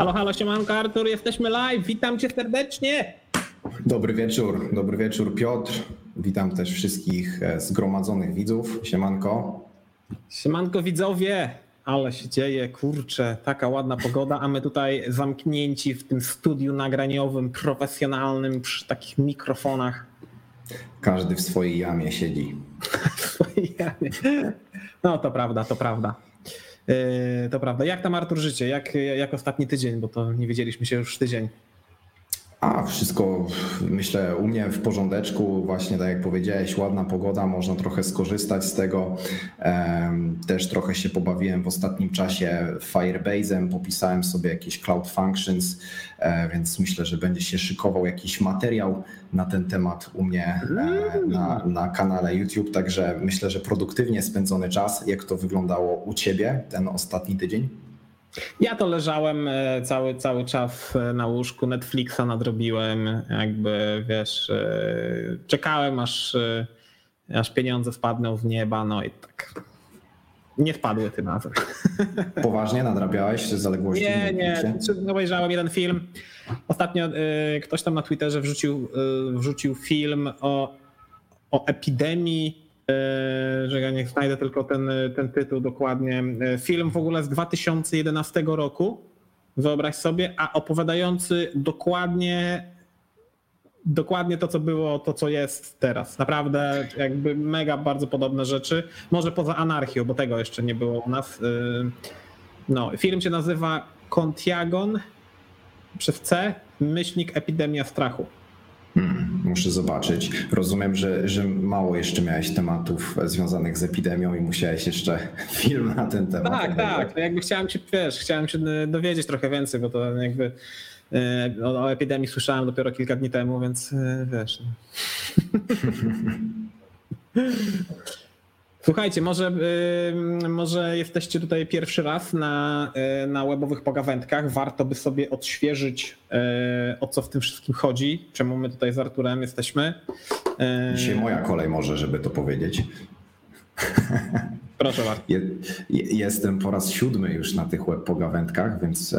Halo, halo, siemanko Artur, jesteśmy live, witam cię serdecznie. Dobry wieczór, dobry wieczór Piotr. Witam też wszystkich e, zgromadzonych widzów. Siemanko. Siemanko widzowie, ale się dzieje, kurczę, taka ładna pogoda, a my tutaj zamknięci w tym studiu nagraniowym, profesjonalnym, przy takich mikrofonach. Każdy w swojej jamie siedzi. W swojej jamie. No to prawda, to prawda. Yy, to prawda. Jak tam Artur życie? Jak, jak ostatni tydzień? Bo to nie widzieliśmy się już tydzień. A wszystko myślę u mnie w porządeczku, właśnie tak jak powiedziałeś, ładna pogoda, można trochę skorzystać z tego. Też trochę się pobawiłem w ostatnim czasie Firebase'em, popisałem sobie jakieś Cloud Functions, e, więc myślę, że będzie się szykował jakiś materiał na ten temat u mnie e, na, na kanale YouTube, także myślę, że produktywnie spędzony czas. Jak to wyglądało u Ciebie ten ostatni tydzień? Ja to leżałem e, cały, cały czas e, na łóżku, Netflixa nadrobiłem, jakby wiesz, e, czekałem aż, aż pieniądze spadną z nieba, no i tak. Nie spadły tym razem. Poważnie nadrabiałeś zaległości? Nie, nie. Obejrzałem jeden film. Ostatnio ktoś tam na Twitterze wrzucił, wrzucił film o, o epidemii że ja nie znajdę tylko ten, ten tytuł dokładnie. Film w ogóle z 2011 roku, wyobraź sobie, a opowiadający dokładnie dokładnie to, co było, to, co jest teraz. Naprawdę jakby mega bardzo podobne rzeczy. Może poza anarchią, bo tego jeszcze nie było u nas. No, film się nazywa Contiagon przez C, myślnik epidemia strachu. Hmm, muszę zobaczyć. Rozumiem, że, że mało jeszcze miałeś tematów związanych z epidemią i musiałeś jeszcze film na ten temat. Tak, tak. No jakby chciałem się, wiesz, chciałem się dowiedzieć trochę więcej, bo to jakby e, o, o epidemii słyszałem dopiero kilka dni temu, więc e, wiesz. No. Słuchajcie, może, może jesteście tutaj pierwszy raz na, y, na webowych pogawędkach. Warto by sobie odświeżyć, y, o co w tym wszystkim chodzi, czemu my tutaj z Arturem jesteśmy. Y, Dzisiaj moja kolej może, żeby to powiedzieć. Proszę bardzo. Jestem po raz siódmy już na tych web pogawędkach, więc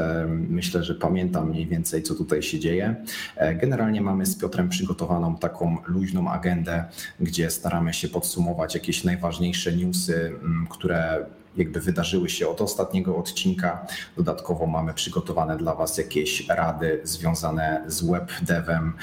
myślę, że pamiętam mniej więcej, co tutaj się dzieje. E, generalnie mamy z Piotrem przygotowaną taką luźną agendę, gdzie staramy się podsumować jakieś najważniejsze newsy, które jakby wydarzyły się od ostatniego odcinka. Dodatkowo mamy przygotowane dla Was jakieś rady związane z web devem,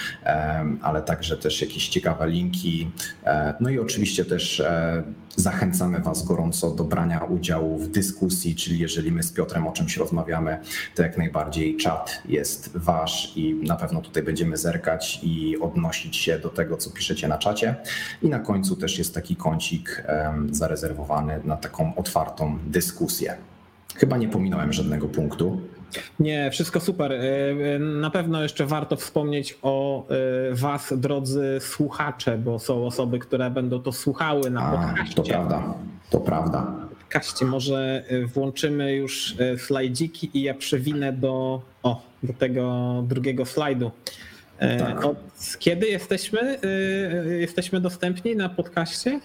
ale także też jakieś ciekawe linki. E, no i oczywiście też e, zachęcamy Was gorąco do brania udziału w dyskusji, czyli jeżeli my z Piotrem o czymś rozmawiamy, to jak najbardziej czat jest Wasz i na pewno tutaj będziemy zerkać i odnosić się do tego, co piszecie na czacie. I na końcu też jest taki kącik zarezerwowany na taką otwartą tą dyskusję. Chyba nie pominąłem żadnego punktu. Nie, wszystko super. E, e, na pewno jeszcze warto wspomnieć o e, Was, drodzy słuchacze, bo są osoby, które będą to słuchały na podcaście. To prawda, to prawda. Kaście, może włączymy już slajdziki i ja przewinę do, o, do tego drugiego slajdu. Tak. Od kiedy jesteśmy, jesteśmy dostępni na podcaście?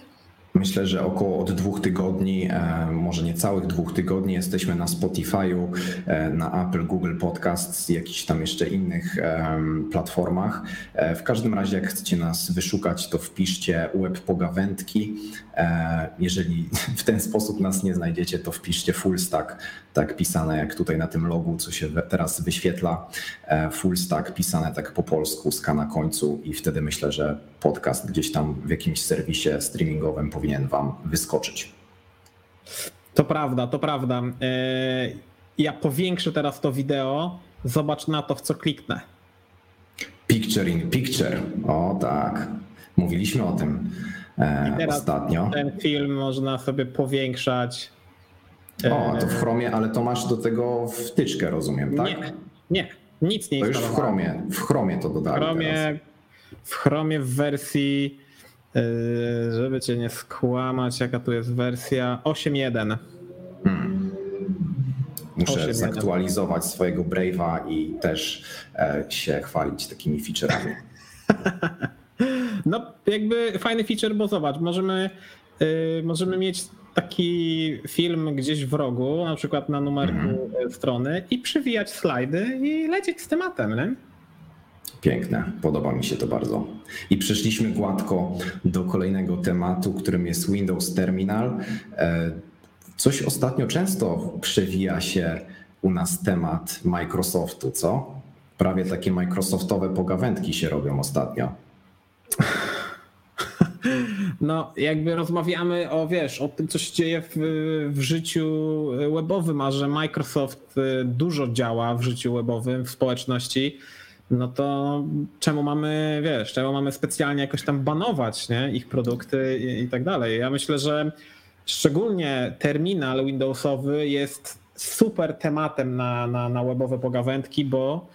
Myślę, że około od dwóch tygodni, e, może nie całych dwóch tygodni, jesteśmy na Spotify'u, e, na Apple, Google Podcasts i jakichś tam jeszcze innych platformach. E, w każdym razie, jak chcecie nas wyszukać, to wpiszcie web pogawędki. Jeżeli w ten sposób nas nie znajdziecie, to wpiszcie full stack, tak pisane jak tutaj na tym logu, co się teraz wyświetla. Full stack pisane tak po polsku, ska na końcu i wtedy myślę, że podcast gdzieś tam w jakimś serwisie streamingowym powinien Wam wyskoczyć. To prawda, to prawda. E, ja powiększę teraz to wideo. Zobacz na to, w co kliknę. Picture in picture. O tak. Mówiliśmy o tym e, ostatnio. Ten film można sobie powiększać. O, to w Chromie, ale to masz do tego wtyczkę, rozumiem, tak? Nie, nie nic nie To już w Chromie, w Chromie to dodali W Chromie, teraz. w Chromie w wersji żeby cię nie skłamać, jaka tu jest wersja 8.1. Hmm. Muszę 8, zaktualizować 1. swojego Brave'a i też e, się chwalić takimi feature'ami. No, jakby fajny feature, bo zobacz, możemy, yy, możemy mieć taki film gdzieś w rogu, na przykład na numerku mhm. strony i przywijać slajdy i lecieć z tematem, nie? Piękne, podoba mi się to bardzo. I przeszliśmy gładko do kolejnego tematu, którym jest Windows Terminal. E, coś ostatnio często przewija się u nas temat Microsoftu, co? Prawie takie Microsoftowe pogawędki się robią ostatnio. No, jakby rozmawiamy o, wiesz, o tym, co się dzieje w, w życiu webowym, a że Microsoft y, dużo działa w życiu webowym, w społeczności, no to czemu mamy, wiesz, czemu mamy specjalnie jakoś tam banować nie? ich produkty i, i tak dalej. Ja myślę, że szczególnie terminal Windowsowy jest super tematem na, na, na webowe pogawędki, bo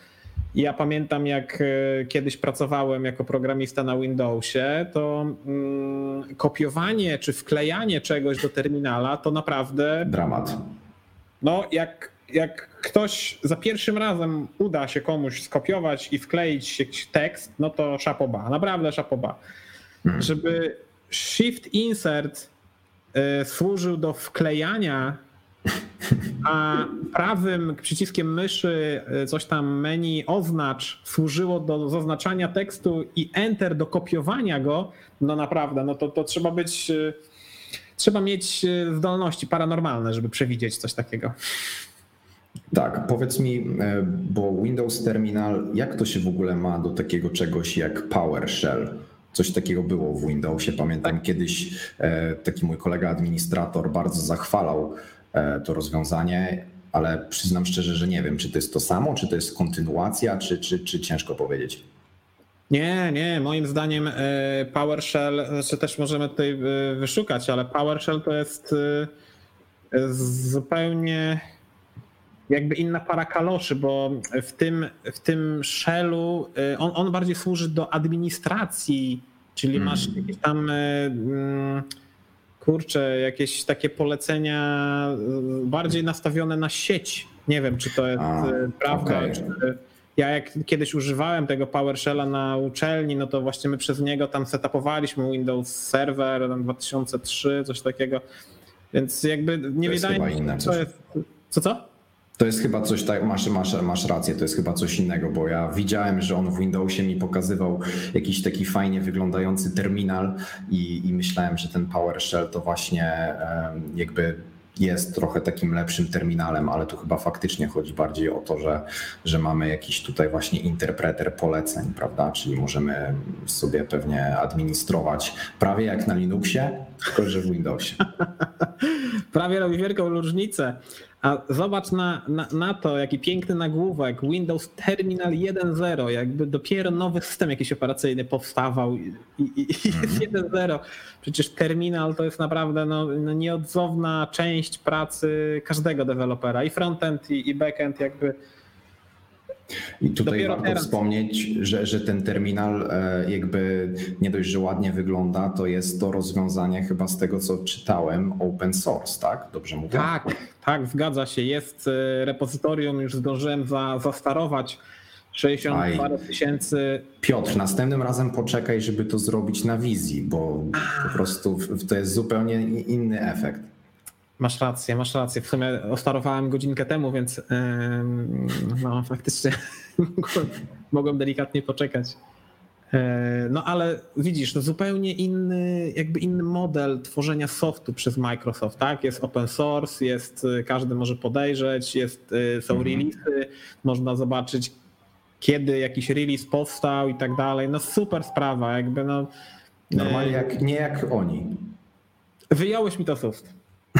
ja pamiętam, jak e, kiedyś pracowałem jako programista na Windowsie, to mm, kopiowanie czy wklejanie czegoś do terminala to naprawdę. Dramat. No, jak, jak ktoś za pierwszym razem uda się komuś skopiować i wkleić jakiś tekst, no to szapoba, naprawdę szapoba. Hmm. Żeby shift insert y, służył do wklejania a prawym przyciskiem myszy e, coś tam menu oznacz służyło do zaznaczania tekstu i enter do kopiowania go, no naprawdę, no to, to trzeba być, e, trzeba mieć e, zdolności paranormalne, żeby przewidzieć coś takiego. Tak, powiedz mi, bo Windows Terminal, jak to się w ogóle ma do takiego czegoś jak PowerShell? Coś takiego było w Windowsie. Pamiętam tak. kiedyś taki mój kolega administrator bardzo zachwalał E, to rozwiązanie, ale przyznam szczerze, że nie wiem, czy to jest to samo, czy to jest kontynuacja, czy, czy, czy ciężko powiedzieć. Nie, nie, moim zdaniem e, PowerShell, znaczy też możemy tutaj e, wyszukać, ale PowerShell to jest zupełnie jakby inna para kaloszy, bo w tym, w tym shellu on, on bardziej służy do administracji, czyli hmm. masz jakieś tam mm, kurczę, jakieś takie polecenia y, bardziej nastawione na sieć. Nie wiem, czy to jest A, y, prawda. Okay. Czy... Ja jak kiedyś używałem tego PowerShella na uczelni, no to właśnie my przez niego tam setupowaliśmy Windows Server 2003, coś takiego. Więc jakby nie wydaje mi się, co jest. Co co? To jest chyba coś tak, masz, masz, masz rację, to jest chyba coś innego, bo ja widziałem, że on w Windowsie mi pokazywał jakiś taki fajnie wyglądający terminal i, i myślałem, że ten PowerShell to właśnie jakby jest trochę takim lepszym terminalem, ale tu chyba faktycznie chodzi bardziej o to, że, że mamy jakiś tutaj właśnie interpreter poleceń, prawda? Czyli możemy sobie pewnie administrować prawie jak na Linuxie, tylko że w Windowsie. prawie robi wielką różnicę. A zobacz na, na, na, to, jaki piękny nagłówek. Windows Terminal 1.0, jakby dopiero nowy system jakiś operacyjny powstawał i, i, i jest 1.0. Mhm. Przecież terminal to jest naprawdę no, no nieodzowna część pracy każdego dewelopera i frontend i, i backend jakby i tutaj Dopiero warto teraz. wspomnieć, że, że ten terminal e, jakby nie dość, że ładnie wygląda, to jest to rozwiązanie chyba z tego, co czytałem, open source, tak? Dobrze mówię? Tak, tak, zgadza się. Jest e, repozytorium, już zdążyłem za, zastarować. 60 parę tysięcy. Piotr, następnym razem poczekaj, żeby to zrobić na wizji, bo po prostu to jest zupełnie inny efekt. Masz rację, masz rację. W sumie ostarowałem godzinkę temu, więc no, faktycznie mogłem, delikatnie poczekać. E, no ale widzisz, to zupełnie inny, jakby inny model tworzenia softu przez Microsoft, tak? Jest open source, jest, każdy może podejrzeć, jest, e, są mhm. releasy, można zobaczyć kiedy jakiś release powstał i tak dalej. No super sprawa, jakby no. Normalnie jak, nie jak oni. Wyjąłeś mi to soft.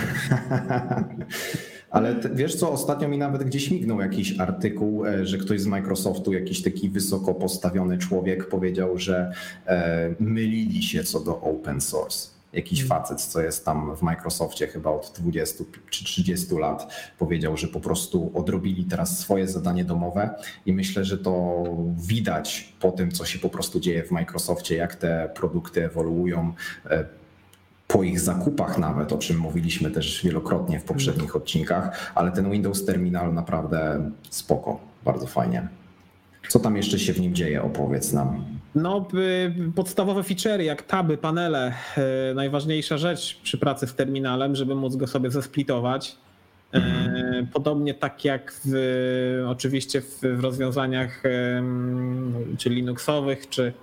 Ale wiesz co, ostatnio mi nawet gdzieś mignął jakiś artykuł, e, że ktoś z Microsoftu, jakiś taki wysoko postawiony człowiek powiedział, że e, mylili się co do open source. Jakiś hmm. facet, co jest tam w Microsoftie chyba od 20 czy 30 lat, powiedział, że po prostu odrobili teraz swoje zadanie domowe i myślę, że to widać po tym, co się po prostu dzieje w Microsoftie, jak te produkty ewoluują e, po ich zakupach nawet, o czym mówiliśmy też wielokrotnie w poprzednich odcinkach, ale ten Windows Terminal naprawdę spoko, bardzo fajnie. Co tam jeszcze się w nim dzieje, opowiedz nam. No, y, podstawowe featurey jak taby, panele, y, najważniejsza rzecz przy pracy z terminalem, żeby móc go sobie zesplitować. Mhm. Podobnie tak jak w, oczywiście w, w rozwiązaniach czy Linuxowych, czy,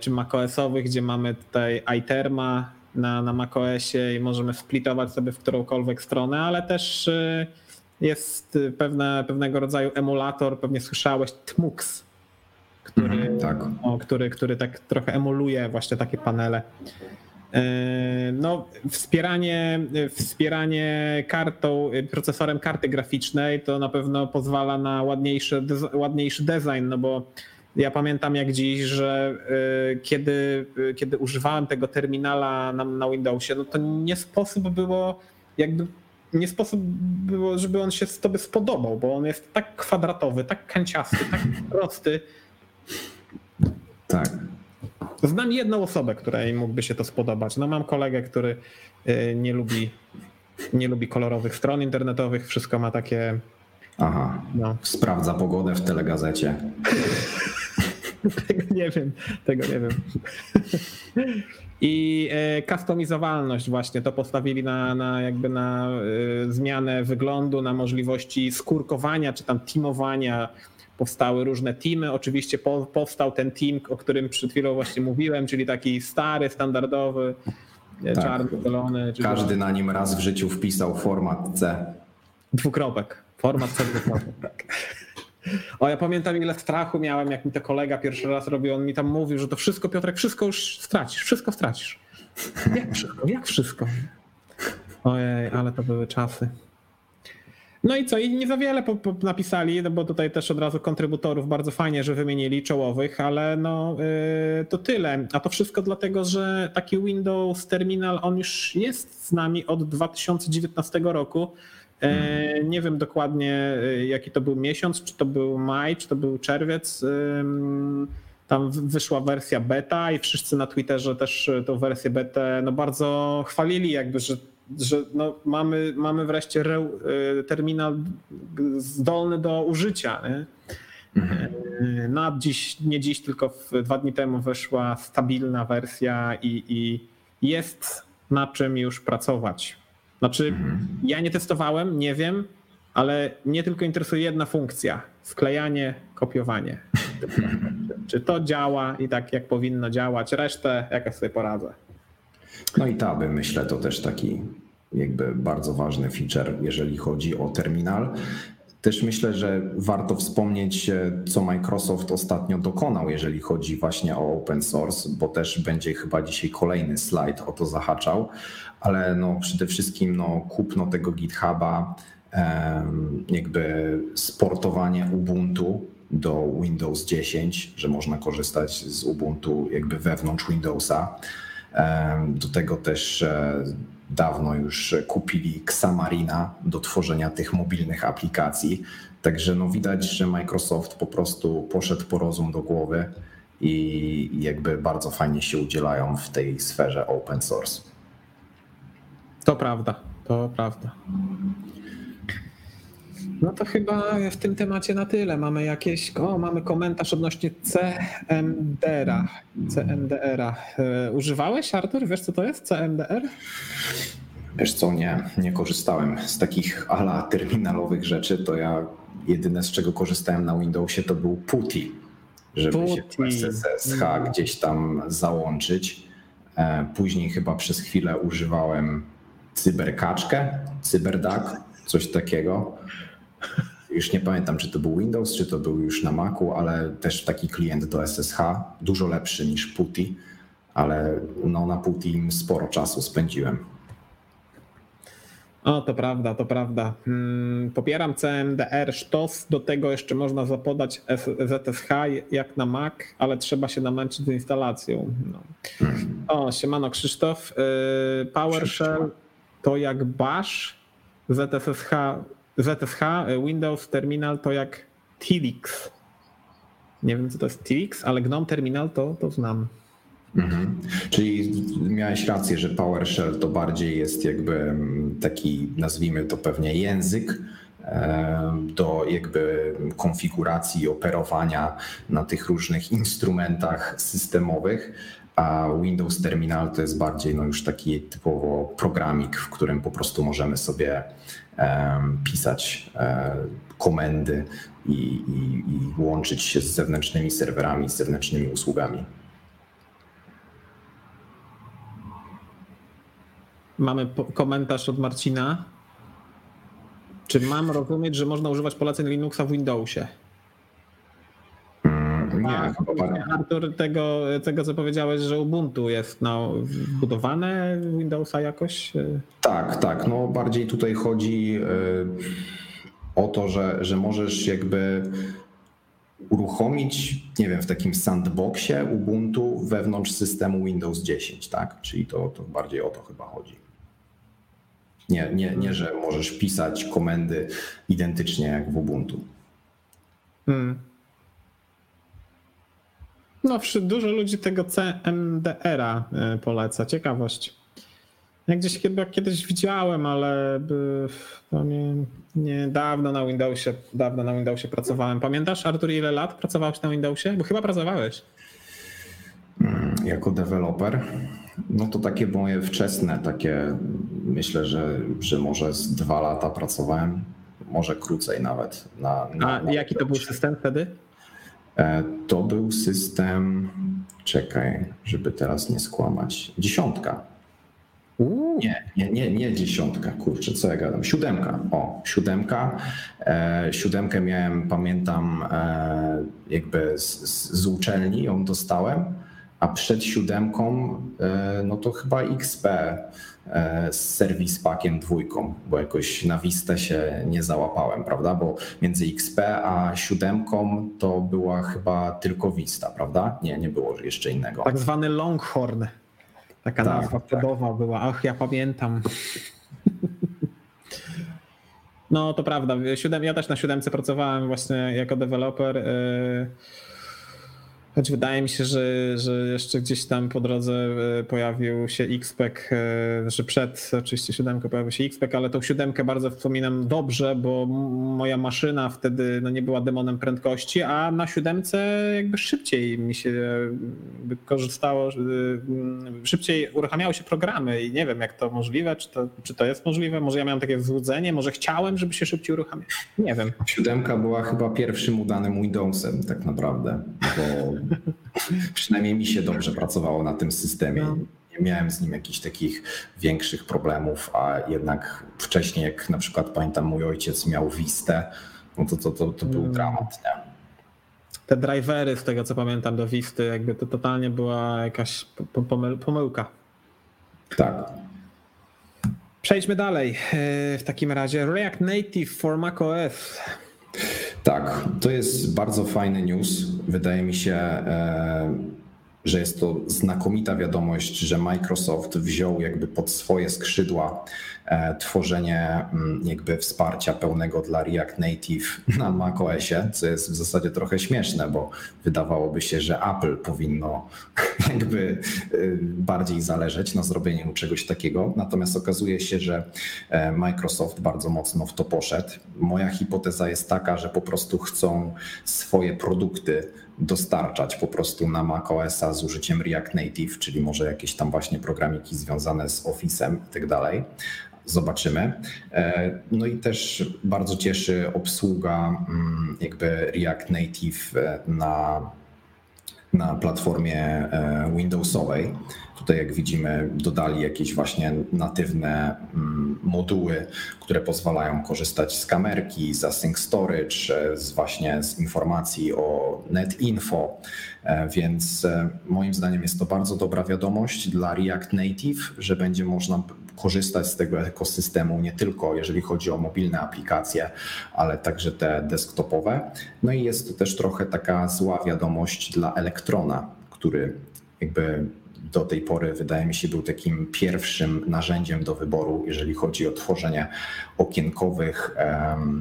czy macOSowych, gdzie mamy tutaj iTerma na, na macOSie i możemy splitować sobie w którąkolwiek stronę, ale też jest pewne, pewnego rodzaju emulator, pewnie słyszałeś, Tmux, który, mm, tak. o, który, który tak trochę emuluje właśnie takie panele. E, no, wspieranie, wspieranie kartą, procesorem karty graficznej to na pewno pozwala na ładniejszy, ładniejszy design, no bo ja pamiętam jak dziś, że e, kiedy, kiedy używałem tego terminala na, na Windowsie, no to nie sposób było jakby nie sposób było, żeby on się tobie spodobał, bo on jest tak kwadratowy, tak kanciasty, tak prosty. Tak. Znam jedną osobę, której mógłby się to spodobać. No mam kolegę, który y, nie lubi, nie lubi kolorowych stron internetowych, wszystko ma takie. Aha. No. Sprawdza pogodę w telegazecie. tego nie wiem, tego nie wiem. I e, customizowalność właśnie to postawili na, na jakby na e, zmianę wyglądu, na możliwości skórkowania czy tam teamowania. Powstały różne teamy. Oczywiście po, powstał ten team, o którym przed chwilą właśnie mówiłem, czyli taki stary, standardowy, e, tak. czarny, zielony. Każdy na nim raz w życiu wpisał format C. Dwukropek. Format C dwukropek, tak. O, ja pamiętam ile strachu miałem, jak mi to kolega pierwszy raz robił. On mi tam mówił, że to wszystko, Piotrek, wszystko już stracisz, wszystko stracisz. Jak wszystko? Jak wszystko? Ojej, ale to były czasy. No i co? I nie za wiele po, po napisali, no bo tutaj też od razu kontrybutorów bardzo fajnie, że wymienili czołowych, ale no yy, to tyle. A to wszystko dlatego, że taki Windows Terminal, on już jest z nami od 2019 roku. E, nie wiem dokładnie, e, jaki to był miesiąc, czy to był maj, czy to był czerwiec. Tam wyszła wersja beta i wszyscy na Twitterze też e, tą wersję beta no bardzo chwalili, jakby, że, że no mamy, mamy wreszcie terminal zdolny do użycia. Nie? Mhm. No, dziś, nie dziś, tylko dwa dni temu wyszła stabilna wersja i, i jest na czym już pracować. Znaczy, mhm. ja nie testowałem, nie wiem, ale mnie tylko interesuje jedna funkcja: wklejanie, kopiowanie. Czy to działa i tak, jak powinno działać? Resztę jakoś sobie poradzę. No i taby, myślę, to też taki jakby bardzo ważny feature, jeżeli chodzi o terminal. Też myślę, że warto wspomnieć, co Microsoft ostatnio dokonał, jeżeli chodzi właśnie o open source, bo też będzie chyba dzisiaj kolejny slajd o to zahaczał, ale no przede wszystkim no kupno tego GitHuba, jakby sportowanie Ubuntu do Windows 10, że można korzystać z Ubuntu jakby wewnątrz Windowsa. Do tego też e, dawno już kupili Xamarina do tworzenia tych mobilnych aplikacji. Także no widać, że Microsoft po prostu poszedł po rozum do głowy i jakby bardzo fajnie się udzielają w tej sferze open source. To prawda, to prawda. No to chyba w tym temacie na tyle. Mamy jakieś, o, mamy komentarz odnośnie CMDR-a. CMDR-a. E, używałeś, Artur? Wiesz, co to jest CMDR? Wiesz co, nie, nie korzystałem z takich ala terminalowych rzeczy. To ja jedyne z czego korzystałem na Windowsie to był PuTTY, żeby PuTTY. się SSH gdzieś tam załączyć. E, później chyba przez chwilę używałem cyberkaczkę, cyberduck, coś takiego. Już nie pamiętam, czy to był Windows, czy to był już na Macu, ale też taki klient do SSH, dużo lepszy niż PuTTY, ale no, na PuTTY sporo czasu spędziłem. O, to prawda, to prawda. Hmm, popieram CMDR sztos, do tego jeszcze można zapodać ZSH jak na Mac, ale trzeba się namęczyć z instalacją. No. Hmm. O, siemano Krzysztof. Y, PowerShell to jak Bash, ZSH, ZSH, Windows Terminal to jak Tilix. Nie wiem, co to jest Tilix, ale GNOME Terminal to, to znam. Mhm. Czyli miałeś rację, że PowerShell to bardziej jest jakby taki, nazwijmy to pewnie język, do jakby konfiguracji operowania na tych różnych instrumentach systemowych, a Windows Terminal to jest bardziej no już taki typowo programik, w którym po prostu możemy sobie pisać e, komendy i, i, i łączyć się z zewnętrznymi serwerami, z zewnętrznymi usługami. Mamy komentarz od Marcina. Czy mam rozumieć, że można używać poleceń Linuxa w Windowsie? Mm, nie, chyba Artur, tego, tego co powiedziałeś, że Ubuntu jest no, wbudowane w Windowsa jakoś? Tak, tak. No bardziej tutaj chodzi y, o to, że, że możesz jakby uruchomić, nie wiem, w takim sandboxie Ubuntu wewnątrz systemu Windows 10, tak? Czyli to, to bardziej o to chyba chodzi. Nie, nie, nie, że możesz pisać komendy identycznie jak w Ubuntu. Hmm. No, dużo ludzi tego CMDR-a e, poleca. Ciekawość. Ja gdzieś chyba kiedyś widziałem, ale nie, nie, dawno na Windowsie, dawno na Windowsie pracowałem. Pamiętasz, Artur, ile lat pracowałeś na Windowsie? Bo chyba pracowałeś. Hmm, jako deweloper? No to takie moje wczesne, takie myślę, że, że może z dwa lata pracowałem, może krócej nawet. Na, na, A na jaki to był system wtedy? E, to był system, czekaj, żeby teraz nie skłamać, dziesiątka. Nie, nie, nie, nie dziesiątka, kurczę, co ja gadam? Siódemka, o, siódemka. E, siódemkę miałem, pamiętam, e, jakby z, z uczelni ją dostałem a przed siódemką e, no to chyba XP e, z serwis pakiem dwójką, bo jakoś na Vistę się nie załapałem, prawda? Bo między XP a siódemką to była chyba tylko Vista, prawda? Nie, nie było jeszcze innego. Tak zwany Longhorn. Taka tak, nazwa tak. była. Ach, ja pamiętam. No to prawda. Ja też na siódemce pracowałem właśnie jako deweloper. Choć wydaje mi się, że, że jeszcze gdzieś tam po drodze e, pojawił się XPEC, e, że przed oczywiście siódemką pojawił się XPEC, ale tą siódemkę bardzo wspominam dobrze, bo moja maszyna wtedy no, nie była demonem prędkości, a na siódemce jakby szybciej mi się korzystało, szybciej uruchamiały się programy i nie wiem jak to możliwe, czy to, czy to jest możliwe, może ja miałem takie złudzenie, może chciałem, żeby się szybciej uruchamiać, nie wiem. Siódemka była chyba pierwszym udanym Windowsem tak naprawdę, bo przynajmniej mi się dobrze pracowało na tym systemie. No. Nie miałem z nim jakichś takich większych problemów, a jednak wcześniej, jak na przykład pamiętam, mój ojciec miał Vistę, no to, to, to, to był mm. dramat. Nie? Te drivery, z tego co pamiętam, do Visty, jakby to totalnie była jakaś pomyłka. Tak. Przejdźmy dalej. E, w takim razie React Native for macOS. Tak, to jest bardzo fajny news. Wydaje mi się, e, że jest to znakomita wiadomość, że Microsoft wziął jakby pod swoje skrzydła e, tworzenie mm, jakby wsparcia pełnego dla React Native na macOSie, co jest w zasadzie trochę śmieszne, bo wydawałoby się, że Apple powinno jakby e, bardziej zależeć na zrobieniu czegoś takiego. Natomiast okazuje się, że e, Microsoft bardzo mocno w to poszedł. Moja hipoteza jest taka, że po prostu chcą swoje produkty dostarczać po prostu na macOSa z użyciem React Native, czyli może jakieś tam właśnie programiki związane z Office'em i tak dalej. Zobaczymy. E, no i też bardzo cieszy obsługa mm, jakby React Native e, na na platformie e, Windowsowej. Tutaj, jak widzimy, dodali jakieś właśnie natywne mm, moduły, które pozwalają korzystać z kamerki, z async storage, e, z właśnie z informacji o netinfo, e, więc moim zdaniem jest to bardzo dobra wiadomość dla React Native, że będzie można korzystać z tego ekosystemu nie tylko jeżeli chodzi o mobilne aplikacje, ale także te desktopowe. No i jest to też trochę taka zła wiadomość dla Elektrona, który jakby do tej pory wydaje mi się był takim pierwszym narzędziem do wyboru, jeżeli chodzi o tworzenie okienkowych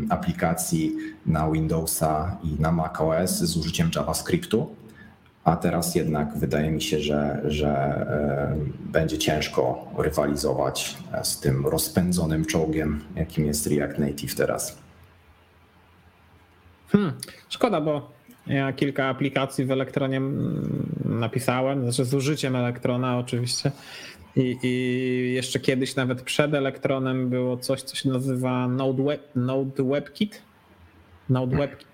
aplikacji na Windowsa i na macOS z użyciem JavaScriptu a teraz jednak wydaje mi się, że, że e, będzie ciężko rywalizować z tym rozpędzonym czołgiem, jakim jest React Native teraz. Hmm, szkoda, bo ja kilka aplikacji w Elektronie napisałem, znaczy z użyciem Elektrona oczywiście. I, I, jeszcze kiedyś, nawet przed Elektronem, było coś, co się nazywa Node, Web, Node WebKit. Node WebKit.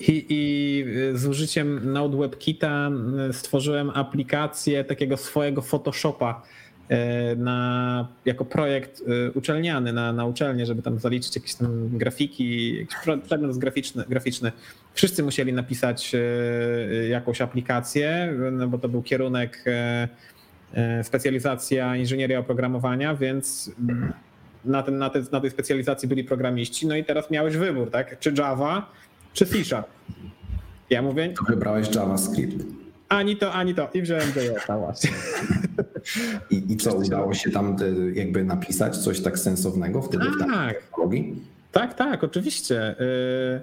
I, I z użyciem Node WebKita stworzyłem aplikację takiego swojego Photoshopa na, jako projekt e, uczelniany na, na uczelnię, żeby tam zaliczyć jakieś tam grafiki, jakiś przedmiot graficzny, graficzny. Wszyscy musieli napisać e, jakąś aplikację, no bo to był kierunek specjalizacja inżynieria oprogramowania, więc na, ten, na, te, na tej specjalizacji byli programiści. No i teraz miałeś wybór, tak? Czy Java, czy C Sharp. Ja mówię. To wybrałeś JavaScript. Ani to, ani to. I wziąłem JS właśnie. I, I co, udało się tam e, jakby napisać coś tak sensownego wtedy tak. w takiej technologii? Tak, tak, oczywiście. Yy,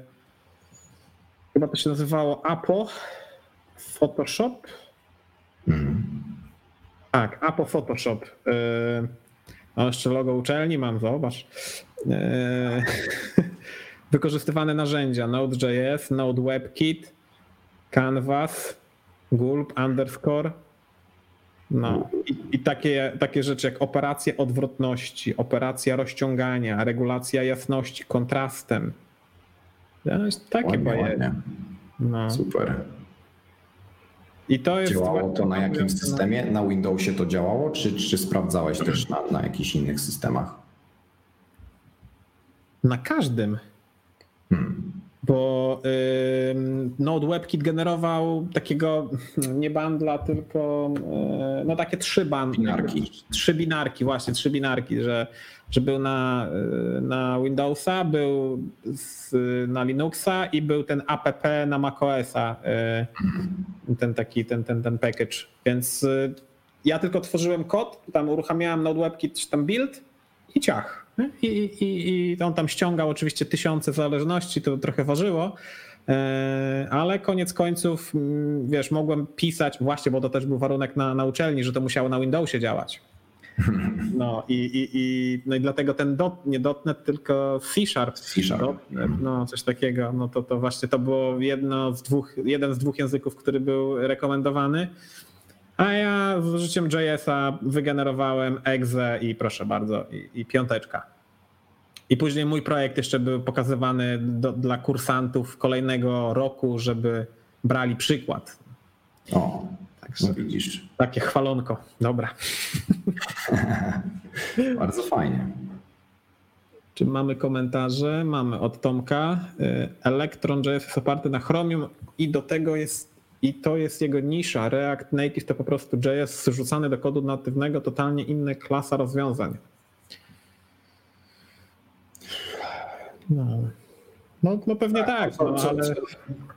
chyba to się nazywało Apo Photoshop. Hmm. Tak, Apo Photoshop. No jeszcze logo uczelni mam, zobacz. Wykorzystywane narzędzia Node.js, Node WebKit, Canvas, Gulp, underscore. No i, i, takie, takie rzeczy jak operacja odwrotności, operacja rozciągania, regulacja jasności kontrastem. No, takie ładnie, No. Super. I to jest działało to na jakim systemie? Na Windowsie to działało, czy, czy sprawdzałeś też na, na jakichś innych systemach? Na każdym. Hmm bo Node WebKit generował takiego nie bandla, tylko y, no takie trzy bandle. Binarki. Trzy binarki, właśnie, trzy binarki, że, że był na, y, na Windowsa, był z, na Linuxa i był ten app na macOSa, y, ten taki, ten, ten, ten package. Więc ja tylko tworzyłem kod, tam uruchamiałem Node WebKit, czy tam build i ciach. I, i, I on tam ściągał oczywiście tysiące zależności, to trochę ważyło, e, ale koniec końców, mm, wiesz, mogłem pisać, właśnie, bo to też był warunek na, na uczelni, że to musiało na Windowsie działać. No i, i, i, no i dlatego ten dot, nie dotnet, tylko C-Sharp. C-Sharp. Dotnet, no coś takiego. No to, to właśnie to było jedno z dwóch, jeden z dwóch języków, który był rekomendowany. A ja z użyciem JS-a wygenerowałem exe i proszę bardzo, i, i piąteczka. I później mój projekt jeszcze był pokazywany do, dla kursantów kolejnego roku, żeby brali przykład. O, Także, no widzisz. Takie chwalonko. Dobra. Bardzo fajnie. Czy mamy komentarze? Mamy od Tomka. Electron.js jest oparty na Chromium i do tego jest i to jest jego nisza. React Native to po prostu JS zrzucany do kodu natywnego, totalnie inna klasa rozwiązań. No. No, no pewnie tak. No, ale...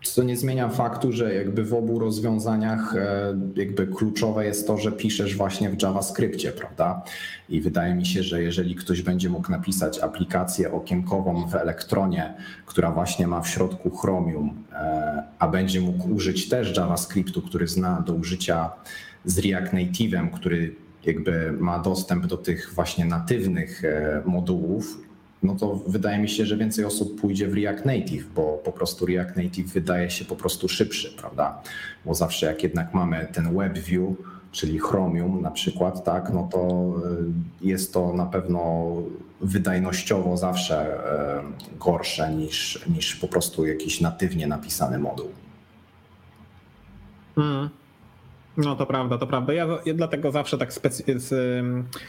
Co nie zmienia faktu, że jakby w obu rozwiązaniach e, jakby kluczowe jest to, że piszesz właśnie w JavaScriptie, prawda? I wydaje mi się, że jeżeli ktoś będzie mógł napisać aplikację okienkową w Elektronie, która właśnie ma w środku Chromium, e, a będzie mógł użyć też JavaScriptu, który zna do użycia z React Native'em, który jakby ma dostęp do tych właśnie natywnych e, modułów no to wydaje mi się, że więcej osób pójdzie w React Native, bo po prostu React Native wydaje się po prostu szybszy, prawda? Bo zawsze jak jednak mamy ten WebView, czyli Chromium na przykład, tak, no to y, jest to na pewno wydajnościowo zawsze y, gorsze niż, niż po prostu jakiś natywnie napisany moduł. Hmm. No to prawda, to prawda. Ja, ja dlatego zawsze tak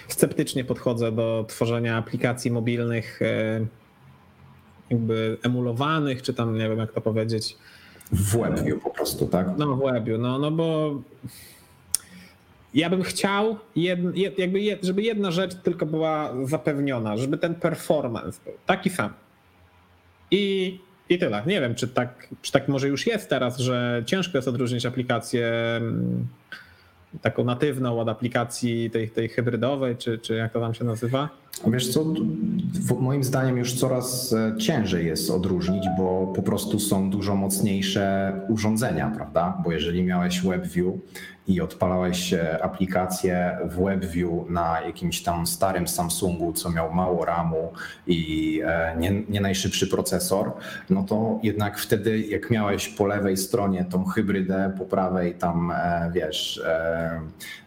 sceptycznie podchodzę do tworzenia aplikacji mobilnych, e, jakby emulowanych, czy tam nie wiem jak to powiedzieć. W WebView po prostu, tak? No w WebView, no, no bo ja bym chciał, jed, jakby jed, żeby jedna rzecz tylko była zapewniona, żeby ten performance był taki sam. I i tyle. Nie wiem, czy tak, czy tak może już jest teraz, że ciężko jest odróżnić aplikację mm, taką natywną od aplikacji tej, tej hybrydowej, czy, czy jak to tam się nazywa? Wiesz co, moim zdaniem już coraz e, ciężej jest odróżnić, bo po prostu są dużo mocniejsze urządzenia, prawda? Bo jeżeli miałeś WebView i odpalałeś aplikację w WebView na jakimś tam starym Samsungu, co miał mało RAMu i nie, nie najszybszy procesor, no to jednak wtedy jak miałeś po lewej stronie tą hybrydę, po prawej tam wiesz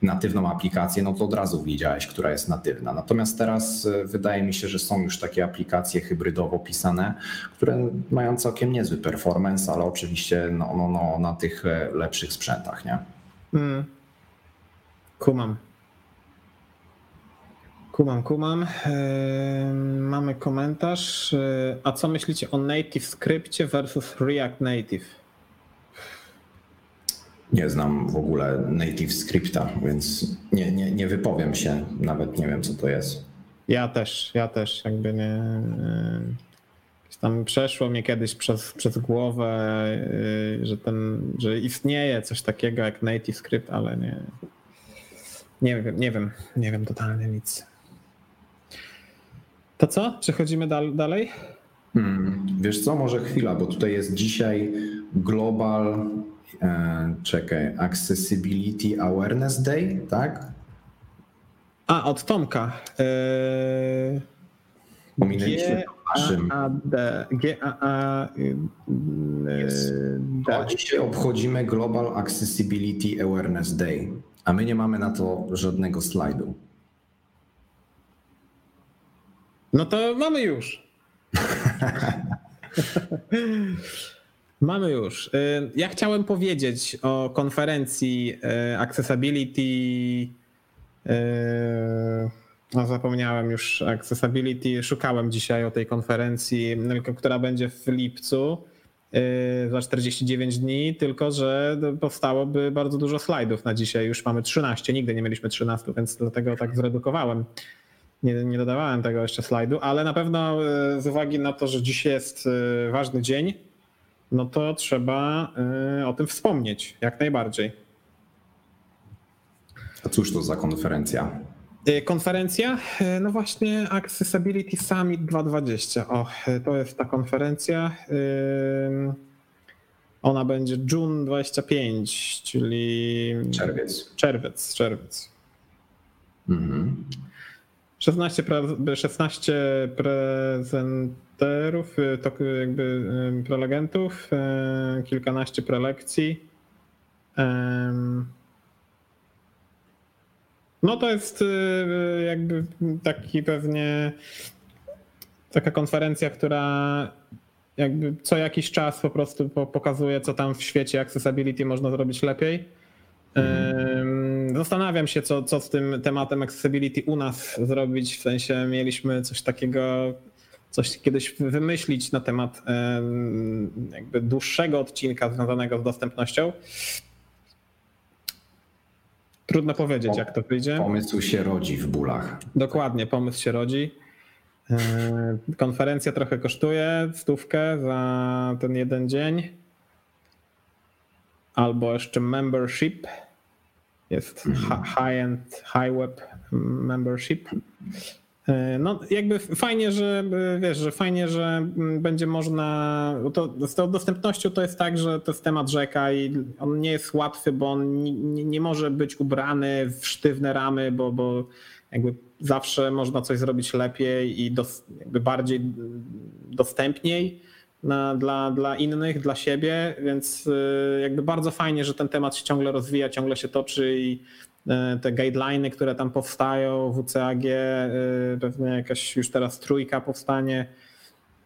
natywną aplikację, no to od razu wiedziałeś, która jest natywna. Natomiast teraz wydaje mi się, że są już takie aplikacje hybrydowo pisane, które mają całkiem niezły performance, ale oczywiście no, no, no, na tych e, lepszych sprzętach, nie? Mm. Kumam. Kumam, kumam. mamy komentarz. E, a co myślicie o Native Scriptie versus React Native? Nie znam w ogóle Native Scripta, więc nie, nie, nie wypowiem się. Nawet nie wiem, co to jest. Ja też, ja też jakby nie. Tam przeszło mnie kiedyś przez, przez głowę, y, że, ten, że istnieje coś takiego jak native script, ale nie, nie wiem, nie wiem, nie wiem totalnie nic. To co? Przechodzimy dal, dalej? Hmm, wiesz co, może chwila, bo tutaj jest dzisiaj Global, e, czekaj, Accessibility Awareness Day, tak? A, od Tomka. E... Pominęliśmy naszym. G-A-A-D. G-A-A-D. Dzisiaj obchodzimy Global Accessibility Awareness Day, a my nie mamy na to żadnego slajdu. No to mamy już. mamy już. Y, ja chciałem powiedzieć o konferencji y, Accessibility y, no, zapomniałem już Accessibility. Szukałem dzisiaj o tej konferencji, która będzie w lipcu yy, za 49 dni, tylko że powstałoby bardzo dużo slajdów na dzisiaj. Już mamy 13, nigdy nie mieliśmy 13, więc dlatego tak zredukowałem. Nie, nie dodawałem tego jeszcze slajdu, ale na pewno yy, z uwagi na to, że dzisiaj jest yy, ważny dzień, no to trzeba o tym wspomnieć jak najbardziej. A cóż to za konferencja? Y, konferencja? Y, no właśnie Accessibility Summit 2020. O, y, to jest ta konferencja. Ona będzie June 25, czyli czerwiec. Czerwiec, czerwiec. Mhm. 16, pre, 16 prezenterów, to jakby prelegentów, kilkanaście prelekcji. No to jest y, jakby taki pewnie taka konferencja, która jakby co jakiś czas po prostu pokazuje, co tam w świecie accessibility można zrobić lepiej. Mhm. Zastanawiam się, co, co z tym tematem accessibility u nas zrobić. W sensie mieliśmy coś takiego, coś kiedyś wymyślić na temat jakby dłuższego odcinka związanego z dostępnością. Trudno powiedzieć, jak to wyjdzie. Pomysł się rodzi w bólach. Dokładnie, pomysł się rodzi. E, konferencja trochę kosztuje stówkę za ten jeden dzień. Albo jeszcze membership. Jest mhm. high-end, high web membership. E, no, jakby fajnie, że wiesz, że fajnie, że mm, będzie można. To, z tą dostępnością to jest tak, że to jest temat rzeka i on nie jest łatwy, bo on nie, nie może być ubrany w sztywne ramy, bo, bo jakby zawsze można coś zrobić lepiej i dos, jakby bardziej dostępniej na, dla, dla innych, dla siebie, więc y, jakby bardzo fajnie, że ten temat się ciągle rozwija, ciągle się toczy i E, te guideliny, które tam powstają, WCAG, e, pewnie jakaś już teraz trójka powstanie,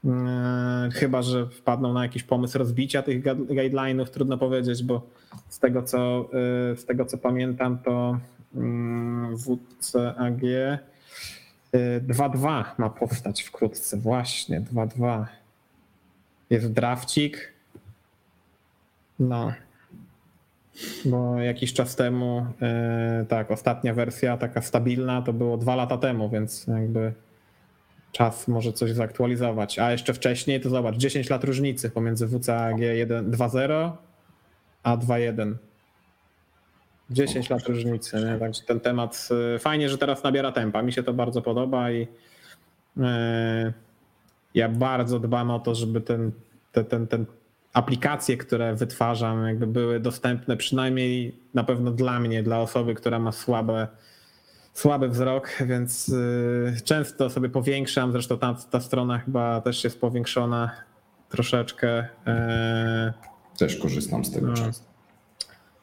e, chyba że wpadną na jakiś pomysł rozbicia tych guideline'ów, trudno powiedzieć, bo z tego co, z tego co pamiętam, to mm, WCAG 2.2 ma powstać wkrótce, właśnie 2.2. Jest drafcik. No, bo jakiś czas temu, e, tak, ostatnia wersja taka stabilna to było dwa lata temu, więc jakby czas może coś zaktualizować. A jeszcze wcześniej to zobacz, 10 lat różnicy pomiędzy WCAG 2.0 a 2.1. 10 lat różnicy, nie? także ten temat e, fajnie, że teraz nabiera tempa. Mi się to bardzo podoba i e, ja bardzo dbam o to, żeby ten, ten, ten, ten aplikacje, które wytwarzam, jakby były dostępne przynajmniej na pewno dla mnie, dla osoby, która ma słabe, słaby wzrok, więc y, często sobie powiększam. Zresztą ta, ta strona chyba też jest powiększona troszeczkę. E, Też korzystam z tego No. często.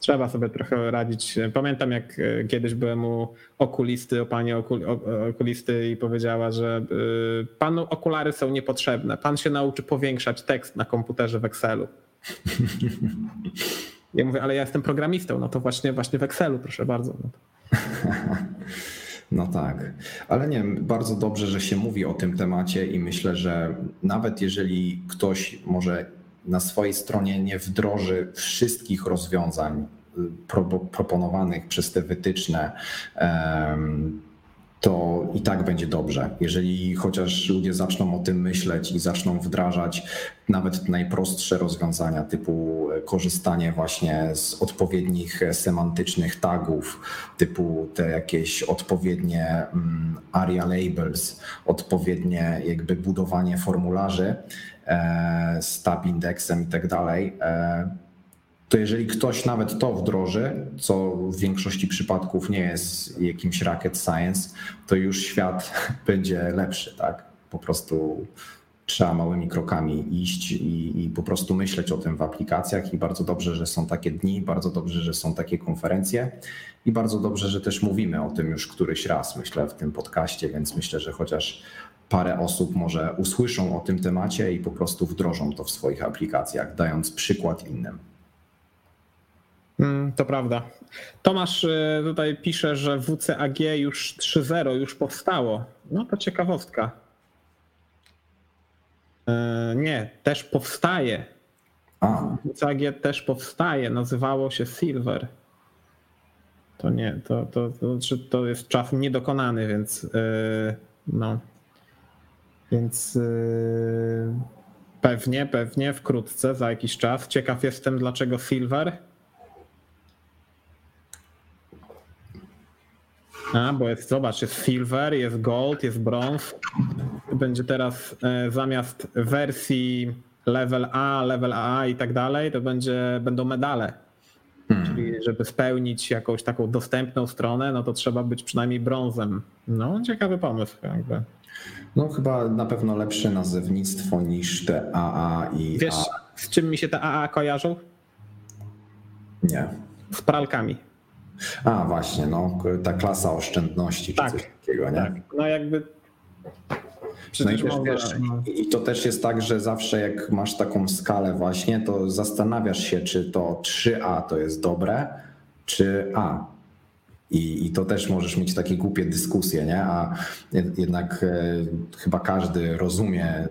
Trzeba sobie trochę radzić. Pamiętam, jak e, kiedyś byłem u okulisty, u pani o- okulisty i powiedziała, że y, panu okulary są niepotrzebne. Pan się nauczy powiększać tekst na komputerze w Excelu. Ja mówię, ale ja jestem programistą, no to właśnie, właśnie w Excelu, proszę bardzo. No No tak, ale nie bardzo dobrze, że się mówi o tym temacie i myślę, że nawet jeżeli ktoś może na swojej stronie nie wdroży wszystkich rozwiązań y, pro, proponowanych przez te wytyczne, to i tak będzie dobrze. Jeżeli chociaż ludzie zaczną o tym myśleć i zaczną wdrażać nawet najprostsze rozwiązania, typu korzystanie właśnie z odpowiednich semantycznych tagów, typu te jakieś odpowiednie mm, ARIA labels, odpowiednie jakby budowanie formularzy e, z tab indeksem i tak dalej, e, to jeżeli ktoś nawet to wdroży, co w większości przypadków nie jest jakimś rocket science, to już świat będzie lepszy, tak? Po prostu trzeba małymi krokami iść i, i po prostu myśleć o tym w aplikacjach i bardzo dobrze, że są takie dni, bardzo dobrze, że są takie konferencje i bardzo dobrze, że też mówimy o tym już któryś raz, myślę, w tym podcaście, więc myślę, że chociaż parę osób może usłyszą o tym temacie i po prostu wdrożą to w swoich aplikacjach, dając przykład innym. Mm, To prawda. Tomasz y, tutaj pisze, że WCAG już 3.0 już powstało. No to ciekawostka. E, Nie, też powstaje. A, WCAG też powstaje. Nazywało się Silver. To nie, to, to, to, znaczy to jest czas niedokonany, więc y, no. Więc y, pewnie, pewnie wkrótce, za jakiś czas. Ciekaw jestem, dlaczego Silver. A, bo jest, zobacz, jest silver, jest gold, jest brąz. Będzie teraz e, zamiast wersji level A, level AA i tak dalej, to będzie, będą medale. Czyli żeby spełnić jakąś taką dostępną stronę, no to trzeba być przynajmniej brązem. No, ciekawy pomysł jakby. No chyba na pewno lepsze nazewnictwo niż te AA i Wiesz, A. z czym mi się te AA kojarzą? Nie. Z pralkami. A, właśnie, no, ta klasa oszczędności czy Tak, coś takiego, nie? Tak. No jakby. No i, też, wiesz, no. i i to też jest tak, że zawsze jak masz taką skalę właśnie, to zastanawiasz się, czy to 3A to jest dobre, czy A. I, I to też możesz mieć takie głupie dyskusje, nie? A jed- jednak e, chyba każdy rozumie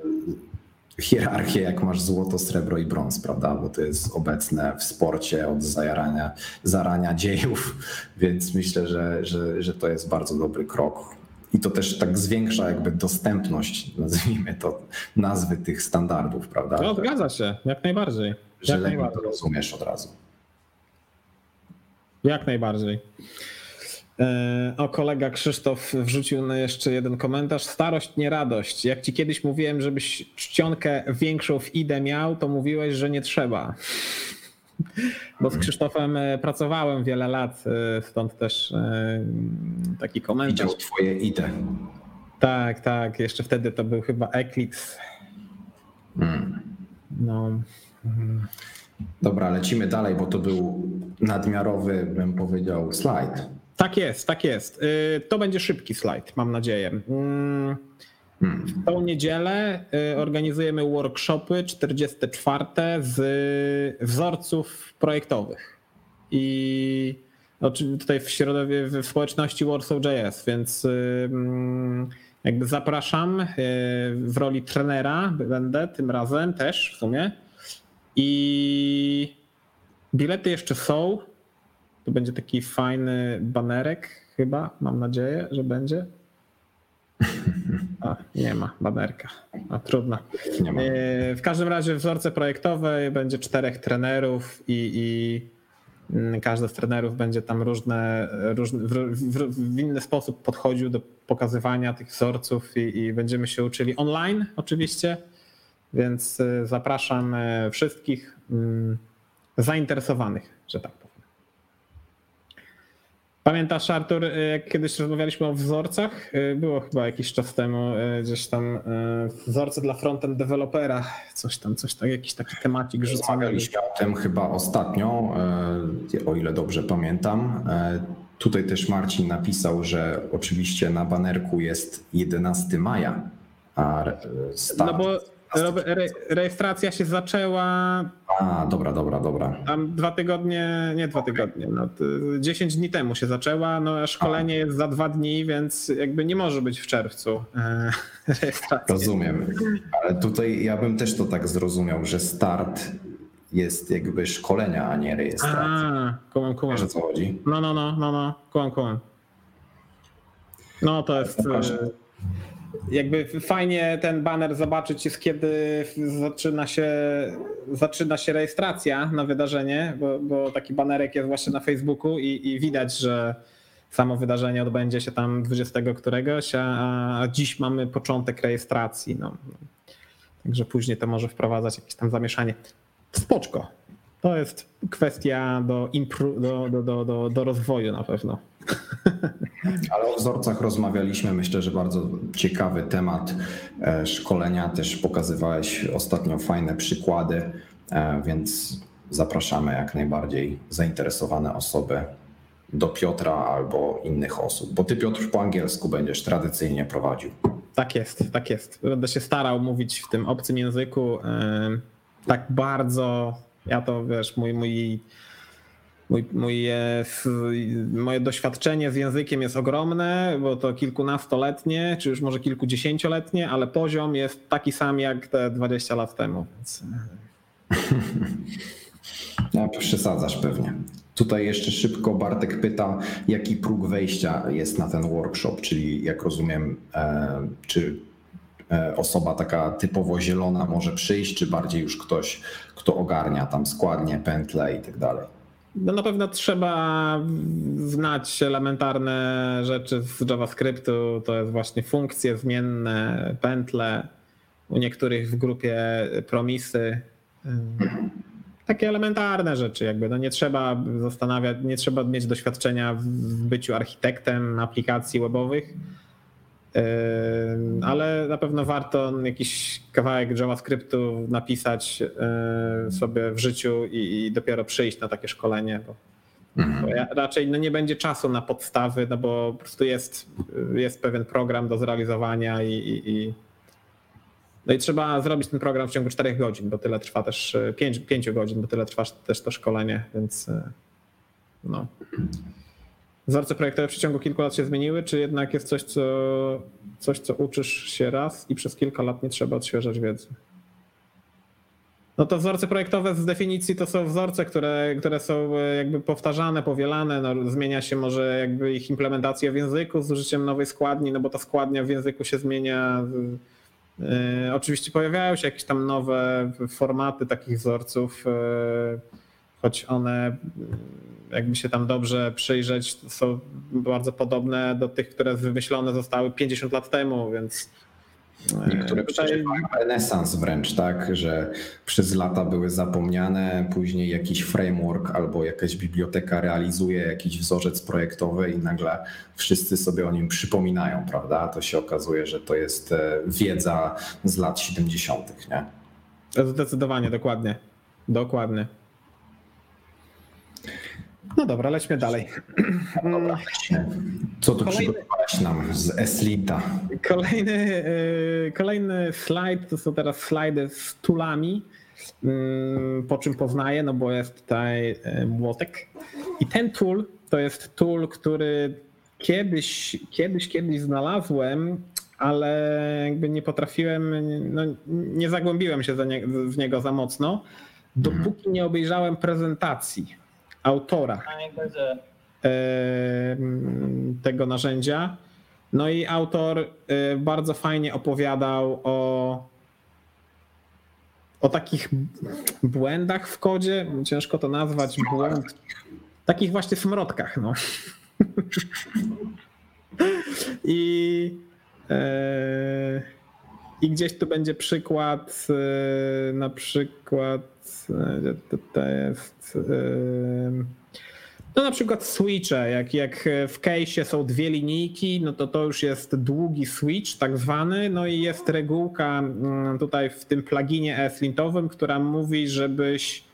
hierarchię, jak masz złoto, srebro i brąz, prawda? Bo to jest obecne w sporcie od zajarania, zarania dziejów, więc myślę, że, że, że to jest bardzo dobry krok. I to też tak zwiększa jakby dostępność, nazwijmy to, nazwy tych standardów, prawda? No, zgadza się, jak najbardziej. że Jak to najbardziej. rozumiesz od razu. Jak najbardziej. E, O, kolega Krzysztof wrzucił na jeszcze jeden komentarz. Starość, nie radość. Jak ci kiedyś mówiłem, żebyś czcionkę większą w IDE miał, to mówiłeś, że nie trzeba. Bo z Krzysztofem e, pracowałem wiele lat, e, stąd też taki komentarz. Widział twoje ide. Tak, tak. Jeszcze wtedy to był chyba Eclipse. Mm. No. Dobra, lecimy dalej, bo to był nadmiarowy, bym powiedział, slajd. Tak jest, tak jest. Y, To będzie szybki slajd, mam nadzieję. Mm. W tą niedzielę y, organizujemy workshopy 44 z wzorców projektowych. I oczywiście tutaj w środowie, w społeczności Warsaw.js, więc y, mm, jakby zapraszam w roli trenera będę tym razem też w sumie. I bilety jeszcze są. To będzie taki fajny banerek chyba, mam nadzieję, że będzie. A, nie ma banerka. A trudno. E, W każdym razie wzorce projektowe będzie czterech trenerów i, i mm, każdy z trenerów będzie tam różne, różne w, w, w inny sposób podchodził do pokazywania tych wzorców i, i będziemy się uczyli online oczywiście. Więc y, zapraszam y, wszystkich mm, zainteresowanych, że tak powiem. Pamiętasz, Artur, jak kiedyś rozmawialiśmy o wzorcach? Było chyba jakiś czas temu gdzieś tam wzorce dla frontend dewelopera, coś tam, coś tak, jakiś taki temacik rzucony. Rozmawialiśmy o tym chyba ostatnio, o ile dobrze pamiętam. Tutaj też Marcin napisał, że oczywiście na banerku jest 11 maja, a start... No bo re, rejestracja się zaczęła. A, dobra, dobra, dobra. Tam dwa tygodnie, nie dwa tygodnie, no, 10 dni temu się zaczęła, no a szkolenie jest za dwa dni, więc jakby nie może być w czerwcu e, rejestracja. Rozumiem, ale tutaj ja bym też to tak zrozumiał, że start jest jakby szkolenia, a nie rejestracja. A, kumam, kumam. Wiesz o co chodzi? No, no, no, no, no, kumam, kumam. No to jest... E, jakby fajnie ten banner zobaczyć jest, kiedy zaczyna się, zaczyna się rejestracja na wydarzenie, bo, bo taki banerek jest właśnie na Facebooku i, i widać, że samo wydarzenie odbędzie się tam 20 któregoś, a, a dziś mamy początek rejestracji. No. Także później to może wprowadzać jakieś tam zamieszanie. Spoczko. To jest kwestia do, do, do, do, do rozwoju na pewno. Ale o wzorcach rozmawialiśmy. Myślę, że bardzo ciekawy temat e, szkolenia. Też pokazywałeś ostatnio fajne przykłady, e, więc zapraszamy jak najbardziej zainteresowane osoby do Piotra albo innych osób. Bo ty, Piotr, po angielsku będziesz tradycyjnie prowadził. Tak jest, tak jest. Będę się starał mówić w tym obcym języku tak bardzo. Ja to wiesz, mój, mój Mój, mój, moje doświadczenie z językiem jest ogromne, bo to kilkunastoletnie, czy już może kilkudziesięcioletnie, ale poziom jest taki sam jak te 20 lat temu. Więc... Ja, przesadzasz pewnie. Tutaj jeszcze szybko Bartek pyta, jaki próg wejścia jest na ten workshop, czyli jak rozumiem, e, czy osoba taka typowo zielona może przyjść, czy bardziej już ktoś, kto ogarnia tam składnie, pętle i tak dalej. No na pewno trzeba znać elementarne rzeczy z JavaScriptu. To jest właśnie funkcje zmienne, pętle, u niektórych w grupie promisy. Takie elementarne rzeczy, jakby. No nie trzeba zastanawiać, nie trzeba mieć doświadczenia w byciu architektem aplikacji webowych ale na pewno warto jakiś kawałek JavaScriptu napisać sobie w życiu i, dopiero przyjść na takie szkolenie, bo, mhm. raczej no nie będzie czasu na podstawy, no bo po prostu jest, jest pewien program do zrealizowania i, i, i no i trzeba zrobić ten program w ciągu 4 godzin, bo tyle trwa też 5, 5 godzin, bo tyle trwa też to szkolenie, więc no. Wzorce projektowe w przeciągu kilku lat się zmieniły, czy jednak jest coś, co, coś, co uczysz się raz i przez kilka lat nie trzeba odświeżać wiedzy? No to wzorce projektowe z definicji to są wzorce, które, które są e, jakby powtarzane, powielane, no, zmienia się może jakby ich implementacja w języku z użyciem nowej składni, no bo ta składnia w języku się zmienia. Yy, oczywiście pojawiają się jakieś tam nowe formaty takich wzorców. Choć one, jakby się tam dobrze przyjrzeć, są bardzo podobne do tych, które wymyślone zostały 50 lat temu, więc. E, Niektóre tutaj... renesans wręcz, tak, że przez lata były zapomniane, później jakiś framework albo jakaś biblioteka realizuje jakiś wzorzec projektowy i nagle wszyscy sobie o nim przypominają, prawda? To się okazuje, że to jest e, wiedza z lat 70., nie? Zdecydowanie, dokładnie. Dokładnie. No dobra, lećmy dalej. Dobra, Co tu Kolejny... przygotowałeś nam z Eslita? Kolejny, y, kolejny slajd to są teraz slajdy z tulami, mm, po czym poznaję, no bo jest tutaj y, młotek. I ten tool to jest tool, który kiedyś, kiedyś, kiedyś znalazłem, ale jakby nie potrafiłem, no, nie zagłębiłem się nie, w niego za mocno, dopóki nie obejrzałem prezentacji autora e, tego narzędzia. No i autor e, bardzo fajnie opowiadał o, o takich błędach w kodzie. Ciężko to nazwać błęd. Takich właśnie smrodkach. No. I, e, I gdzieś tu będzie przykład, na przykład, y, to jest, no na przykład switche, jak, jak w case'ie są dwie linijki, no to to już jest długi switch tak zwany, no i jest regułka mm, tutaj w tym pluginie ESLintowym, która mówi, żebyś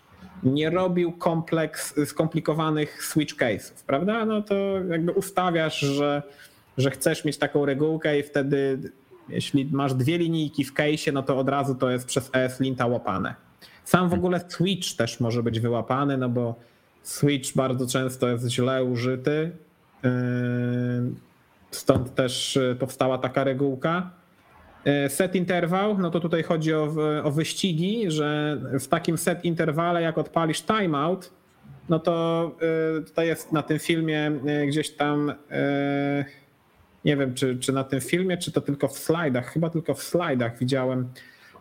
nie robił kompleks skomplikowanych switch case'ów, prawda? No to jakby ustawiasz, że, że chcesz mieć taką regułkę i wtedy jeśli masz dwie linijki w case'ie, no to od razu to jest przez ESLinta łapane. Sam w ogóle switch też może być wyłapany, no bo switch bardzo często jest źle użyty. Yy, stąd też powstała taka regułka. Yy, set interwał, no to tutaj chodzi o, o wyścigi, że w takim set interwale, jak odpalisz timeout, no to yy, tutaj jest na tym filmie gdzieś tam nie wiem, czy, czy na tym filmie, czy to tylko w slajdach, chyba tylko w slajdach widziałem,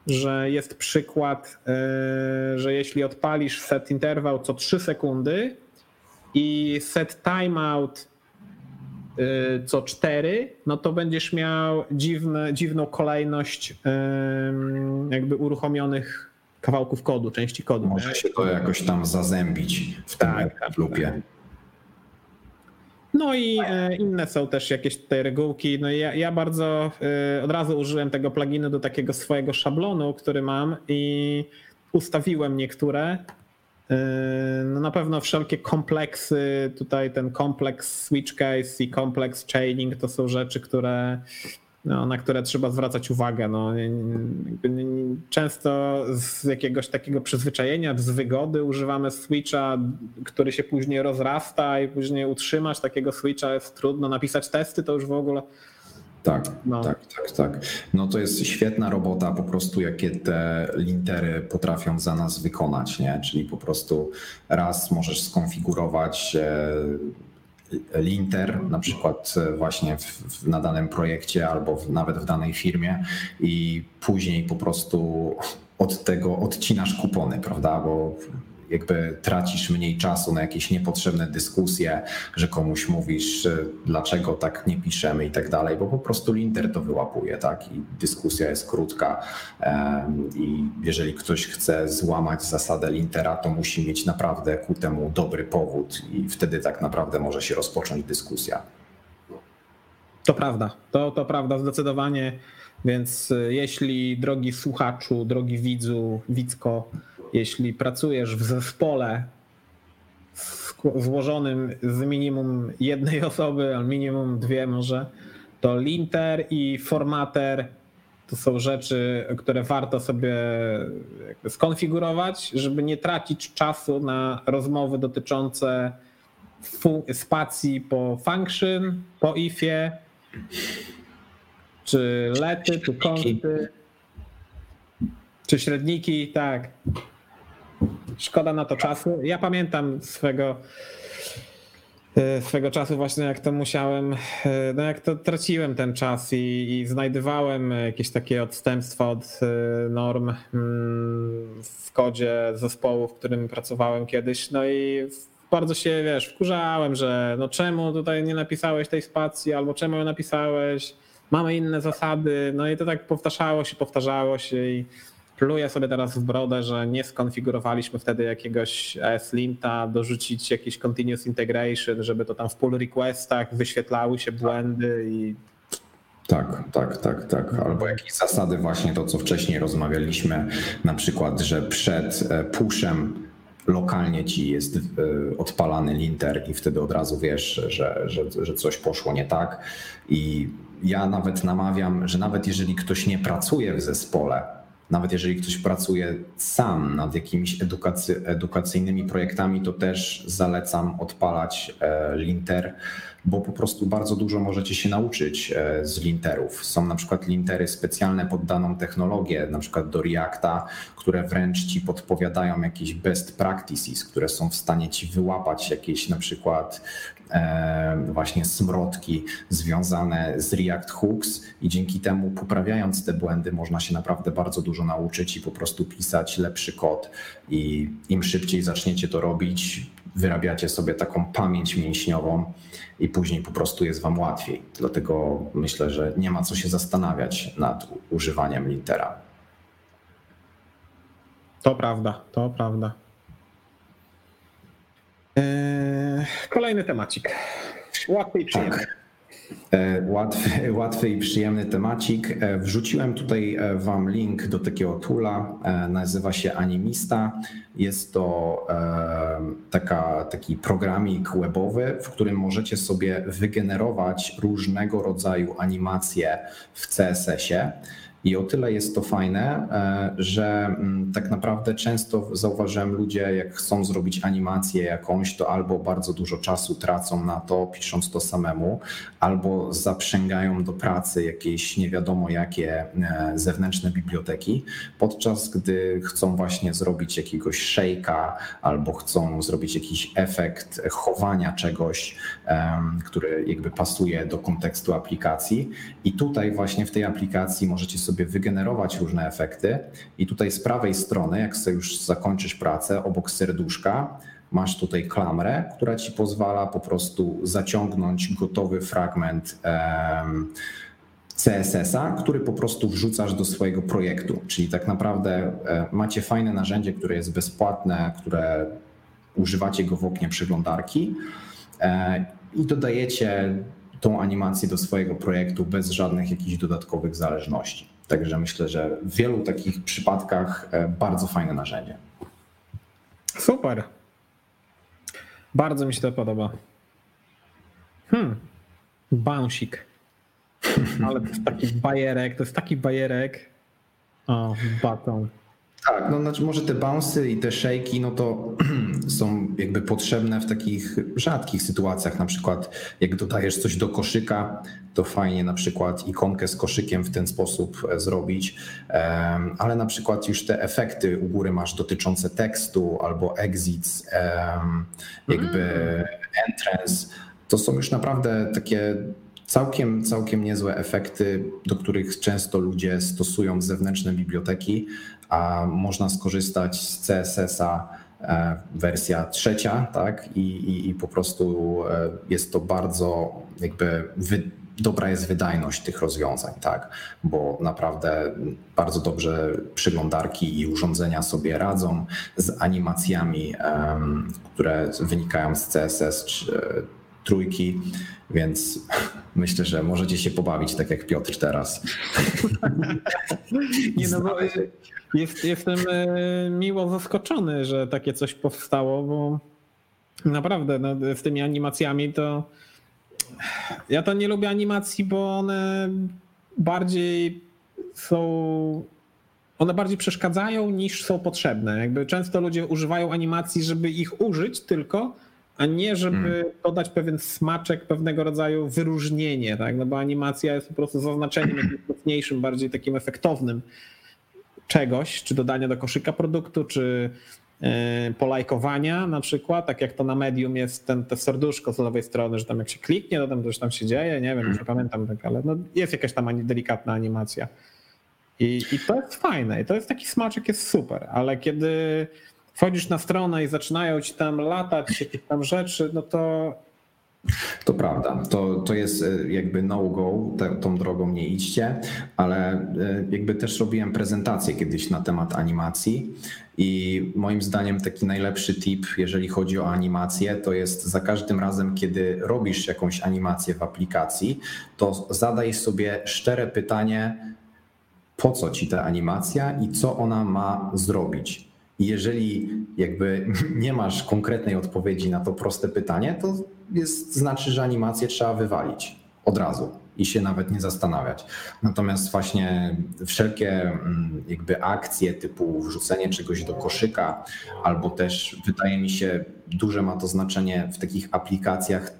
że jest przykład, e, że jeśli odpalisz set interwał co 3 sekundy i set timeout e, co 4, no to będziesz miał dziwne, dziwną kolejność jakby uruchomionych kawałków kodu, części kodu. Może się to jakoś tam zazębić w tym tak, tak lupie. Tak. No i e, inne są też jakieś tutaj regułki. No ja, ja bardzo e, od razu użyłem tego pluginu do takiego swojego szablonu, który mam i ustawiłem niektóre. E, no na pewno wszelkie kompleksy, tutaj ten kompleks switch case i kompleks chaining to są rzeczy, które no, na które trzeba zwracać uwagę. No, często z jakiegoś takiego przyzwyczajenia, z wygody używamy switcha, który się później rozrasta i później utrzymać takiego switcha jest trudno. Napisać testy to już w ogóle. Tak, no. tak, tak, tak. No to jest świetna robota po prostu, jakie te lintery potrafią za nas wykonać, nie? Czyli po prostu raz możesz skonfigurować e, linter, na przykład e, właśnie w, w, na danym projekcie albo w, nawet w danej firmie i później po prostu od tego odcinasz kupony, prawda? Bo jakby tracisz mniej czasu na jakieś niepotrzebne dyskusje, że komuś mówisz, dlaczego tak nie piszemy i tak dalej, bo po prostu linter to wyłapuje, tak? I dyskusja jest krótka. I jeżeli ktoś chce złamać zasadę lintera, to musi mieć naprawdę ku temu dobry powód, i wtedy tak naprawdę może się rozpocząć dyskusja. To prawda, to, to prawda, zdecydowanie. Więc e, jeśli drogi słuchaczu, drogi widzu, widzko, jeśli pracujesz w zespole złożonym z minimum jednej osoby, a minimum dwie może, to linter i formater to są rzeczy, które warto sobie skonfigurować, żeby nie tracić czasu na rozmowy dotyczące spacji po function, po ifie, czy lety, czy kąty, czy średniki, tak. Szkoda na to czasu. Ja pamiętam swego e, swego czasu właśnie jak to musiałem, e, no jak to traciłem ten czas i, i znajdowałem jakieś takie odstępstwa od e, norm mm, w kodzie zespołu, w którym pracowałem kiedyś, no i bardzo się, wiesz, wkurzałem, że no czemu tutaj nie napisałeś tej spacji, albo czemu ją napisałeś, mamy inne zasady, no i to tak powtarzało się, powtarzało się i pluję sobie teraz w brodę, że nie skonfigurowaliśmy wtedy jakiegoś ESLinta, dorzucić jakiś continuous integration, żeby to tam w pull requestach wyświetlały się błędy i tak, tak, tak, tak. Albo jakieś zasady, właśnie to, co wcześniej rozmawialiśmy, na przykład, że przed e, pushem lokalnie ci jest e, odpalany linter i wtedy od razu wiesz, że, że, że coś poszło nie tak. I ja nawet namawiam, że nawet jeżeli ktoś nie pracuje w zespole, nawet jeżeli ktoś pracuje sam nad jakimiś edukacy, edukacyjnymi projektami, to też zalecam odpalać e, linter, bo po prostu bardzo dużo możecie się nauczyć e, z linterów. Są na przykład lintery specjalne pod daną technologię, na przykład do Reacta, które wręcz ci podpowiadają jakieś best practices, które są w stanie ci wyłapać jakieś na przykład właśnie smrodki związane z React Hooks i dzięki temu poprawiając te błędy można się naprawdę bardzo dużo nauczyć i po prostu pisać lepszy kod i im szybciej zaczniecie to robić, wyrabiacie sobie taką pamięć mięśniową i później po prostu jest wam łatwiej. Dlatego myślę, że nie ma co się zastanawiać nad używaniem Lintera. To prawda, to prawda. Eee, kolejny temacik. Łatwy i przyjemny. Tak. Łatwy, łatwy i przyjemny temacik. E, wrzuciłem tutaj e, Wam link do takiego tula. E, nazywa się Animista. Jest to taka, taki programik webowy, w którym możecie sobie wygenerować różnego rodzaju animacje w CSS-ie. I o tyle jest to fajne, e, że mm, tak naprawdę często zauważyłem ludzie, jak chcą zrobić animację jakąś, to albo bardzo dużo czasu tracą na to, pisząc to samemu, albo zaprzęgają do pracy jakieś nie wiadomo jakie e, zewnętrzne biblioteki, podczas gdy chcą właśnie zrobić jakiegoś shake'a albo chcą zrobić jakiś efekt chowania czegoś, który jakby pasuje do kontekstu aplikacji. I tutaj właśnie w tej aplikacji możecie sobie sobie wygenerować różne efekty. I tutaj z prawej strony, jak chcesz już zakończysz pracę, obok serduszka, masz tutaj klamrę, która ci pozwala po prostu zaciągnąć gotowy fragment. Um, CSS-a, który po prostu wrzucasz do swojego projektu. Czyli tak naprawdę e, macie fajne narzędzie, które jest bezpłatne, które używacie go w oknie przeglądarki e, i dodajecie tą animację do swojego projektu bez żadnych jakichś dodatkowych zależności. Także myślę, że w wielu takich przypadkach e, bardzo fajne narzędzie. Super. Bardzo mi się to podoba. Hmm. Bouncik. Ale to jest taki bajerek, to jest taki bajerek. O, baton. Tak, no znaczy może te bouncy i te shake'i, no to są jakby potrzebne w takich rzadkich sytuacjach, na przykład jak dodajesz coś do koszyka, to fajnie na przykład ikonkę z koszykiem w ten sposób e, zrobić, ale na przykład już te efekty u góry masz dotyczące tekstu albo exits, jakby mm. entrance, to są już naprawdę takie całkiem, całkiem niezłe efekty, do których często ludzie stosują zewnętrzne biblioteki, a można skorzystać z CSS-a e, wersja trzecia, tak? I, i, i po prostu e, jest to bardzo jakby wy, dobra jest wydajność tych rozwiązań, tak? Bo naprawdę bardzo dobrze przyglądarki i urządzenia sobie radzą z animacjami, które wynikają z CSS trójki, więc myślę, że możecie się pobawić tak jak Piotr teraz. Nie no, bo jest, jestem e, miło zaskoczony, że takie coś powstało, bo naprawdę no, z tymi animacjami to ja to nie lubię animacji, bo one bardziej są one bardziej przeszkadzają niż są potrzebne. Jakby często ludzie używają animacji, żeby ich użyć tylko, a nie żeby hmm. dodać pewien smaczek, pewnego rodzaju wyróżnienie, tak? No bo animacja jest po prostu zaznaczeniem jakimś mocniejszym, bardziej takim efektownym czegoś, czy dodania do koszyka produktu, czy e, polajkowania na przykład, tak jak to na medium jest ten, te serduszko z lewej strony, że tam jak się kliknie, to tam coś tam się dzieje, nie wiem, już nie pamiętam, tak, ale no jest jakaś tam delikatna animacja. I, I to jest fajne, i to jest taki smaczek, jest super, ale kiedy wchodzisz na stronę i zaczynają ci tam latać jakieś tam rzeczy, no to to prawda, to, to jest e, jakby no-go, tą drogą nie idźcie, ale e, jakby też robiłem prezentację kiedyś na temat animacji i moim zdaniem taki najlepszy tip, jeżeli chodzi o animację, to jest za każdym razem, kiedy robisz jakąś animację w aplikacji, to zadaj sobie szczere pytanie, po co ci ta animacja i co ona ma zrobić. Jeżeli jakby nie masz konkretnej odpowiedzi na to proste pytanie, to jest, znaczy, że animację trzeba wywalić od razu i się nawet nie zastanawiać. Natomiast właśnie wszelkie mm, jakby akcje typu wrzucenie czegoś do koszyka, albo też wydaje mi się, duże ma to znaczenie w takich aplikacjach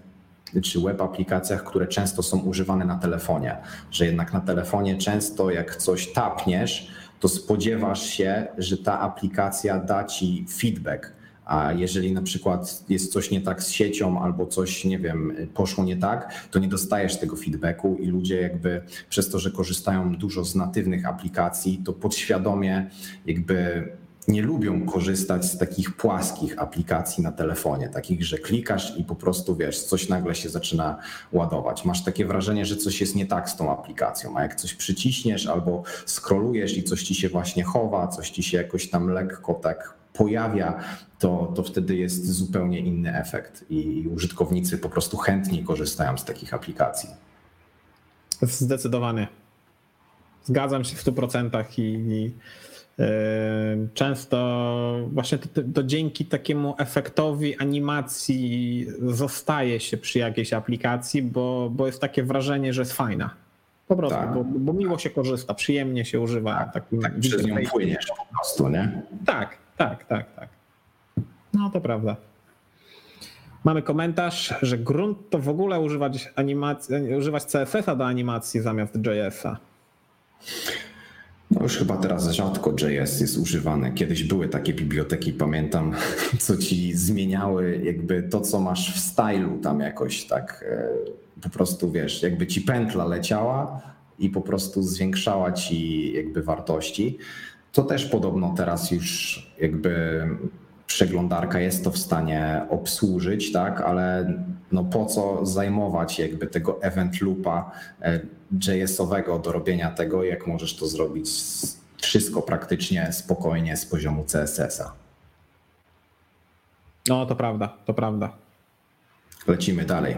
czy web aplikacjach, które często są używane na telefonie, że jednak na telefonie często jak coś tapniesz, to spodziewasz się, że ta aplikacja da ci feedback. A jeżeli na przykład jest coś nie tak z siecią albo coś, nie wiem, poszło nie tak, to nie dostajesz tego feedbacku i ludzie jakby przez to, że korzystają dużo z natywnych aplikacji, to podświadomie jakby nie lubią korzystać z takich płaskich aplikacji na telefonie, takich, że klikasz i po prostu wiesz, coś nagle się zaczyna ładować. Masz takie wrażenie, że coś jest nie tak z tą aplikacją, a jak coś przyciśniesz albo scrollujesz i coś ci się właśnie chowa, coś ci się jakoś tam lekko tak pojawia, to, to wtedy jest zupełnie inny efekt i użytkownicy po prostu chętniej korzystają z takich aplikacji. Zdecydowanie. Zgadzam się w 100% i, i Często właśnie to, to, dzięki takiemu efektowi animacji zostaje się przy jakiejś aplikacji, bo, bo jest takie wrażenie, że jest fajna. Po prostu, tak. bo, bo, miło się korzysta, przyjemnie się używa. Tak, takim tak przez nią płyniesz po prostu, nie? Tak, tak, tak, tak. No to prawda. Mamy komentarz, że grunt to w ogóle używać, animacji, używać CSS-a do animacji zamiast JS-a. No już chyba teraz rzadko JS jest używany. Kiedyś były takie biblioteki, pamiętam, co ci zmieniały jakby to, co masz w stylu tam jakoś tak e, po prostu wiesz, jakby ci pętla leciała i po prostu zwiększała ci jakby wartości. To też podobno teraz już jakby przeglądarka jest to w stanie obsłużyć, tak, ale no po co zajmować jakby tego event loopa e, JS-owego do robienia tego, jak możesz to zrobić wszystko praktycznie spokojnie z poziomu CSS-a. No to prawda, to prawda. Lecimy dalej.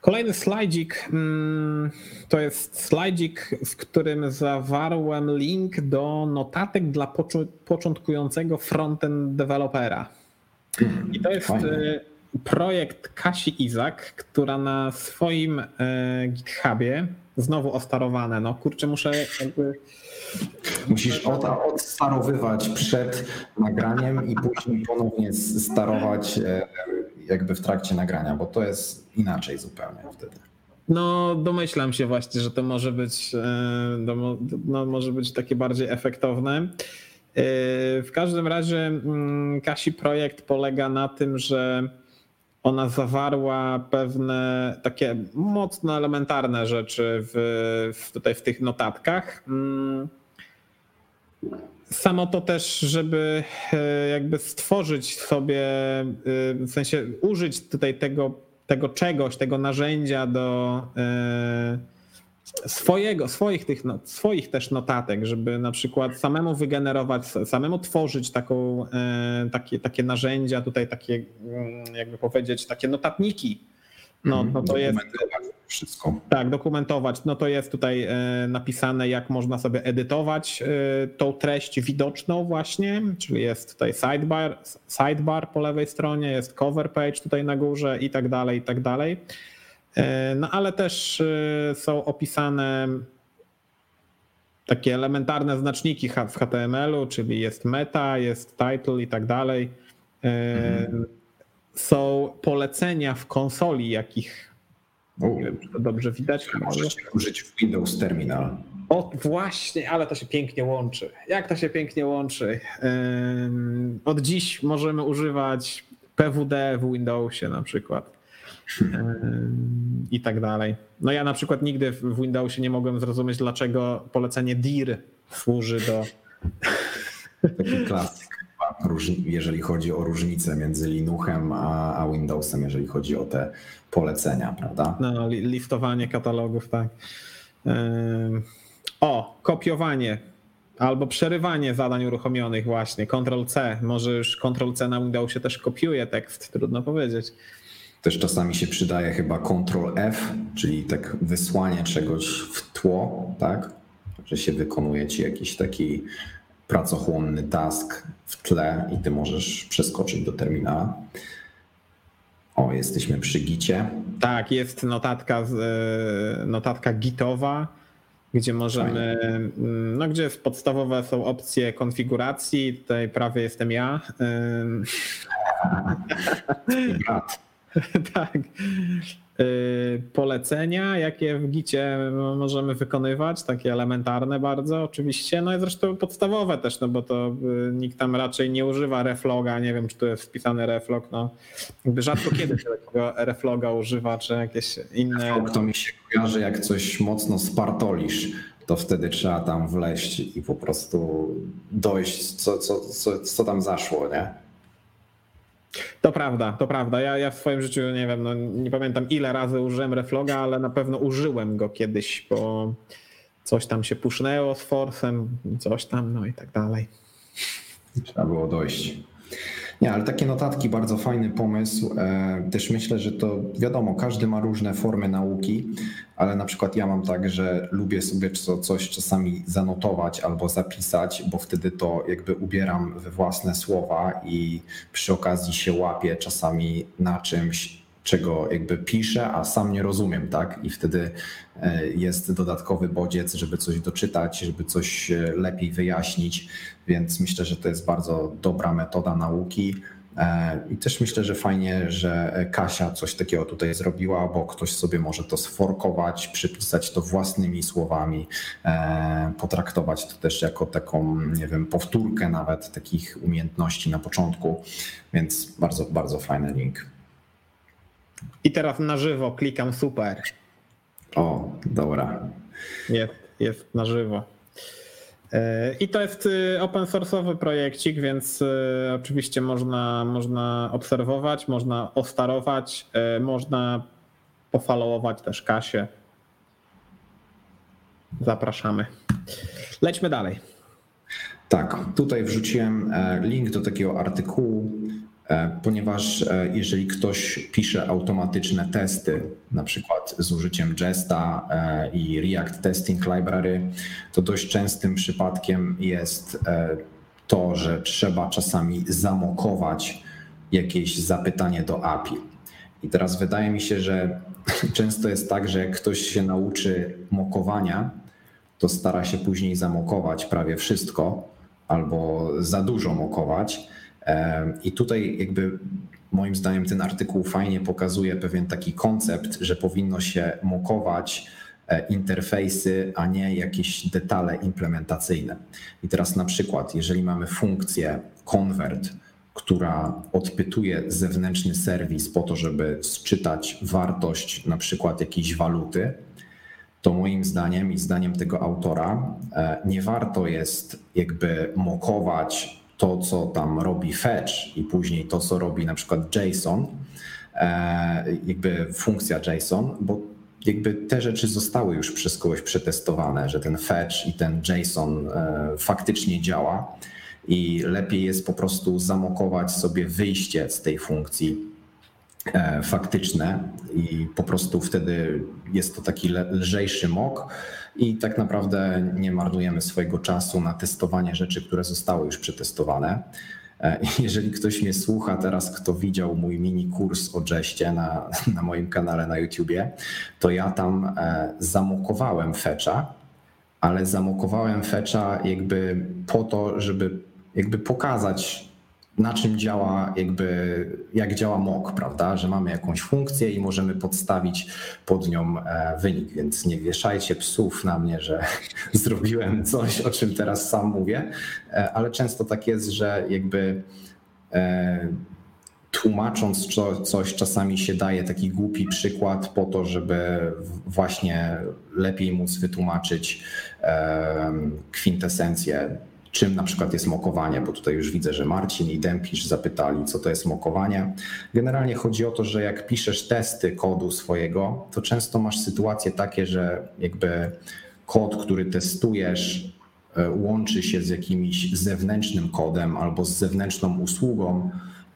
Kolejny slajdzik mm, to jest slajdzik, w którym zawarłem link do notatek dla początkującego frontend dewelopera. I to jest Fajne projekt Kasi Izak, która na swoim e, GitHubie, znowu ostarowane, no kurczę, muszę jakby... Musisz odstarowywać przed nagraniem i później ponownie starować e, jakby w trakcie nagrania, bo to jest inaczej zupełnie wtedy. No, domyślam się właśnie, że to może być, e, no, może być takie bardziej efektowne. W każdym razie mm, Kasi projekt polega na tym, że ona zawarła pewne takie mocno elementarne rzeczy w, w tutaj w tych notatkach. Samo to też, żeby e, jakby stworzyć sobie, e, w sensie użyć tutaj tego, tego czegoś, tego narzędzia do e, swojego, swoich, tych, swoich też notatek, żeby na przykład samemu wygenerować, samemu tworzyć taką, takie, takie narzędzia, tutaj takie, mm, jakby powiedzieć, takie notatniki. No, mhm, no to jest. Wszystko. Tak, dokumentować. No to jest tutaj e, napisane, jak można sobie edytować e, tą treść widoczną, właśnie, czyli jest tutaj sidebar, sidebar po lewej stronie, jest cover page tutaj na górze i tak dalej, i tak dalej. E, no ale też są opisane takie elementarne znaczniki w HTML-u, czyli jest meta, jest title i tak dalej. Mhm. Są polecenia w konsoli, jakich nie wiem, czy to dobrze widać. Możesz użyć w Windows Terminal. O, właśnie, ale to się pięknie łączy. Jak to się pięknie łączy? Od dziś możemy używać PWD w Windowsie na przykład i tak dalej. No ja na przykład nigdy w Windowsie nie mogłem zrozumieć, dlaczego polecenie dir służy do... Taki klasyk, jeżeli chodzi o różnicę między Linuxem a, a Windowsem, jeżeli chodzi o te polecenia, prawda? No, listowanie katalogów, tak. O, kopiowanie albo przerywanie zadań uruchomionych właśnie, Ctrl-C. Może już Ctrl-C na Windowsie też kopiuje tekst, trudno powiedzieć. Też czasami się przydaje chyba Ctrl F, czyli tak wysłanie czegoś w tło, tak? Że się wykonuje ci jakiś taki pracochłonny task w tle i ty możesz przeskoczyć do terminala. O, jesteśmy przy gicie. Tak, jest notatka, e, notatka gitowa, gdzie możemy, Fajnie. no gdzie podstawowe są opcje konfiguracji. Tutaj prawie jestem ja. Brat. tak. Y, polecenia, jakie w gicie możemy wykonywać, takie elementarne bardzo oczywiście, no i zresztą podstawowe też, no bo to y, nikt tam raczej nie używa refloga, nie wiem czy tu jest wpisany reflog, no. Rzadko kiedy się takiego refloga używa, czy jakieś inne... Reflog to mi się kojarzy jak coś mocno spartolisz, to wtedy trzeba tam wleść i po prostu dojść, co, co, co, co tam zaszło, nie? To prawda, to prawda. Ja, ja w swoim życiu nie wiem, no nie pamiętam ile razy użyłem refloga, ale na pewno użyłem go kiedyś, bo coś tam się pusznęło z forsem, coś tam, no i tak dalej. Trzeba było dojść. Nie, ale takie notatki, bardzo fajny pomysł. E, też myślę, że to wiadomo, każdy ma różne formy nauki, ale na przykład ja mam tak, że lubię sobie coś czasami zanotować albo zapisać, bo wtedy to jakby ubieram we własne słowa i przy okazji się łapię czasami na czymś, czego jakby piszę, a sam nie rozumiem, tak? I wtedy e, jest dodatkowy bodziec, żeby coś doczytać, żeby coś e, lepiej wyjaśnić, więc myślę, że to jest bardzo dobra metoda nauki. E, I też myślę, że fajnie, że Kasia coś takiego tutaj zrobiła, bo ktoś sobie może to sforkować, przypisać to własnymi słowami, potraktować to też jako taką, nie wiem, powtórkę nawet takich umiejętności na początku, więc bardzo, bardzo fajny link. I teraz na żywo klikam super. O, dobra. Jest, jest na żywo. E, I to jest y, open source'owy projekcik, więc y, oczywiście można, można obserwować, można ostarować, e, można pofollowować też Kasię. Zapraszamy. Lećmy dalej. Tak, tutaj wrzuciłem e, link do takiego artykułu ponieważ e, jeżeli ktoś pisze automatyczne testy, na przykład z użyciem Jesta e, i React Testing Library, to dość częstym przypadkiem jest to, że trzeba czasami zamokować jakieś zapytanie do API. I teraz wydaje mi się, że często jest tak, że jak ktoś się nauczy mokowania, to stara się później zamokować prawie wszystko albo za dużo mokować i tutaj jakby moim zdaniem ten artykuł fajnie pokazuje pewien taki koncept, że powinno się mokować e, interfejsy, a nie jakieś detale implementacyjne. I teraz na przykład, jeżeli mamy funkcję convert, która odpytuje zewnętrzny serwis po to, żeby sczytać wartość na przykład jakiejś waluty, to moim zdaniem i zdaniem tego autora e, nie warto jest jakby mokować to, co tam robi fetch i później to, co robi na przykład JSON, e, jakby funkcja JSON, bo jakby te rzeczy zostały już przez kogoś przetestowane, że ten fetch i ten JSON e, faktycznie działa i lepiej jest po prostu zamokować sobie wyjście z tej funkcji faktyczne i po prostu wtedy jest to taki lżejszy mok i tak naprawdę nie marnujemy swojego czasu na testowanie rzeczy, które zostały już przetestowane. E, jeżeli ktoś mnie słucha teraz, kto widział mój mini kurs o Jeście na, na moim kanale na YouTubie, to ja tam e, zamokowałem fetcha, ale zamokowałem fetcha jakby po to, żeby jakby pokazać na czym działa, jakby jak działa mock, prawda? Że mamy jakąś funkcję i możemy podstawić pod nią e, wynik, więc nie wieszajcie psów na mnie, że zrobiłem coś, o czym teraz sam mówię, e, ale często tak jest, że jakby e, tłumacząc coś, czasami się daje taki głupi przykład po to, żeby właśnie lepiej móc wytłumaczyć kwintesencję czym na przykład jest mokowanie, bo tutaj już widzę, że Marcin i Dępisz zapytali, co to jest mokowanie. Generalnie chodzi o to, że jak piszesz testy kodu swojego, to często masz sytuacje takie, że jakby kod, który testujesz, e, łączy się z jakimś zewnętrznym kodem albo z zewnętrzną usługą,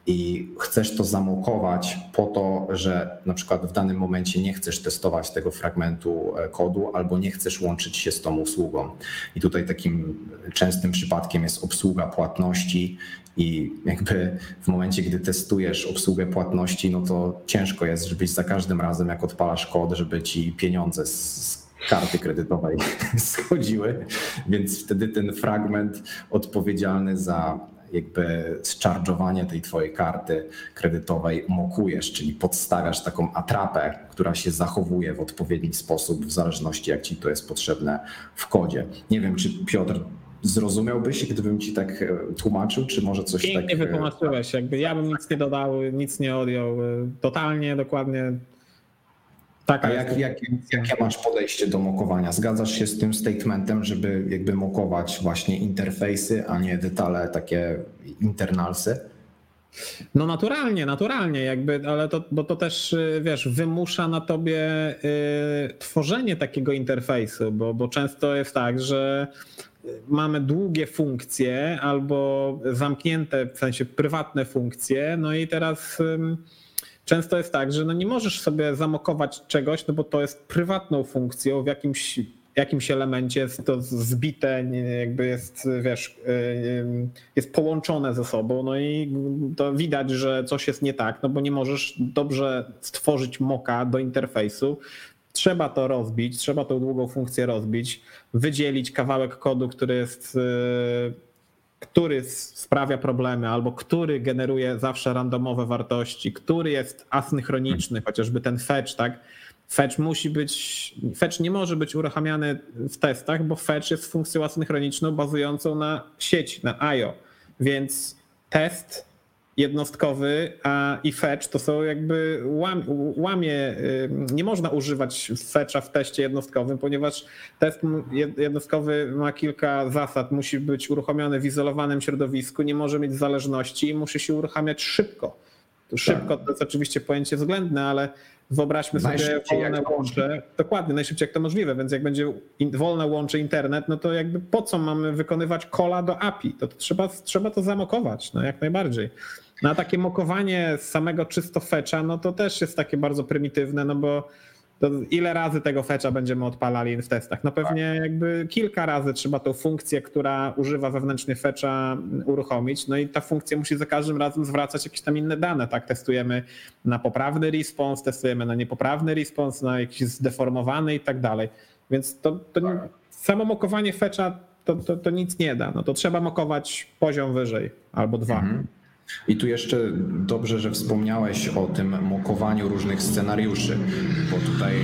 i chcesz to zamokować po to, że na przykład w danym momencie nie chcesz testować tego fragmentu e, kodu albo nie chcesz łączyć się z tą usługą. I tutaj takim częstym przypadkiem jest obsługa płatności i jakby w momencie, gdy testujesz obsługę płatności, no to ciężko jest, żebyś za każdym razem, jak odpalasz kod, żeby ci pieniądze z karty kredytowej schodziły, więc wtedy ten fragment odpowiedzialny za jakby zcharge'owanie tej twojej karty kredytowej mokujesz, czyli podstawiasz taką atrapę, która się zachowuje w odpowiedni sposób w zależności jak ci to jest potrzebne w kodzie. Nie wiem, czy Piotr zrozumiałbyś, gdybym ci tak e, tłumaczył, czy może coś Pięknie tak... Nie wytłumaczyłeś, jakby ja bym nic nie dodał, nic nie odjął, e, totalnie, dokładnie Tak, A jak, jak, jakie masz podejście do mokowania? Zgadzasz się z tym statementem, żeby jakby mokować właśnie interfejsy, a nie detale takie internalsy? No naturalnie, naturalnie jakby, ale to, bo to też y, wiesz, wymusza na tobie y, tworzenie takiego interfejsu, bo, bo często jest tak, że mamy długie funkcje albo zamknięte, w sensie prywatne funkcje, no i teraz y, często jest tak, że no nie możesz sobie zamokować czegoś, no bo to jest prywatną funkcją w jakimś jakimś elemencie jest to zbite, jakby jest, wiesz, y, jest połączone ze sobą, no i to widać, że coś jest nie tak, no bo nie możesz dobrze stworzyć moka do interfejsu. Trzeba to rozbić, trzeba tą długą funkcję rozbić, wydzielić kawałek kodu, który jest y, który sprawia problemy, albo który generuje zawsze randomowe wartości, który jest asynchroniczny, chociażby ten fetch, tak? Fetch musi być, fetch nie może być uruchamiany w testach, bo fetch jest funkcją asynchroniczną bazującą na sieci, na IO. Więc test jednostkowy a i fetch to są jakby łam, łamie, nie można używać fetcha w teście jednostkowym, ponieważ test jednostkowy ma kilka zasad. Musi być uruchomiony w izolowanym środowisku, nie może mieć zależności i musi się uruchamiać szybko. Szybko to jest oczywiście pojęcie względne, ale Wyobraźmy sobie wolne łącze. Dokładnie, najszybciej jak to możliwe, więc jak będzie wolne łącze internet, no to jakby po co mamy wykonywać kola do API? To, to trzeba, trzeba to zamokować, no jak najbardziej. No a takie mokowanie z samego czysto fetcha, no to też jest takie bardzo prymitywne, no bo ile razy tego fetcha będziemy odpalali w testach? No pewnie tak. jakby kilka razy trzeba tą funkcję, która używa wewnętrznie fetcha uruchomić, no i ta funkcja musi za każdym razem zwracać jakieś tam inne dane, tak? Testujemy na poprawny response, testujemy na niepoprawny response, na jakiś zdeformowany i tak dalej. Więc to, to tak. samo mokowanie fetcha to, to, to, nic nie da. No to trzeba mokować poziom wyżej albo dwa. Mhm. I tu jeszcze dobrze, że wspomniałeś o tym mokowaniu różnych scenariuszy, bo tutaj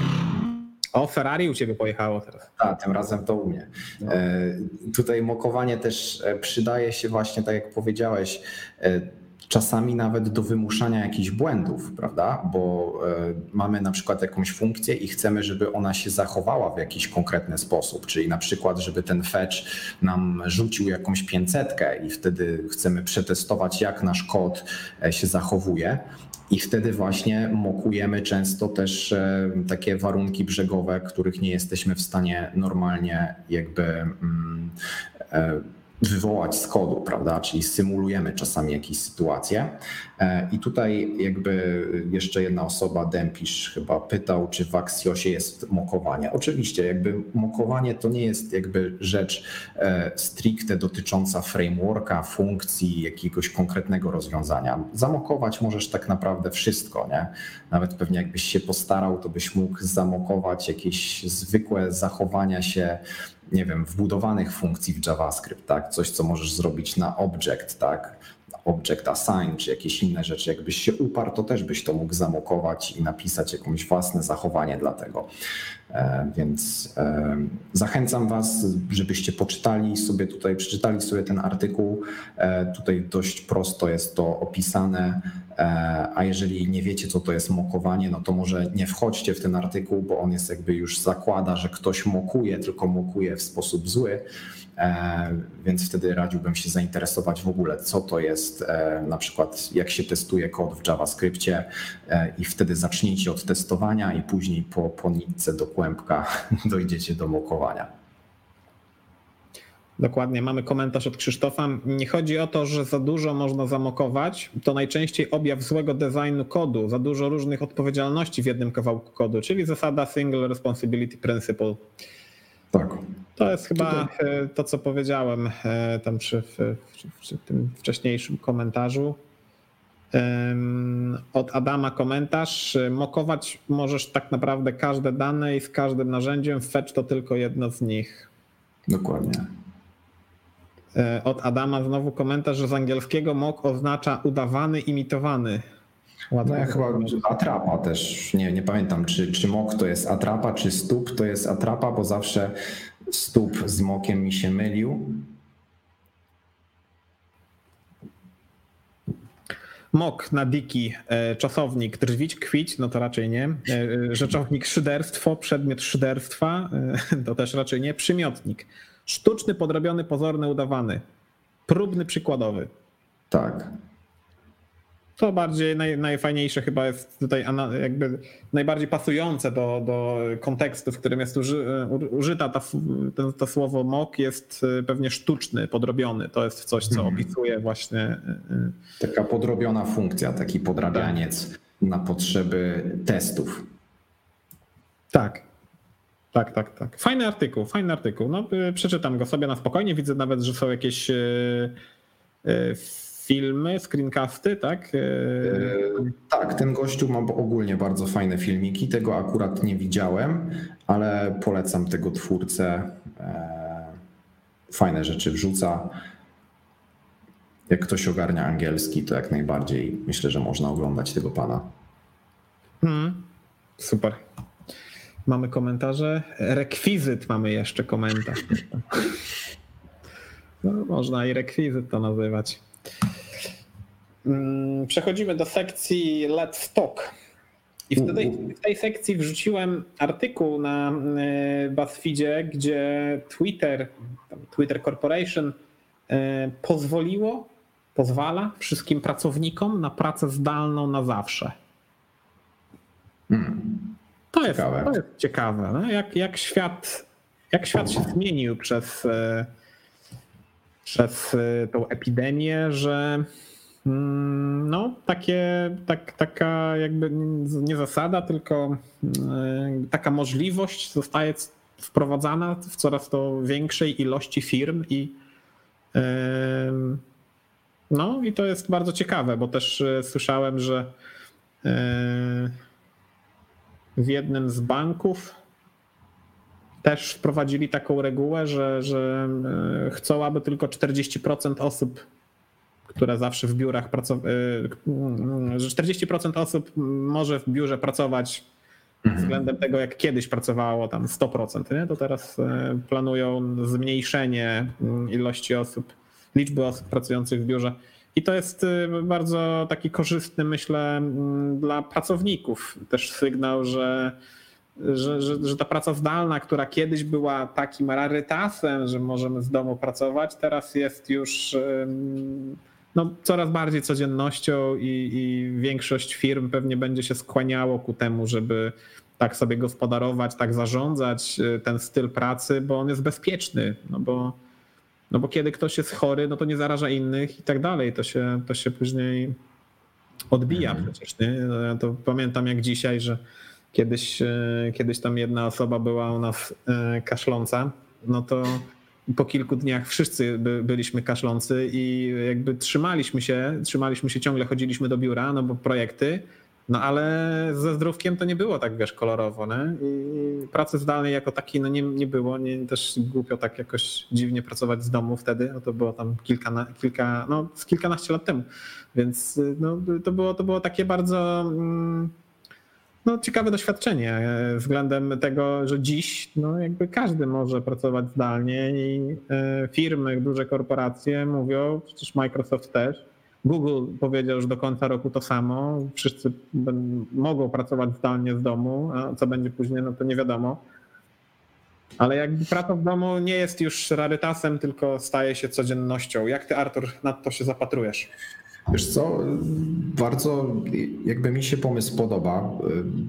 o, Ferrari u ciebie pojechało teraz. Tak, tym razem to u mnie. No. E, tutaj mokowanie też e, przydaje się właśnie, tak jak powiedziałeś, e, czasami nawet do wymuszania jakichś błędów, prawda? Bo e, mamy na przykład jakąś funkcję i chcemy, żeby ona się zachowała w jakiś konkretny sposób, czyli na przykład, żeby ten fetch nam rzucił jakąś pięcetkę i wtedy chcemy przetestować, jak nasz kod e, się zachowuje. I wtedy właśnie mokujemy często też e, takie warunki brzegowe, których nie jesteśmy w stanie normalnie jakby mm, wywołać z kodu, prawda? Czyli symulujemy czasami jakieś sytuacje. E, I tutaj jakby jeszcze jedna osoba, Dempisz chyba pytał, czy w Axiosie jest mokowanie. Oczywiście jakby mokowanie to nie jest jakby rzecz e, stricte dotycząca frameworka, funkcji, jakiegoś konkretnego rozwiązania. Zamokować możesz tak naprawdę wszystko, nie? Nawet pewnie jakbyś się postarał, to byś mógł zamokować jakieś zwykłe zachowania się nie wiem, wbudowanych funkcji w JavaScript, tak? Coś, co możesz zrobić na object, tak? Object assign, czy jakieś inne rzeczy. Jakbyś się uparł, to też byś to mógł zamokować i napisać jakieś własne zachowanie dla tego. E, więc e, zachęcam Was, żebyście poczytali sobie tutaj, przeczytali sobie ten artykuł. E, tutaj dość prosto jest to opisane. A jeżeli nie wiecie, co to jest mokowanie, no to może nie wchodźcie w ten artykuł, bo on jest jakby już zakłada, że ktoś mokuje, tylko mokuje w sposób zły. Więc wtedy radziłbym się zainteresować w ogóle, co to jest, na przykład jak się testuje kod w JavaScriptie i wtedy zacznijcie od testowania i później po, po nitce dokładnie kłębka dojdziecie do mokowania. Dokładnie, mamy komentarz od Krzysztofa. Nie chodzi o to, że za dużo można zamokować, to najczęściej objaw złego designu kodu, za dużo różnych odpowiedzialności w jednym kawałku kodu, czyli zasada Single Responsibility Principle. Tak. To jest chyba Tutaj. to, co powiedziałem e, tam przy, przy, tym wcześniejszym komentarzu. Od Adama komentarz. Mokować możesz tak naprawdę każde dane i z każdym narzędziem. Fetch to tylko jedno z nich. Dokładnie. E, od Adama znowu komentarz, że z angielskiego mock oznacza udawany, imitowany. Ładnie. No ja chyba atrapa też, nie, nie pamiętam, czy, czy mok to jest atrapa, czy stóp to jest atrapa, bo zawsze stóp z mokiem mi się mylił. Mok na diki, e, czasownik drwić, kwić, no to raczej nie. E, rzeczownik szyderstwo, przedmiot szyderstwa, e, to też raczej nie. Przymiotnik. Sztuczny, podrobiony, pozorny, udawany. Próbny, przykładowy. Tak. To bardziej naj, najfajniejsze chyba jest tutaj jakby najbardziej pasujące do, do kontekstu, w którym jest uży, użyta ta, to, to słowo mok jest y, pewnie sztuczny, podrobiony. To jest coś, co mhm. opisuje właśnie. Y, y, Taka podrobiona funkcja, taki podrabianiec tak. na potrzeby testów. Tak. Tak, tak, tak. Fajny artykuł, fajny artykuł. No, przeczytam go sobie na spokojnie. Widzę nawet, że są jakieś filmy, screencasty, tak? E, tak, ten gościu ma ogólnie bardzo fajne filmiki. Tego akurat nie widziałem, ale polecam tego twórcę. E, fajne rzeczy wrzuca. Jak ktoś ogarnia angielski, to jak najbardziej myślę, że można oglądać tego pana. Hmm, super. Mamy komentarze. Rekwizyt mamy jeszcze komentarz. No, można i rekwizyt to nazywać. Mm, przechodzimy do sekcji Let's Talk. I wtedy w tej sekcji wrzuciłem artykuł na e, BuzzFeedzie, gdzie Twitter, Twitter Corporation e, pozwoliło, pozwala wszystkim pracownikom na pracę zdalną na zawsze. Hmm. To, jest, ciekawe. to jest ciekawe. No? Jak, jak, świat, jak świat się zmienił przez, e, przez tą epidemię, że Mm, no, takie, tak, taka jakby nie zasada, tylko mm, taka możliwość zostaje wprowadzana w coraz to większej ilości firm i no i to jest bardzo ciekawe, bo też e, słyszałem, że e, w jednym z banków też wprowadzili taką regułę, że, że e, chcą, aby tylko 40% osób które zawsze w biurach pracowały, że 40% osób może w biurze pracować mhm. względem tego, jak kiedyś pracowało tam 100%, nie? to teraz planują zmniejszenie ilości osób, liczby osób pracujących w biurze. I to jest bardzo taki korzystny, myślę, mm, dla pracowników też sygnał, że, że, że, że ta praca zdalna, która kiedyś była takim rarytasem, że możemy z domu pracować, teraz jest już no, coraz bardziej codziennością i, i większość firm pewnie będzie się skłaniało ku temu, żeby tak sobie gospodarować, tak zarządzać y, ten styl pracy, bo on jest bezpieczny, no bo, no bo kiedy ktoś jest chory, no to nie zaraża innych i tak dalej, to się, to się później odbija mhm. przecież, nie? No ja to pamiętam jak dzisiaj, że kiedyś, y, kiedyś tam jedna osoba była u nas y, kaszląca, no to po kilku dniach wszyscy by, byliśmy kaszlący i jakby trzymaliśmy się, trzymaliśmy się ciągle, chodziliśmy do biura, no bo projekty, no ale ze zdrówkiem to nie było tak, wiesz, kolorowo, nie? I pracy zdalnej jako takiej no nie, nie było, nie, też głupio tak jakoś dziwnie pracować z domu wtedy, no to było tam kilka, kilka no z kilkanaście lat temu, więc no, to, było, to było takie bardzo... Mm, no, ciekawe doświadczenie e, względem tego, że dziś no, jakby każdy może pracować zdalnie i e, firmy, duże korporacje mówią, przecież Microsoft też, Google powiedział, że do końca roku to samo, wszyscy mogą pracować zdalnie z domu, a co będzie później, no to nie wiadomo. Ale jakby praca w domu nie jest już rarytasem, tylko staje się codziennością. Jak ty, Artur, na to się zapatrujesz? Wiesz co, bardzo jakby mi się pomysł podoba.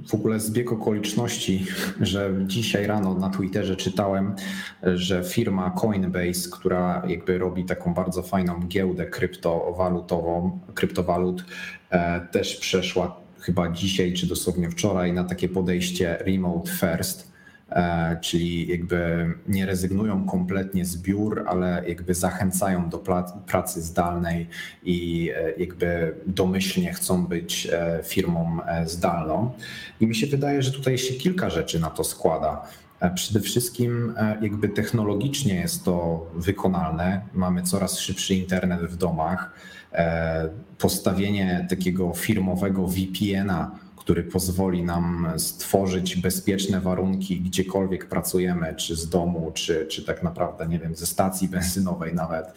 W ogóle zbieg okoliczności, że dzisiaj rano na Twitterze czytałem, że firma Coinbase, która jakby robi taką bardzo fajną giełdę kryptowalutową, kryptowalut, e, też przeszła chyba dzisiaj czy dosłownie wczoraj na takie podejście remote first czyli jakby nie rezygnują kompletnie z biur, ale jakby zachęcają do pracy zdalnej i e, jakby domyślnie chcą być e, firmą zdalną. I mi się wydaje, że tutaj się kilka rzeczy na to składa. Przede wszystkim jakby technologicznie jest to wykonalne. Mamy coraz szybszy internet w domach. Postawienie takiego firmowego VPN-a który pozwoli nam stworzyć bezpieczne warunki gdziekolwiek pracujemy, czy z domu, czy, czy tak naprawdę, nie wiem, ze stacji benzynowej nawet.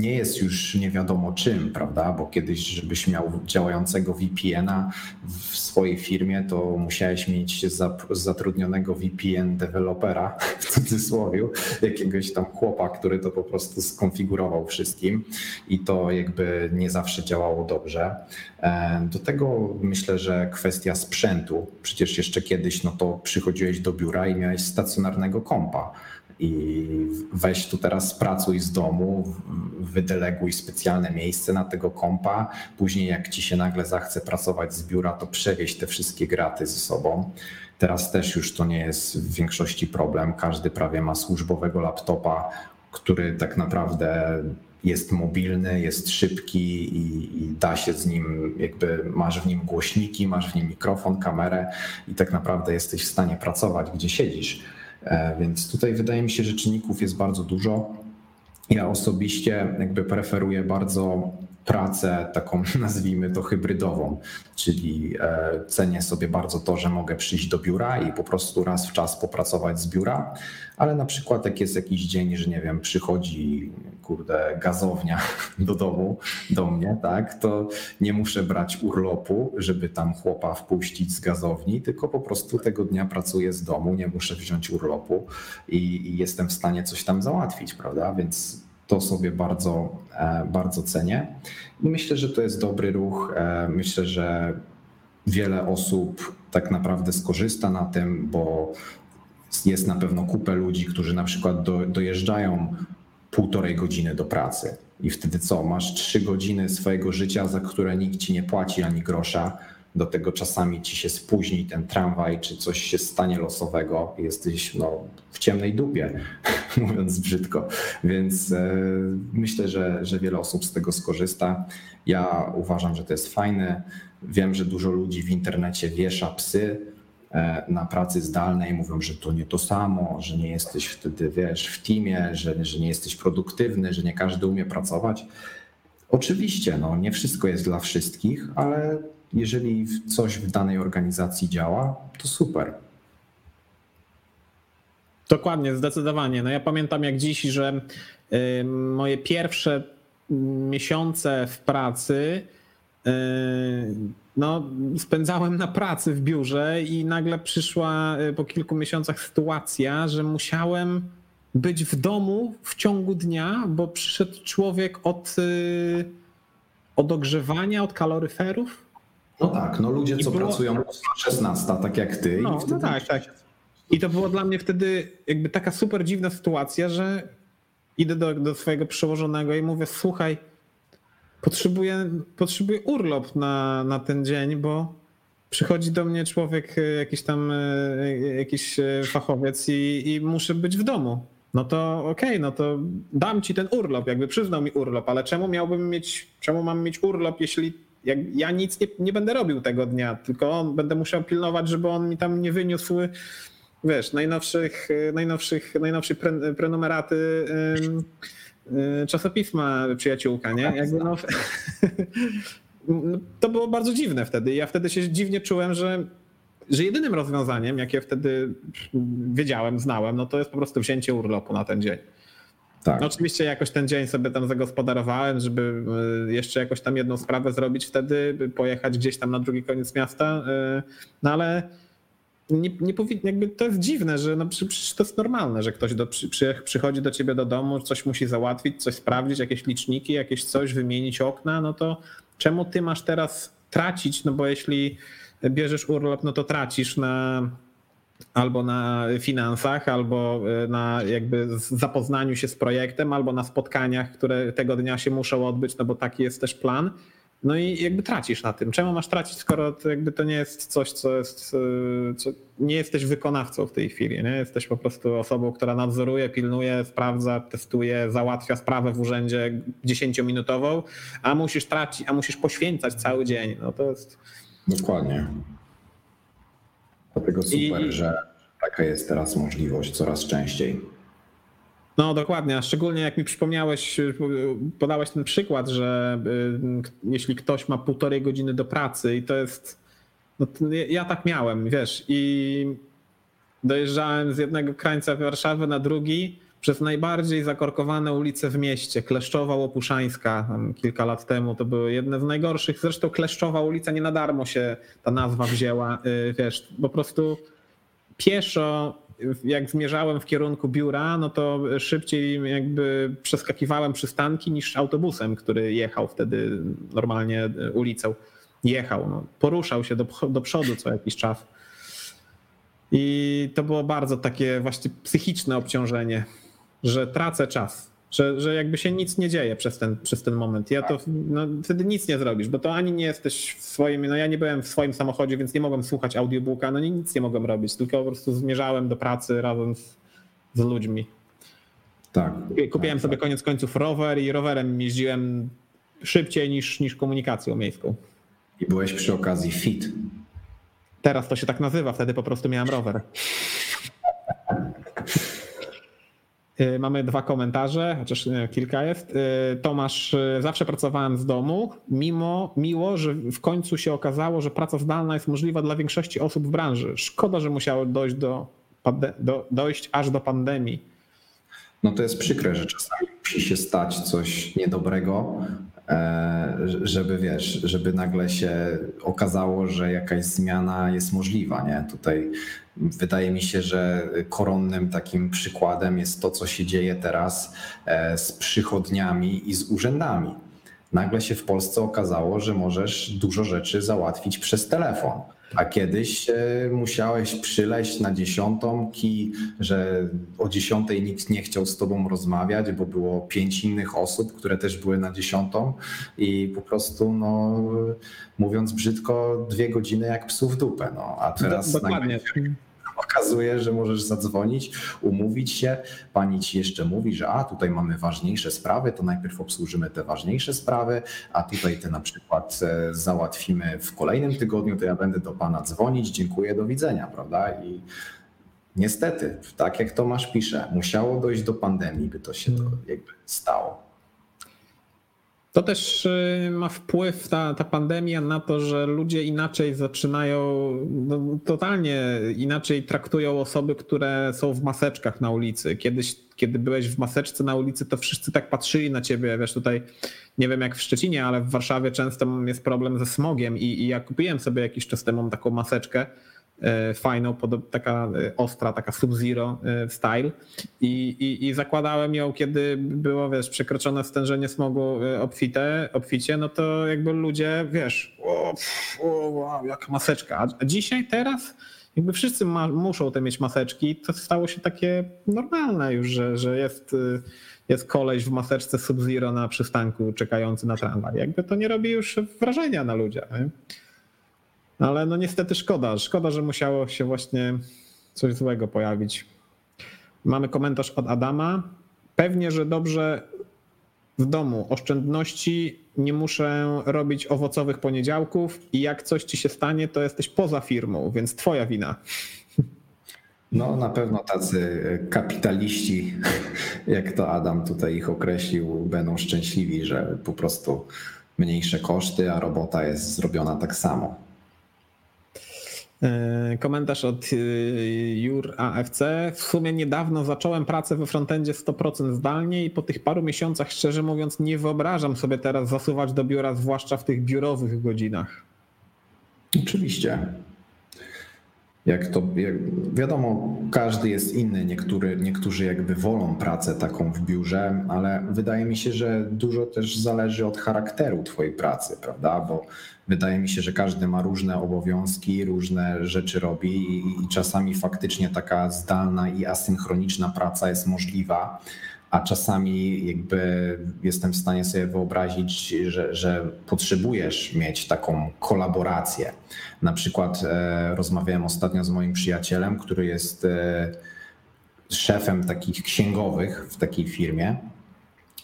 Nie jest już nie wiadomo czym, prawda? Bo kiedyś, żebyś miał działającego VPN-a w swojej firmie, to musiałeś mieć zatrudnionego VPN dewelopera w cudzysłowie, jakiegoś tam chłopa, który to po prostu skonfigurował wszystkim i to jakby nie zawsze działało dobrze. E, do tego myślę, że kwestia sprzętu. Przecież jeszcze kiedyś no to przychodziłeś do biura i miałeś stacjonarnego kompa i weź tu teraz pracuj z domu, wydeleguj specjalne miejsce na tego kompa. Później, jak ci się nagle zachce pracować z biura, to przewieź te wszystkie graty ze sobą. Teraz też już to nie jest w większości problem. Każdy prawie ma służbowego laptopa, który tak naprawdę jest mobilny, jest szybki i, i, da się z nim, jakby masz w nim głośniki, masz w nim mikrofon, kamerę i tak naprawdę jesteś w stanie pracować, gdzie siedzisz. E, więc tutaj wydaje mi się, że czynników jest bardzo dużo. Ja osobiście jakby preferuję bardzo pracę taką, nazwijmy to hybrydową, czyli e, cenię sobie bardzo to, że mogę przyjść do biura i po prostu raz w czas popracować z biura, ale na przykład jak jest jakiś dzień, że nie wiem, przychodzi kurde gazownia do domu, do mnie, tak, to nie muszę brać urlopu, żeby tam chłopa wpuścić z gazowni, tylko po prostu tego dnia pracuję z domu, nie muszę wziąć urlopu i, i jestem w stanie coś tam załatwić, prawda, więc to sobie bardzo, e, bardzo cenię. Myślę, że to jest dobry ruch. E, myślę, że wiele osób tak naprawdę skorzysta na tym, bo jest na pewno kupę ludzi, którzy na przykład do, dojeżdżają półtorej godziny do pracy. I wtedy co? Masz trzy godziny swojego życia, za które nikt ci nie płaci ani grosza do tego czasami ci się spóźni ten tramwaj, czy coś się stanie losowego, jesteś no, w ciemnej dupie, mówiąc brzydko. Więc e, myślę, że, że wiele osób z tego skorzysta. Ja uważam, że to jest fajne. Wiem, że dużo ludzi w internecie wiesza psy e, na pracy zdalnej, mówią, że to nie to samo, że nie jesteś wtedy, wiesz, w teamie, że, że nie jesteś produktywny, że nie każdy umie pracować. Oczywiście, no, nie wszystko jest dla wszystkich, ale jeżeli coś w danej organizacji działa, to super. Dokładnie, zdecydowanie. No ja pamiętam jak dziś, że y, moje pierwsze miesiące w pracy y, no, spędzałem na pracy w biurze i nagle przyszła y, po kilku miesiącach sytuacja, że musiałem być w domu w ciągu dnia, bo przyszedł człowiek od, od ogrzewania, od kaloryferów no tak, no ludzie, co było... pracują 16, tak jak ty. No, no tak, tak. I to było dla mnie wtedy jakby taka super dziwna sytuacja, że idę do, do swojego przełożonego i mówię, słuchaj, potrzebuję, potrzebuję urlop na, na ten dzień, bo przychodzi do mnie człowiek, e, jakiś tam e, jakiś e, fachowiec i, i muszę być w domu. No to okej, okay, no to dam ci ten urlop, jakby przyznał mi urlop, ale czemu miałbym mieć, czemu mam mieć urlop, jeśli jak ja nic nie, nie będę robił tego dnia, tylko on, będę musiał pilnować, żeby on mi tam nie wyniósł wiesz, najnowszych, najnowszych, najnowszej pre, prenumeraty yy, czasopisma przyjaciółka, nie? Jakby no, to było bardzo dziwne wtedy. Ja wtedy się dziwnie czułem, że, że jedynym rozwiązaniem, jakie wtedy wiedziałem, znałem, no to jest po prostu wzięcie urlopu na ten dzień. Tak. No oczywiście jakoś ten dzień sobie tam zagospodarowałem, żeby y, jeszcze jakoś tam jedną sprawę zrobić wtedy, pojechać gdzieś tam na drugi koniec miasta, y, no ale nie, nie jakby to jest dziwne, że no przecież to jest normalne, że ktoś do, przy, przychodzi do ciebie do domu, coś musi załatwić, coś sprawdzić, jakieś liczniki, jakieś coś, wymienić okna, no to czemu ty masz teraz tracić, no bo jeśli bierzesz urlop, no to tracisz na albo na finansach, albo e, na jakby zapoznaniu się z projektem, albo na spotkaniach, które tego dnia się muszą odbyć, no bo taki jest też plan. No i jakby tracisz na tym. Czemu masz tracić, skoro to jakby to nie jest coś, co jest, e, co nie jesteś wykonawcą w tej chwili, nie? Jesteś po prostu osobą, która nadzoruje, pilnuje, sprawdza, testuje, załatwia sprawę w urzędzie dziesięciominutową, a musisz tracić, a musisz poświęcać cały dzień. No to jest... Dokładnie. Dlatego super, I... że taka jest teraz możliwość coraz częściej. No dokładnie, a szczególnie jak mi przypomniałeś, podałeś ten przykład, że y, jeśli ktoś ma półtorej godziny do pracy i to jest, no to ja tak miałem, wiesz, i dojeżdżałem z jednego krańca Warszawy na drugi, przez najbardziej zakorkowane ulice w mieście, Kleszczowa Łopuszańska, kilka lat temu, to były jedne z najgorszych, zresztą Kleszczowa ulica nie na darmo się ta nazwa wzięła, y, wiesz, po prostu pieszo jak zmierzałem w kierunku biura, no to szybciej jakby przeskakiwałem przystanki niż autobusem, który jechał wtedy normalnie ulicą. Jechał, no, poruszał się do, do przodu co jakiś czas. I to było bardzo takie właśnie psychiczne obciążenie, że tracę czas, że, że jakby się nic nie dzieje przez ten, przez ten moment. Ja to no, wtedy nic nie zrobisz, bo to ani nie jesteś w swoim, no ja nie byłem w swoim samochodzie, więc nie mogłem słuchać audiobooka, no nic nie mogłem robić, tylko po prostu zmierzałem do pracy razem z, z ludźmi. Tak. Kupiłem tak, sobie tak. koniec końców rower i rowerem jeździłem szybciej niż, niż komunikacją miejską. I byłeś przy okazji fit. Teraz to się tak nazywa, wtedy po prostu miałem rower. Y, Mamy dwa komentarze, chociaż nie, kilka jest. Y, Tomasz, zawsze pracowałem z domu, mimo miło, że w końcu się okazało, że praca zdalna jest możliwa dla większości osób w branży. Szkoda, że musiało dojść, do, do, dojść aż do pandemii. No to jest przykre, że czasami musi się stać coś niedobrego, e, żeby wiesz, żeby nagle się okazało, że jakaś zmiana jest możliwa, nie? Tutaj wydaje mi się, że koronnym takim przykładem jest to, co się dzieje teraz e, z przychodniami i z urzędami. Nagle się w Polsce okazało, że możesz dużo rzeczy załatwić przez telefon. A kiedyś e, musiałeś przyleść na dziesiątą, ki, że o dziesiątej nikt nie chciał z tobą rozmawiać, bo było pięć innych osób, które też były na dziesiątą i po prostu, no, mówiąc brzydko, dwie godziny jak psu w dupę. No. A teraz Do- Dokładnie. nagle okazuje, że możesz zadzwonić, umówić się. Pani ci jeszcze mówi, że a tutaj mamy ważniejsze sprawy, to najpierw obsłużymy te ważniejsze sprawy, a tutaj te na przykład e, załatwimy w kolejnym tygodniu, to ja będę do pana dzwonić, dziękuję, do widzenia, prawda? I niestety, tak jak Tomasz pisze, musiało dojść do pandemii, by to się to jakby stało. To też y, ma wpływ ta, ta pandemia na to, że ludzie inaczej zaczynają, no, totalnie inaczej traktują osoby, które są w maseczkach na ulicy. Kiedyś, kiedy byłeś w maseczce na ulicy, to wszyscy tak patrzyli na ciebie. Wiesz, tutaj nie wiem jak w Szczecinie, ale w Warszawie często jest problem ze smogiem i, i ja kupiłem sobie jakiś czas temu taką maseczkę fajną, podob- taka e, ostra, taka sub-zero e, style I, i, i zakładałem ją, kiedy było, wiesz, przekroczone stężenie smogu e, obfite, obficie, no to jakby ludzie, wiesz, o, o wow, jaka maseczka. A dzisiaj, teraz jakby wszyscy ma, muszą te mieć maseczki, to stało się takie normalne już, że, że jest, jest koleś w maseczce Sub-Zero na przystanku czekający na tramwaj. Jakby to nie robi już wrażenia na ludziach. Nie? Ale no niestety szkoda. Szkoda, że musiało się właśnie coś złego pojawić. Mamy komentarz od Adama. Pewnie, że dobrze w domu. Oszczędności nie muszę robić owocowych poniedziałków i jak coś ci się stanie, to jesteś poza firmą, więc twoja wina. No na pewno tacy kapitaliści, jak to Adam tutaj ich określił, będą szczęśliwi, że po prostu mniejsze koszty, a robota jest zrobiona tak samo. E, Komentarz od y, Jur AFC. W sumie niedawno zacząłem pracę we frontendzie 100% zdalnie i po tych paru miesiącach, szczerze mówiąc, nie wyobrażam sobie teraz zasuwać do biura, zwłaszcza w tych biurowych godzinach. Oczywiście. Jak to, jak, wiadomo, każdy jest inny. Niektóry, niektórzy jakby wolą pracę taką w biurze, ale wydaje mi się, że dużo też zależy od charakteru Twojej pracy, prawda? Bo wydaje mi się, że każdy ma różne obowiązki, różne rzeczy robi i, i czasami faktycznie taka zdalna i asynchroniczna praca jest możliwa a czasami jakby jestem w stanie sobie wyobrazić, że, że potrzebujesz mieć taką kolaborację. Na przykład e, rozmawiałem ostatnio z moim przyjacielem, który jest e, szefem takich księgowych w takiej firmie.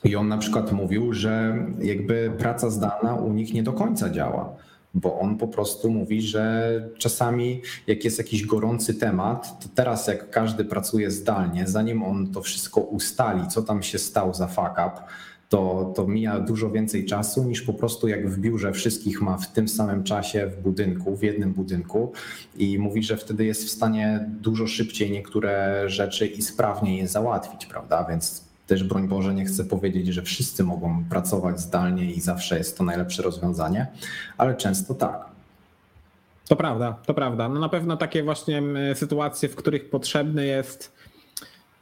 I on na przykład mówił, że jakby praca zdalna u nich nie do końca działa bo on po prostu mówi, że czasami jak jest jakiś gorący temat, to teraz jak każdy pracuje zdalnie, zanim on to wszystko ustali, co tam się stało za fuck up, to, to mija dużo więcej czasu niż po prostu jak w biurze wszystkich ma w tym samym czasie w budynku, w jednym budynku i mówi, że wtedy jest w stanie dużo szybciej niektóre rzeczy i sprawniej je załatwić, prawda? Więc też broń Boże nie chcę powiedzieć, że wszyscy mogą pracować zdalnie i zawsze jest to najlepsze rozwiązanie, ale często tak. To prawda, to prawda. No na pewno takie właśnie sytuacje, w których potrzebny jest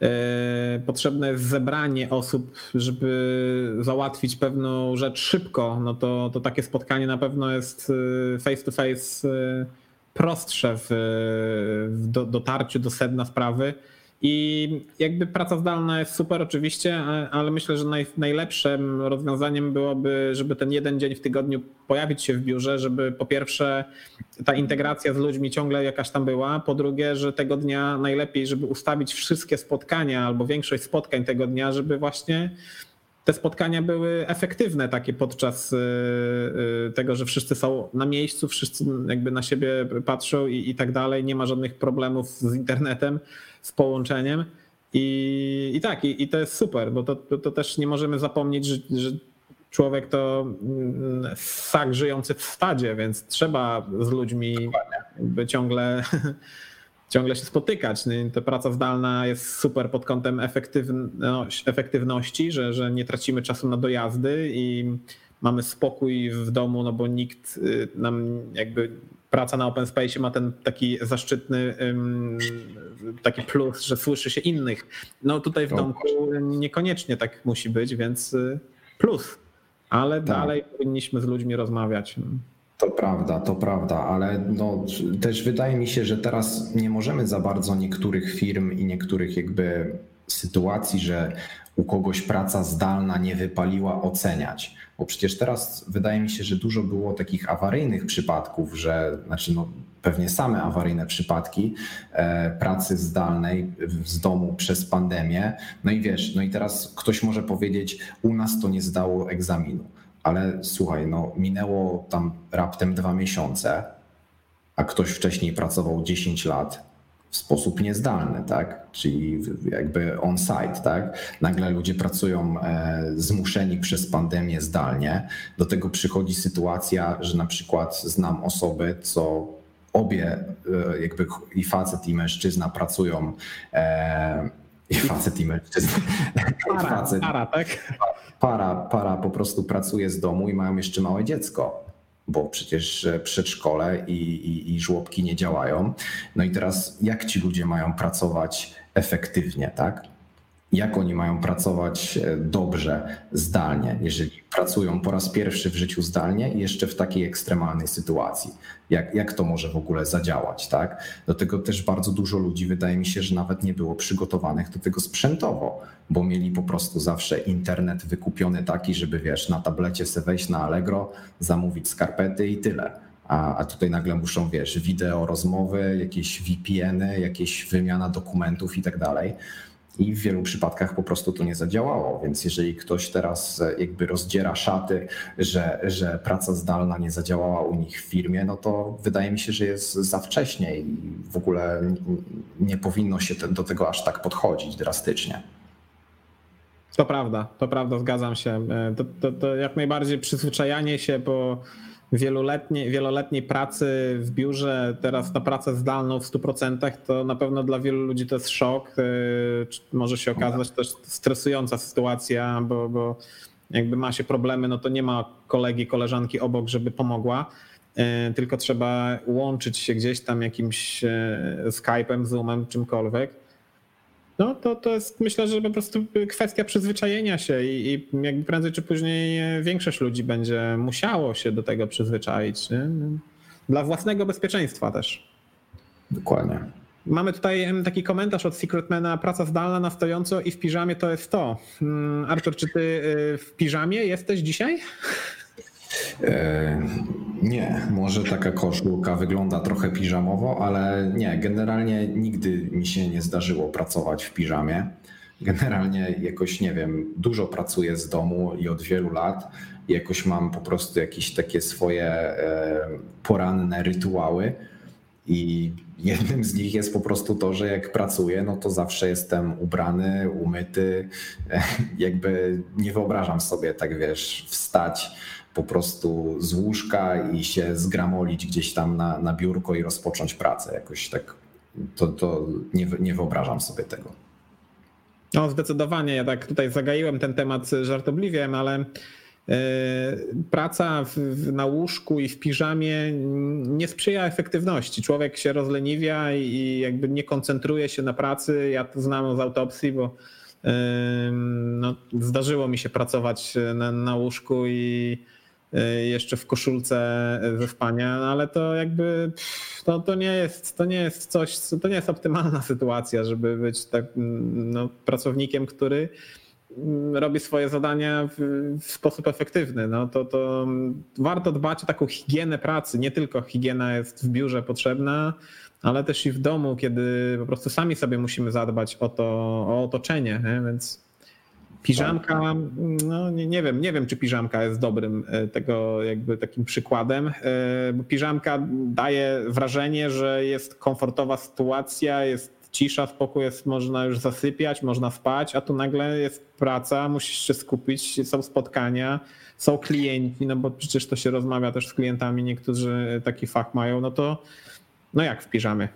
E, potrzebne jest zebranie osób, żeby załatwić pewną rzecz szybko, no to, to takie spotkanie na pewno jest e, face to face e, prostsze w, w dotarciu do sedna sprawy i jakby praca zdalna jest super oczywiście, ale myślę, że naj, najlepszym rozwiązaniem byłoby, żeby ten jeden dzień w tygodniu pojawić się w biurze, żeby po pierwsze ta integracja z ludźmi ciągle jakaś tam była, po drugie, że tego dnia najlepiej, żeby ustawić wszystkie spotkania albo większość spotkań tego dnia, żeby właśnie te spotkania były efektywne takie podczas y, y, tego, że wszyscy są na miejscu, wszyscy jakby na siebie patrzą i, i tak dalej, nie ma żadnych problemów z internetem z połączeniem. I, i tak, i, i to jest super, bo to, to, to, też nie możemy zapomnieć, że, że człowiek to mm, ssak żyjący w stadzie, więc trzeba z ludźmi jakby ciągle, ciągle się spotykać. No ta praca zdalna jest super pod kątem efektywności, że, że nie tracimy czasu na dojazdy i mamy spokój w domu, no bo nikt y, nam jakby praca na open space ma ten taki zaszczytny taki plus, że słyszy się innych. No tutaj w domku niekoniecznie tak musi być, więc y, plus, ale tak. dalej powinniśmy z ludźmi rozmawiać. To prawda, to prawda, ale no, też wydaje mi się, że teraz nie możemy za bardzo niektórych firm i niektórych jakby sytuacji, że u kogoś praca zdalna nie wypaliła, oceniać. Bo przecież teraz wydaje mi się, że dużo było takich awaryjnych przypadków, że znaczy no, pewnie same awaryjne przypadki e, pracy zdalnej z domu przez pandemię. No i wiesz, no i teraz ktoś może powiedzieć, u nas to nie zdało egzaminu. Ale słuchaj, no minęło tam raptem dwa miesiące, a ktoś wcześniej pracował 10 lat w sposób niezdalny, tak? Czyli jakby on-site, tak? Nagle ludzie pracują e, zmuszeni przez pandemię zdalnie. Do tego przychodzi sytuacja, że na przykład znam osoby, co obie, e, jakby i facet, i mężczyzna pracują. E, I facet, i mężczyzna. Para, facet, para, tak? Para, para po prostu pracuje z domu i mają jeszcze małe dziecko bo przecież przedszkole i, i, i żłobki nie działają. No i teraz jak ci ludzie mają pracować efektywnie, tak? Jak oni mają pracować e, dobrze zdalnie, jeżeli pracują po raz pierwszy w życiu zdalnie i jeszcze w takiej ekstremalnej sytuacji. Jak, jak to może w ogóle zadziałać, tak? Do tego też bardzo dużo ludzi, wydaje mi się, że nawet nie było przygotowanych do tego sprzętowo, bo mieli po prostu zawsze internet wykupiony taki, żeby wiesz, na tablecie sobie wejść na Allegro, zamówić skarpety i tyle. A, a tutaj nagle muszą, wiesz, wideo, rozmowy, jakieś VPN-y, jakieś wymiana dokumentów i tak dalej i w wielu przypadkach po prostu to nie zadziałało. Więc jeżeli ktoś teraz e, jakby rozdziera szaty, że, że praca zdalna nie zadziałała u nich w firmie, no to wydaje mi się, że jest za wcześnie i w ogóle nie powinno się do tego aż tak podchodzić drastycznie. To prawda, to prawda, zgadzam się. E, to, to, to jak najbardziej przyzwyczajanie się, bo wieloletniej, wieloletniej pracy w biurze, teraz na pracę zdalną w 100%, to na pewno dla wielu ludzi to jest szok. Y, może się okazać też stresująca sytuacja, bo, bo jakby ma się problemy, no to nie ma kolegi, koleżanki obok, żeby pomogła y, tylko trzeba łączyć się gdzieś tam jakimś y, Skype'em, Zoomem, czymkolwiek. No to, to jest myślę, że po prostu kwestia przyzwyczajenia się i, i jakby prędzej czy później większość ludzi będzie musiało się do tego przyzwyczaić. Nie? Dla własnego bezpieczeństwa też. Dokładnie. Mamy tutaj taki komentarz od Secretmana, praca zdalna na stojąco i w piżamie to jest to. Mm, Artur, czy ty y, w piżamie jesteś dzisiaj? E, nie, może taka koszulka wygląda trochę piżamowo, ale nie, generalnie nigdy mi się nie zdarzyło pracować w piżamie. Generalnie jakoś, nie wiem, dużo pracuję z domu i od wielu lat. Jakoś mam po prostu jakieś takie swoje e, poranne rytuały I jednym z nich jest po prostu to, że jak pracuję, no to zawsze jestem ubrany, umyty. Jakby nie wyobrażam sobie, tak wiesz, wstać po prostu z łóżka i się zgramolić gdzieś tam na, na biurko i rozpocząć pracę. Jakoś tak to, to nie, nie wyobrażam sobie tego. No, zdecydowanie. Ja tak tutaj zagaiłem ten temat żartobliwie, ale e, praca w, na łóżku i w piżamie nie sprzyja efektywności. Człowiek się rozleniwia i jakby nie koncentruje się na pracy. Ja to znam z autopsji, bo no, zdarzyło mi się pracować na, na łóżku i jeszcze w koszulce ze spania, no ale to jakby to, to, nie jest, to nie jest coś, to nie jest optymalna sytuacja, żeby być tak, no, pracownikiem, który mm, robi swoje zadania w, sposób efektywny. No to, to warto dbać o taką higienę pracy. Nie tylko higiena jest w biurze potrzebna, ale też i w domu, kiedy po prostu sami sobie musimy zadbać o to, o otoczenie. Nie? Więc Piżamka, no nie, nie, wiem, nie wiem, czy piżamka jest dobrym e, tego jakby takim przykładem, e, bo piżamka daje wrażenie, że jest komfortowa sytuacja, jest cisza, spokój, jest, można już zasypiać, można spać, a tu nagle jest praca, musisz się skupić, są spotkania, są klienci, no bo przecież to się rozmawia też z klientami, niektórzy taki fach mają, no to no jak w piżamie?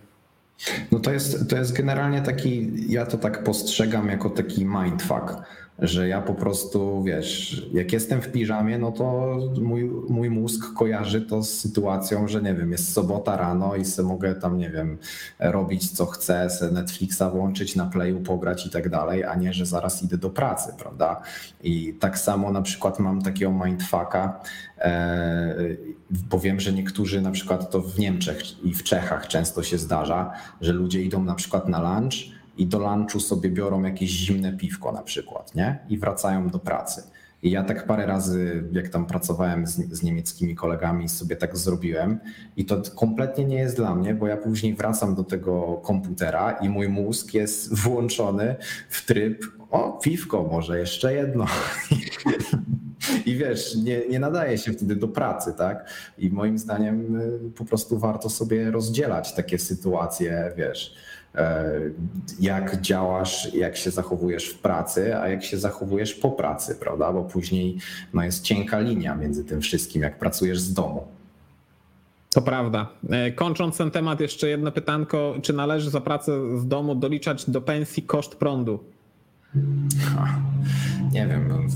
No to jest, to jest generalnie taki, ja to tak postrzegam jako taki mindfuck że ja po prostu, wiesz, jak jestem w piżamie, no to mój, mój mózg kojarzy to z sytuacją, że nie wiem, jest sobota rano i sobie mogę tam, nie wiem, robić co chcę, sobie Netflixa włączyć, na playu pograć i tak dalej, a nie, że zaraz idę do pracy, prawda? I tak samo na przykład mam takiego mindfucka, e, bo wiem, że niektórzy na przykład to w Niemczech i w Czechach często się zdarza, że ludzie idą na przykład na lunch i do lunchu sobie biorą jakieś zimne piwko na przykład, nie? I wracają do pracy. I ja tak parę razy, jak tam pracowałem z, z, niemieckimi kolegami, sobie tak zrobiłem. I to kompletnie nie jest dla mnie, bo ja później wracam do tego komputera i mój mózg jest włączony w tryb: o, piwko, może jeszcze jedno. I wiesz, nie, nie nadaje się wtedy do pracy, tak? I moim zdaniem y, po prostu warto sobie rozdzielać takie sytuacje, wiesz jak działasz, jak się zachowujesz w pracy, a jak się zachowujesz po pracy, prawda? Bo później no, jest cienka linia między tym wszystkim, jak pracujesz z domu. To prawda. E, kończąc ten temat, jeszcze jedno pytanko. Czy należy za pracę z domu doliczać do pensji koszt prądu? Ha, nie wiem.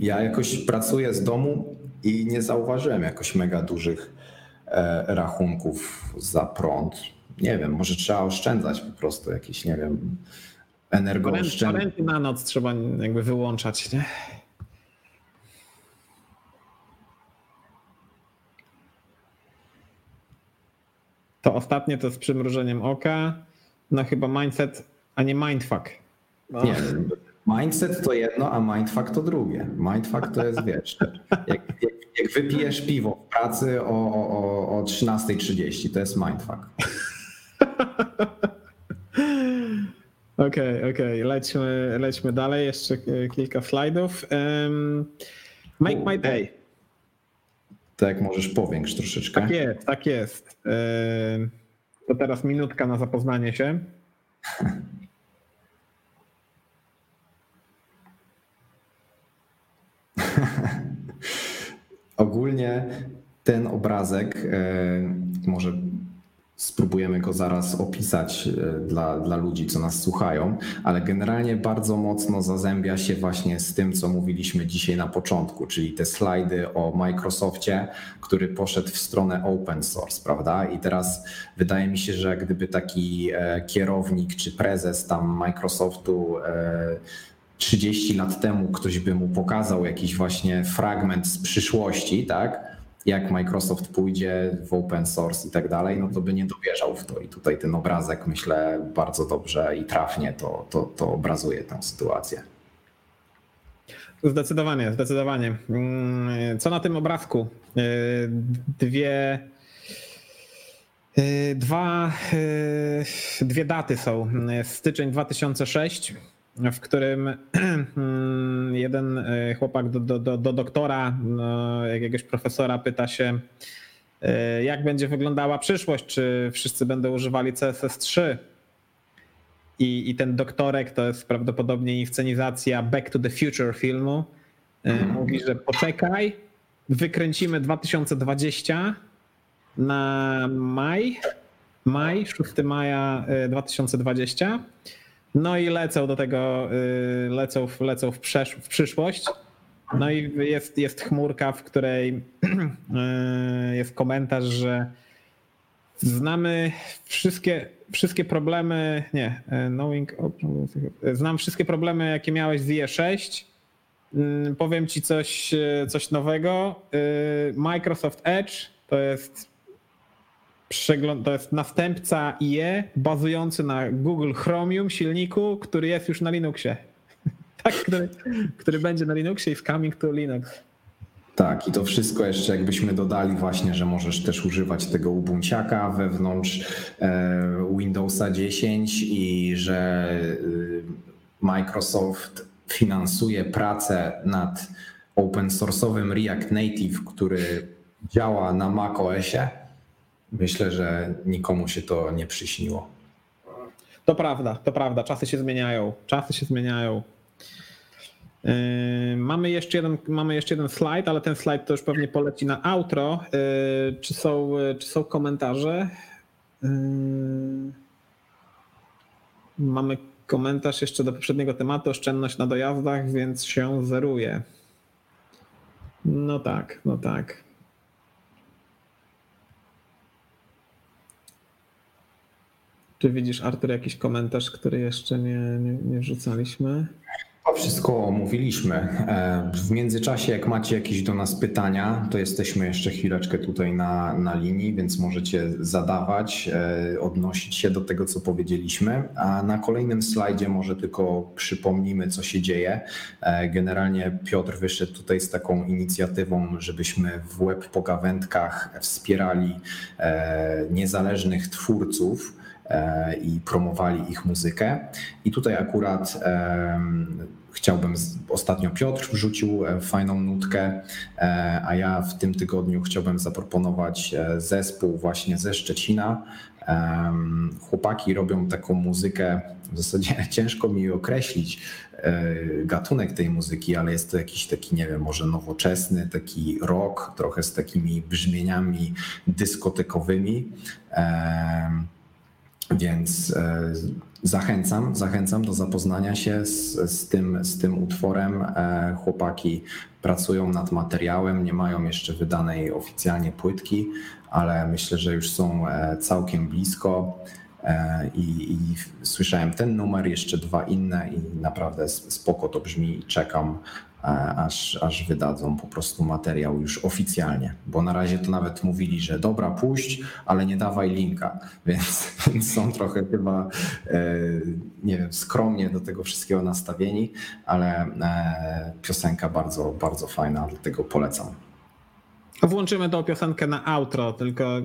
Ja jakoś pracuję z domu i nie zauważyłem jakoś mega dużych e, rachunków za prąd nie wiem, może trzeba oszczędzać po prostu jakieś, nie wiem, energooszczędność. na noc trzeba jakby wyłączać, nie? To ostatnie to z przymrużeniem oka. No chyba mindset, a nie mindfuck. No. Nie, mindset to jedno, a mindfuck to drugie. Mindfuck to jest, wiesz, jak, jak, jak wypijesz piwo w pracy o, o, o 13.30, to jest mindfuck. Okej, okej, okay, lećmy, lećmy dalej. Jeszcze kilka slajdów. Um, make my day. Tak, możesz powiększyć troszeczkę. Tak jest, tak jest. To teraz minutka na zapoznanie się. Ogólnie ten obrazek, może Spróbujemy go zaraz opisać e, dla, dla ludzi, co nas słuchają, ale generalnie bardzo mocno zazębia się właśnie z tym, co mówiliśmy dzisiaj na początku, czyli te slajdy o Microsoftie, który poszedł w stronę open source, prawda? I teraz wydaje mi się, że gdyby taki e, kierownik czy prezes tam Microsoftu 30 e, lat temu ktoś by mu pokazał jakiś właśnie fragment z przyszłości, tak? Jak Microsoft pójdzie w open source i tak dalej, no to by nie dowierzał w to. I tutaj ten obrazek, myślę, bardzo dobrze i trafnie to, to, to obrazuje tę sytuację. Zdecydowanie, zdecydowanie. Mm, co na tym obrazku? Y, dwie, y, dwa, y, dwie daty są. Styczeń 2006 w którym jeden e, chłopak do, do, do, do doktora, no, jakiegoś profesora pyta się, Jak będzie wyglądała przyszłość? Czy wszyscy będą używali CSS3? I, I ten doktorek to jest prawdopodobnie inscenizacja Back to the Future filmu. Mhm. Mówi, że poczekaj, wykręcimy 2020 na maj, maj, 6 maja 2020. No i lecą do tego, lecą, lecą w, przesz- w przyszłość. No i jest, jest chmurka, w której jest komentarz, że znamy wszystkie, wszystkie problemy, nie, knowing, znam wszystkie problemy, jakie miałeś z IE6. Mm, powiem ci coś, coś nowego. Microsoft Edge to jest przegląd, to jest następca IE bazujący na Google Chromium silniku, który jest już na Linuxie. tak, który, który będzie na Linuxie i z coming to Linux. Tak, i to wszystko jeszcze jakbyśmy dodali właśnie, że możesz też używać tego Ubunciaka wewnątrz e, Windowsa 10 i że y, Microsoft finansuje pracę nad open source'owym React Native, który działa na macOSie, myślę, że nikomu się to nie przyśniło. To prawda, to prawda. Czasy się zmieniają. Czasy się zmieniają. Yy, mamy jeszcze, jeden, mamy jeszcze jeden slajd, ale ten slajd to już pewnie poleci na outro. Yy, czy są, czy są komentarze? Yy, mamy komentarz jeszcze do poprzedniego tematu, oszczędność na dojazdach, więc się zeruje. No tak, no tak. Czy widzisz, Artur, jakiś komentarz, który jeszcze nie, nie, nie wrzucaliśmy? To wszystko omówiliśmy. E, w międzyczasie, jak macie jakieś do nas pytania, to jesteśmy jeszcze chwileczkę tutaj na, na linii, więc możecie zadawać, e, odnosić się do tego, co powiedzieliśmy. A na kolejnym slajdzie może tylko przypomnimy, co się dzieje. E, generalnie Piotr wyszedł tutaj z taką inicjatywą, żebyśmy w web pogawędkach wspierali niezależnych twórców i promowali ich muzykę. I tutaj akurat chciałbym, ostatnio Piotr wrzucił e, fajną nutkę, e, a ja w tym tygodniu chciałbym zaproponować e, zespół właśnie ze Szczecina. Chłopaki robią taką muzykę, w zasadzie ciężko mi określić gatunek tej muzyki, ale jest to jakiś taki, nie wiem, może nowoczesny, taki rock, trochę z takimi brzmieniami dyskotekowymi. Więc Zachęcam, zachęcam do zapoznania się z, z, tym, z tym utworem. E, chłopaki pracują nad materiałem, nie mają jeszcze wydanej oficjalnie płytki, ale myślę, że już są e, całkiem blisko. E, I, I, słyszałem ten numer, jeszcze dwa inne i naprawdę spoko to brzmi. Czekam aż, aż wydadzą po prostu materiał już oficjalnie, bo na razie to nawet mówili, że dobra, puść, ale nie dawaj linka, więc, więc są trochę chyba, e, nie wiem, skromnie do tego wszystkiego nastawieni, ale e, piosenka bardzo, bardzo fajna, dlatego polecam. Włączymy tą piosenkę na outro, tylko e,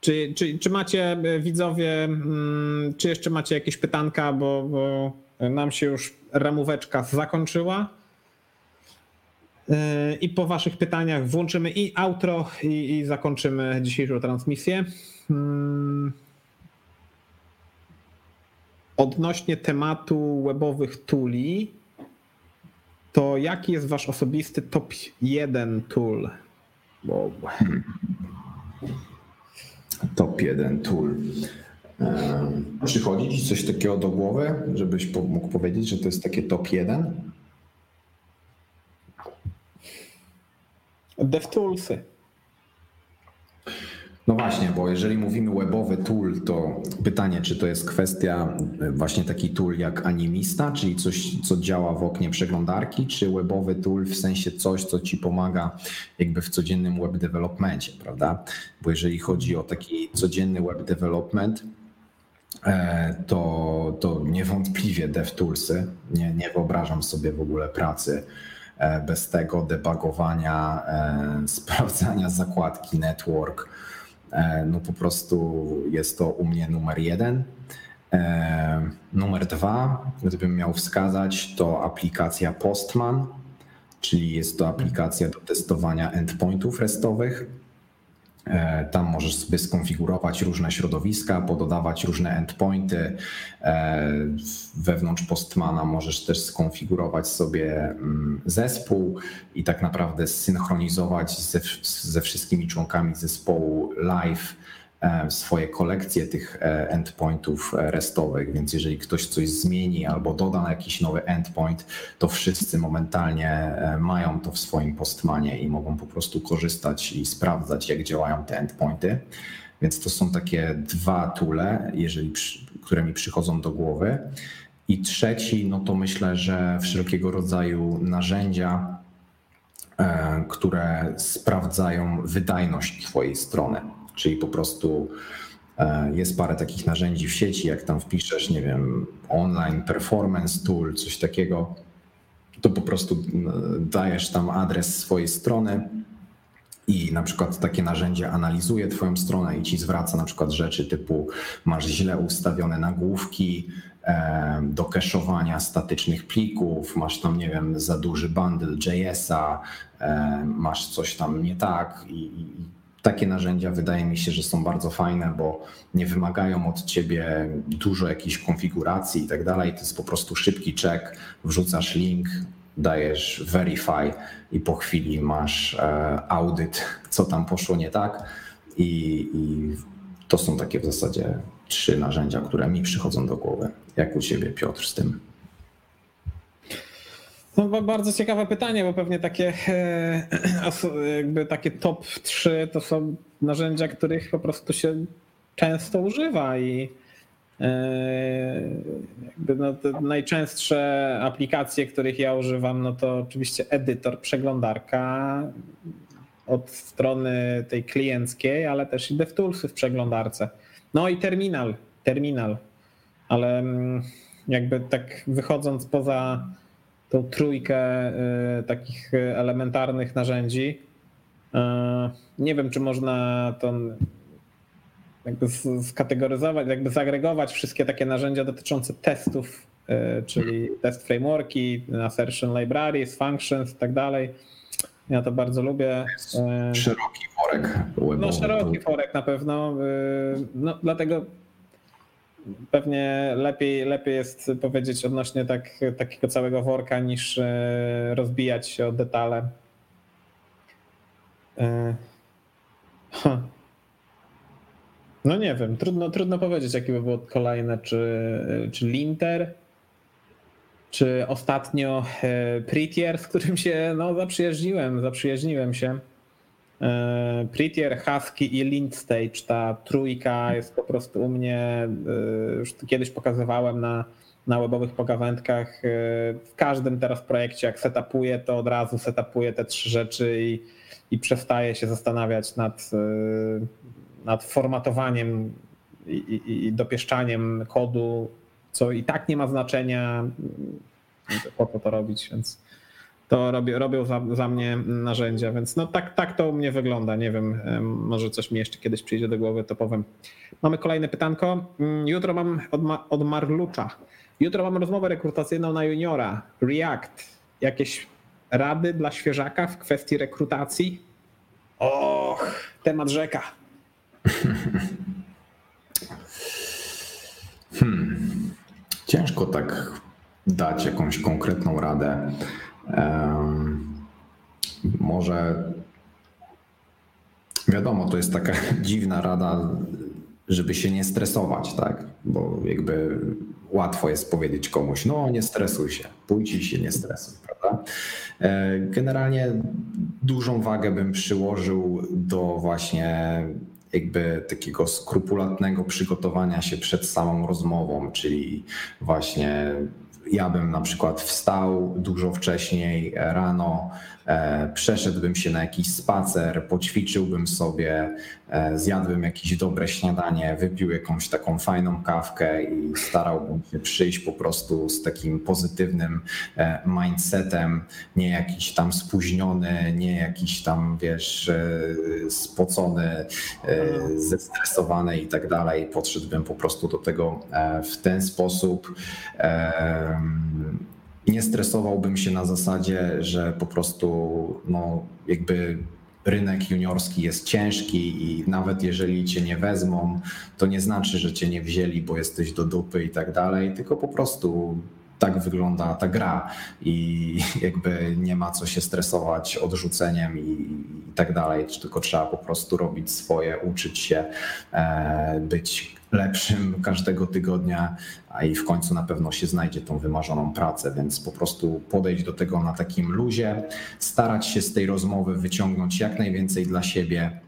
czy, czy, czy macie widzowie, mm, czy jeszcze macie jakieś pytanka, bo, bo nam się już ramóweczka zakończyła. I po Waszych pytaniach włączymy i outro, i, i zakończymy dzisiejszą transmisję. Hmm. Odnośnie tematu webowych tuli, to jaki jest Wasz osobisty top 1 tool? Wow. Top 1 tool. Przychodzi Ci coś takiego do głowy, żebyś mógł powiedzieć, że to jest takie top 1? DevToolsy. No właśnie, bo jeżeli mówimy webowy tool, to pytanie, czy to jest kwestia e, właśnie taki tool jak Animista, czyli coś, co działa w oknie przeglądarki, czy webowy tool w sensie coś, co ci pomaga jakby w codziennym web developmentie, prawda? Bo jeżeli chodzi o taki codzienny web development, e, to, to niewątpliwie DevToolsy. Nie, nie wyobrażam sobie w ogóle pracy bez tego debugowania, e, sprawdzania zakładki network, e, no po prostu jest to u mnie numer jeden. Numer dwa, gdybym miał wskazać, to aplikacja Postman, czyli jest to aplikacja do testowania endpointów restowych. E, tam możesz sobie skonfigurować różne środowiska, pododawać różne endpointy. E, wewnątrz Postmana możesz też skonfigurować sobie mm, zespół i tak naprawdę zsynchronizować ze, ze wszystkimi członkami zespołu live swoje kolekcje tych e, endpointów e, restowych, więc jeżeli ktoś coś zmieni albo doda jakiś nowy endpoint, to wszyscy momentalnie mają to w swoim postmanie i mogą po prostu korzystać i sprawdzać, jak działają te endpointy. Więc to są takie dwa tule, jeżeli, które mi przychodzą do głowy. I trzeci, no to myślę, że wszelkiego rodzaju narzędzia, które sprawdzają wydajność Twojej strony czyli po prostu e, jest parę takich narzędzi w sieci, jak tam wpiszesz, nie wiem, online performance tool, coś takiego, to po prostu dajesz tam adres swojej strony i na przykład takie narzędzie analizuje Twoją stronę i ci zwraca na przykład rzeczy typu masz źle ustawione nagłówki e, do cache'owania statycznych plików, masz tam, nie wiem, za duży bundle JS-a, e, masz coś tam nie tak i takie narzędzia wydaje mi się, że są bardzo fajne, bo nie wymagają od ciebie dużo jakichś konfiguracji i tak dalej. To jest po prostu szybki check, wrzucasz link, dajesz verify i po chwili masz e, audyt, co tam poszło nie tak. I, I, to są takie w zasadzie trzy narzędzia, które mi przychodzą do głowy. Jak u ciebie, Piotr, z tym? No, bardzo ciekawe pytanie, bo pewnie takie e, jakby takie top 3 to są narzędzia, których po prostu się często używa i e, jakby no, najczęstsze aplikacje, których ja używam, no to oczywiście edytor, przeglądarka od strony tej klienckiej, ale też i DevToolsy w przeglądarce. No i terminal, terminal, ale mm, jakby tak wychodząc poza tą trójkę y, takich elementarnych narzędzi. Y, nie wiem, czy można to jakby skategoryzować, jakby zagregować wszystkie takie narzędzia dotyczące testów, czyli test frameworki, assertion libraries, functions i tak dalej. Ja to bardzo lubię. Szeroki worek webowy. No szeroki worek na pewno. No, dlatego pewnie lepiej, lepiej jest powiedzieć odnośnie tak, takiego całego worka niż e, rozbijać się o detale. E, no nie wiem, trudno, trudno powiedzieć, jakie by było kolejne, czy, czy Linter, czy ostatnio e, Prettier, z którym się no, zaprzyjaźniłem, zaprzyjaźniłem się. E, Prettier, Husky i Lint Stage, ta trójka jest po prostu u mnie, e, już kiedyś pokazywałem na, na webowych pogawędkach. E, w każdym teraz projekcie, jak setupuję, to od razu setupuję te trzy rzeczy i, i przestaję się zastanawiać nad, nad formatowaniem i, i, i dopieszczaniem kodu, co i tak nie ma znaczenia, po co to robić, więc to robią, robią za, za, mnie narzędzia, więc no tak, tak to u mnie wygląda. Nie wiem, może coś mi jeszcze kiedyś przyjdzie do głowy, to powiem. Mamy kolejne pytanko. Mm, jutro mam od, od Marlucza. Jutro mam rozmowę rekrutacyjną na juniora. React. Jakieś rady dla świeżaka w kwestii rekrutacji? Och, temat rzeka. Hmm. Ciężko tak dać jakąś konkretną radę. Może wiadomo, to jest taka dziwna rada, żeby się nie stresować, tak? Bo jakby łatwo jest powiedzieć komuś, no nie stresuj się, pójdź i się nie stresuj, prawda? E, generalnie dużą wagę bym przyłożył do właśnie jakby takiego skrupulatnego przygotowania się przed samą rozmową, czyli właśnie ja bym na przykład wstał dużo wcześniej rano, przeszedłbym się na jakiś spacer, poćwiczyłbym sobie, e, zjadłbym jakieś dobre śniadanie, wypił jakąś taką fajną kawkę i starałbym się przyjść po prostu z takim pozytywnym e, mindsetem, nie jakiś tam spóźniony, nie jakiś tam, wiesz, spocony, zestresowany i tak dalej. Podszedłbym po prostu do tego w ten sposób nie stresowałbym się na zasadzie, że po prostu no, jakby rynek juniorski jest ciężki i nawet jeżeli cię nie wezmą, to nie znaczy, że cię nie wzięli, bo jesteś do dupy i tak dalej, tylko po prostu tak wygląda ta gra i jakby nie ma co się stresować odrzuceniem i, i tak dalej, tylko trzeba po prostu robić swoje, uczyć się, e, być lepszym każdego tygodnia, a i w końcu na pewno się znajdzie tą wymarzoną pracę, więc po prostu podejść do tego na takim luzie, starać się z tej rozmowy wyciągnąć jak najwięcej dla siebie,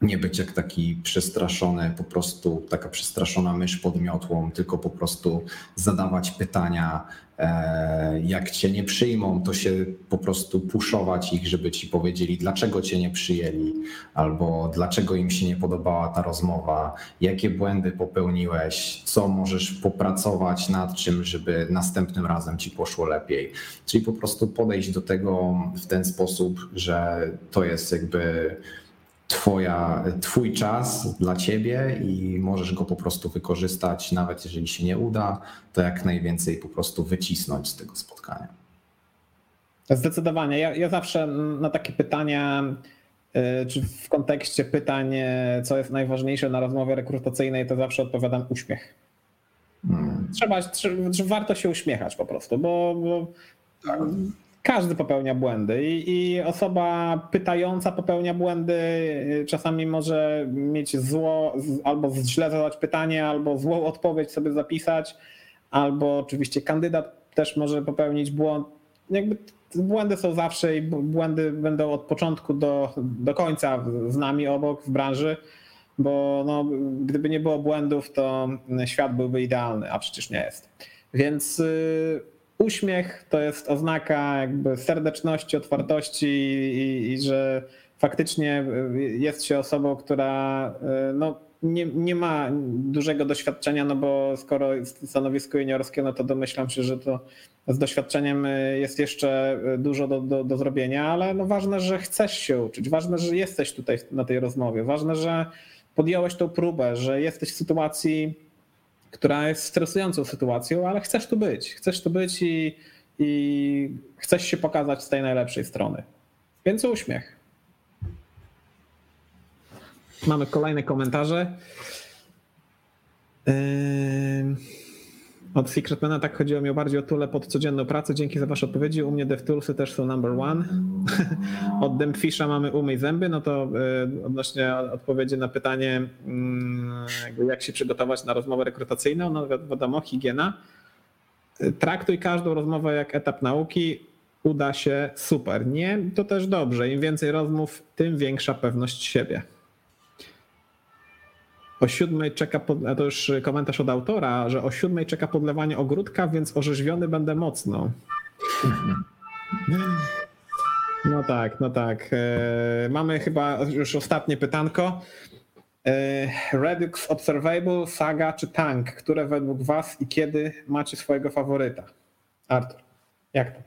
nie być jak taki przestraszony, po prostu taka przestraszona mysz pod miotłą, tylko po prostu zadawać pytania. E, jak cię nie przyjmą, to się po prostu puszować ich, żeby ci powiedzieli, dlaczego cię nie przyjęli, albo dlaczego im się nie podobała ta rozmowa, jakie błędy popełniłeś, co możesz popracować nad czym, żeby następnym razem ci poszło lepiej. Czyli po prostu podejść do tego w ten sposób, że to jest jakby twoja, twój czas dla ciebie i możesz go po prostu wykorzystać, nawet jeżeli się nie uda, to jak najwięcej po prostu wycisnąć z tego spotkania. Zdecydowanie. Ja, ja zawsze na takie pytania, y, czy w kontekście pytań, y, co jest najważniejsze na rozmowie rekrutacyjnej, to zawsze odpowiadam uśmiech. Hmm. Trzeba, trzeba, warto się uśmiechać po prostu, bo, bo tak każdy popełnia błędy i, i, osoba pytająca popełnia błędy. Czasami może mieć zło, albo źle zadać pytanie, albo złą odpowiedź sobie zapisać, albo oczywiście kandydat też może popełnić błąd. Jakby błędy są zawsze i błędy będą od początku do, do końca z nami obok w branży, bo no, gdyby nie było błędów, to świat byłby idealny, a przecież nie jest. Więc y, uśmiech to jest oznaka jakby serdeczności, otwartości i, i że faktycznie jest się osobą, która e, no, nie, nie ma dużego doświadczenia, no bo skoro jest stanowisko juniorskie, no to domyślam się, że to z doświadczeniem e, jest jeszcze dużo do, do, do zrobienia, ale no ważne, że chcesz się uczyć, ważne, że jesteś tutaj na tej rozmowie, ważne, że podjąłeś tą próbę, że jesteś w sytuacji która jest stresującą sytuacją, ale chcesz tu być. Chcesz tu być i, i chcesz się pokazać z tej najlepszej strony. Więc uśmiech. Mamy kolejne komentarze. Yy... Od Secretmana tak chodziło mi bardziej o tule pod codzienną pracę. Dzięki za Wasze odpowiedzi. U mnie DevToolsy też są number one. Od Dempfisha mamy umyj zęby. No to y, odnośnie odpowiedzi na pytanie, mm, jak się przygotować na rozmowę rekrutacyjną, no wiadomo, higiena. Traktuj każdą rozmowę jak etap nauki. Uda się super. Nie, to też dobrze. Im więcej rozmów, tym większa pewność siebie. O siódmej czeka, pod, to już komentarz od autora, że o siódmej czeka podlewanie ogródka, więc orzeźwiony będę mocno. No tak, no tak. E, mamy chyba już ostatnie pytanko. E, Redux Observable, Saga czy Tank? Które według Was i kiedy macie swojego faworyta? Artur, jak to?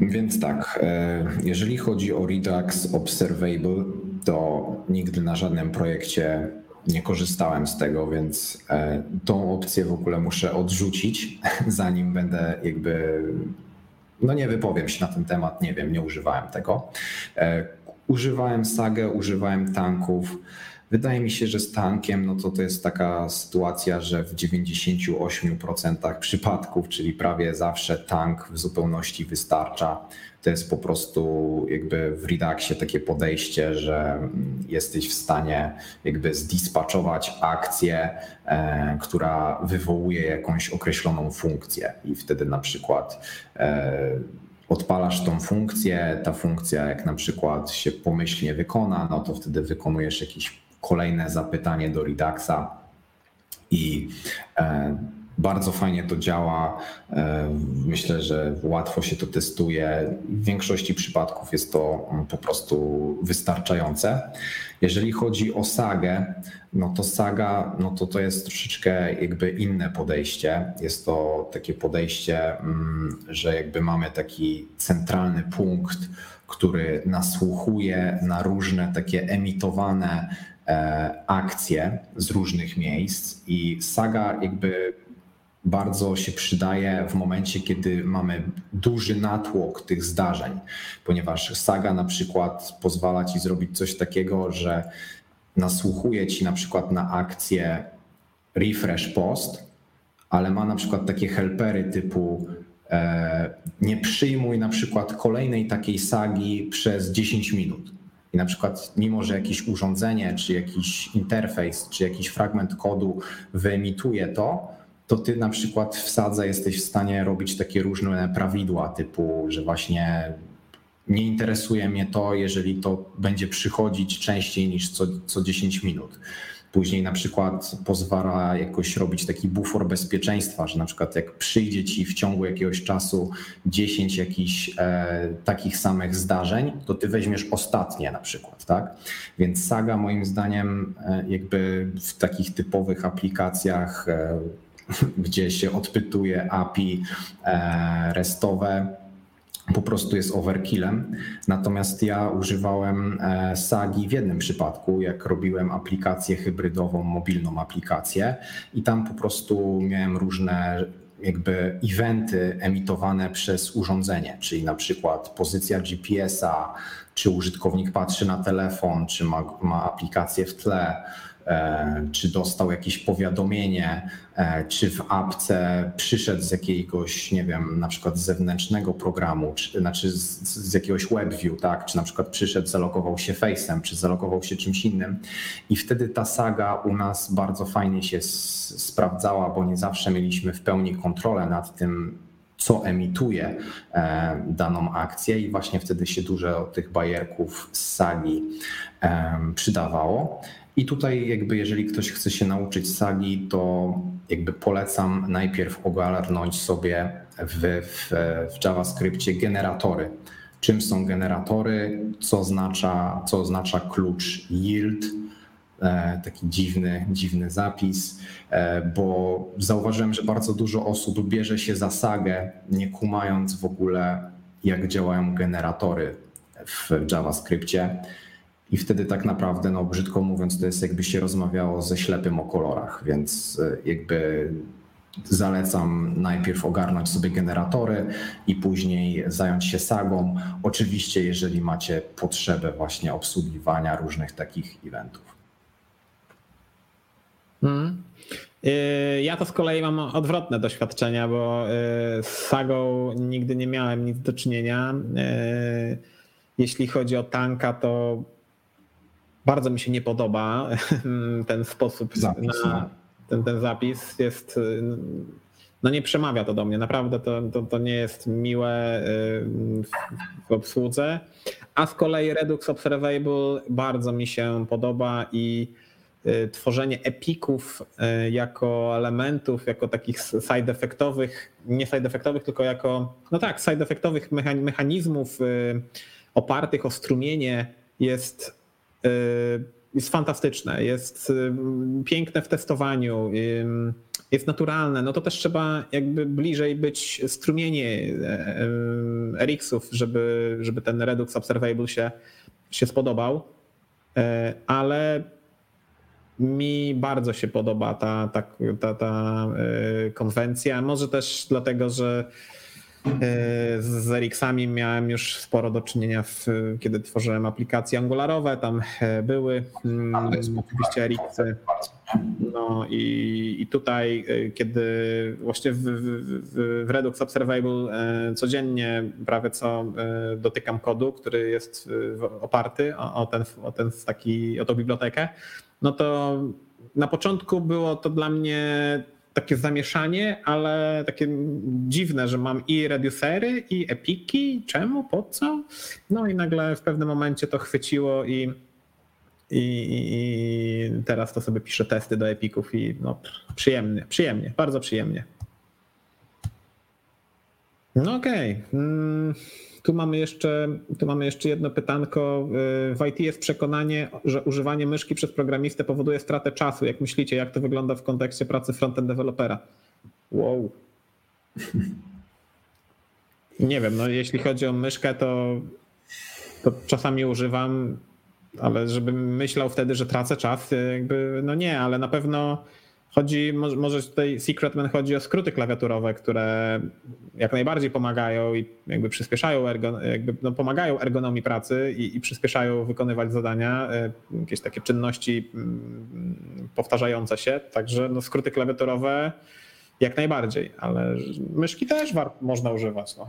Więc tak, e, jeżeli chodzi o Redux Observable, to nigdy na żadnym projekcie nie korzystałem z tego, więc e, tą opcję w ogóle muszę odrzucić, zanim będę jakby. No nie wypowiem się na ten temat, nie wiem, nie używałem tego. E, używałem Sagę, używałem tanków. Wydaje mi się, że z tankiem no to to jest taka sytuacja, że w 98% przypadków, czyli prawie zawsze tank w zupełności wystarcza. To jest po prostu jakby w Reduxie takie podejście, że jesteś w stanie jakby zdispatchować akcję, e, która wywołuje jakąś określoną funkcję i wtedy na przykład e, odpalasz tą funkcję, ta funkcja jak na przykład się pomyślnie wykona, no to wtedy wykonujesz jakiś kolejne zapytanie do Reduxa i e, bardzo fajnie to działa. E, myślę, że łatwo się to testuje. W większości przypadków jest to mm, po prostu wystarczające. Jeżeli chodzi o sagę, no to saga, no to to jest troszeczkę jakby inne podejście. Jest to takie podejście, mm, że jakby mamy taki centralny punkt, który nasłuchuje na różne takie emitowane akcje z różnych miejsc i saga jakby bardzo się przydaje w momencie, kiedy mamy duży natłok tych zdarzeń, ponieważ saga na przykład pozwala ci zrobić coś takiego, że nasłuchuje ci na przykład na akcję refresh post, ale ma na przykład takie helpery typu e, nie przyjmuj na przykład kolejnej takiej sagi przez 10 minut. I na przykład, mimo że jakieś urządzenie, czy jakiś interfejs, czy jakiś fragment kodu wyemituje to, to ty na przykład w sadze jesteś w stanie robić takie różne prawidła, typu, że właśnie nie interesuje mnie to, jeżeli to będzie przychodzić częściej niż co, co 10 minut. Później na przykład pozwala jakoś robić taki bufor bezpieczeństwa, że na przykład jak przyjdzie ci w ciągu jakiegoś czasu 10 jakichś e, takich samych zdarzeń, to ty weźmiesz ostatnie na przykład, tak? Więc Saga moim zdaniem e, jakby w takich typowych aplikacjach, e, gdzie się odpytuje API e, restowe, po prostu jest overkillem. Natomiast ja używałem e, Sagi w jednym przypadku, jak robiłem aplikację hybrydową, mobilną aplikację i tam po prostu miałem różne jakby eventy emitowane przez urządzenie, czyli na przykład pozycja GPS-a, czy użytkownik patrzy na telefon, czy ma, ma aplikację w tle, czy dostał jakieś powiadomienie, e, czy w apce przyszedł z jakiegoś, nie wiem, na przykład zewnętrznego programu, czy, znaczy z, z jakiegoś WebView, tak, czy na przykład przyszedł, zalogował się Face'em, czy zalogował się czymś innym. I wtedy ta saga u nas bardzo fajnie się sprawdzała, bo nie zawsze mieliśmy w pełni kontrolę nad tym, co emituje e, daną akcję i właśnie wtedy się dużo tych bajerków z sagi przydawało. I tutaj jakby jeżeli ktoś chce się nauczyć sagi, to jakby polecam najpierw ogarnąć sobie w, w, w JavaScriptie generatory. Czym są generatory, co oznacza, co oznacza klucz yield, e, taki dziwny, dziwny zapis, e, bo zauważyłem, że bardzo dużo osób bierze się za sagę, nie kumając w ogóle, jak działają generatory w JavaScriptie. I wtedy tak naprawdę, no brzydko mówiąc, to jest jakby się rozmawiało ze ślepym o kolorach, więc e, jakby zalecam najpierw ogarnąć sobie generatory i później zająć się sagą. Oczywiście, jeżeli macie potrzebę właśnie obsługiwania różnych takich eventów. Hmm. Ja to z kolei mam odwrotne doświadczenia, bo e, z sagą nigdy nie miałem nic do czynienia. Jeśli chodzi o tanka, to bardzo mi się nie podoba ten sposób zapis, na no. ten, ten zapis. Jest, no nie przemawia to do mnie. Naprawdę to, to, to nie jest miłe w obsłudze. A z kolei Redux Observable bardzo mi się podoba i y, tworzenie epików y, jako elementów, jako takich side effectowych, nie side effectowych, tylko jako, no tak, side effectowych mechanizmów y, opartych o strumienie jest Y, jest fantastyczne, jest y, piękne w testowaniu, y, jest naturalne, no to też trzeba jakby bliżej być strumienie Erixów, żeby, żeby ten Redux Observable się, się spodobał, ale mi bardzo się podoba ta, ta, ta, ta konwencja, może też dlatego, że z Erixami miałem już sporo do czynienia, w, kiedy tworzyłem aplikacje angularowe. Tam e, były mm, oczywiście Erixy. No i, i tutaj, e, kiedy właśnie w, w, w, Redux Observable codziennie prawie co dotykam kodu, który jest oparty o, o, ten, o, ten taki, o tą bibliotekę, no to na początku było to dla mnie takie zamieszanie, ale takie dziwne, że mam i reducery, i epiki, czemu, po co? No i nagle w pewnym momencie to chwyciło i, i, i teraz to sobie piszę testy do epików i no przyjemnie, przyjemnie, bardzo przyjemnie. No okej. Okay. Tu mamy jeszcze, tu mamy jeszcze jedno pytanko. Y, w IT jest przekonanie, że używanie myszki przez programistę powoduje stratę czasu. Jak myślicie, jak to wygląda w kontekście pracy frontend dewelopera? Wow. Nie wiem, no jeśli chodzi o myszkę, to, to czasami używam, ale żebym myślał wtedy, że tracę czas, jakby, no nie, ale na pewno Chodzi, może, tutaj Secretman chodzi o skróty klawiaturowe, które jak najbardziej pomagają i jakby przyspieszają, ergon, jakby no pomagają ergonomii pracy i, i, przyspieszają wykonywać zadania, e, jakieś takie czynności mm, powtarzające się. Także no skróty klawiaturowe jak najbardziej, ale myszki też można używać. No.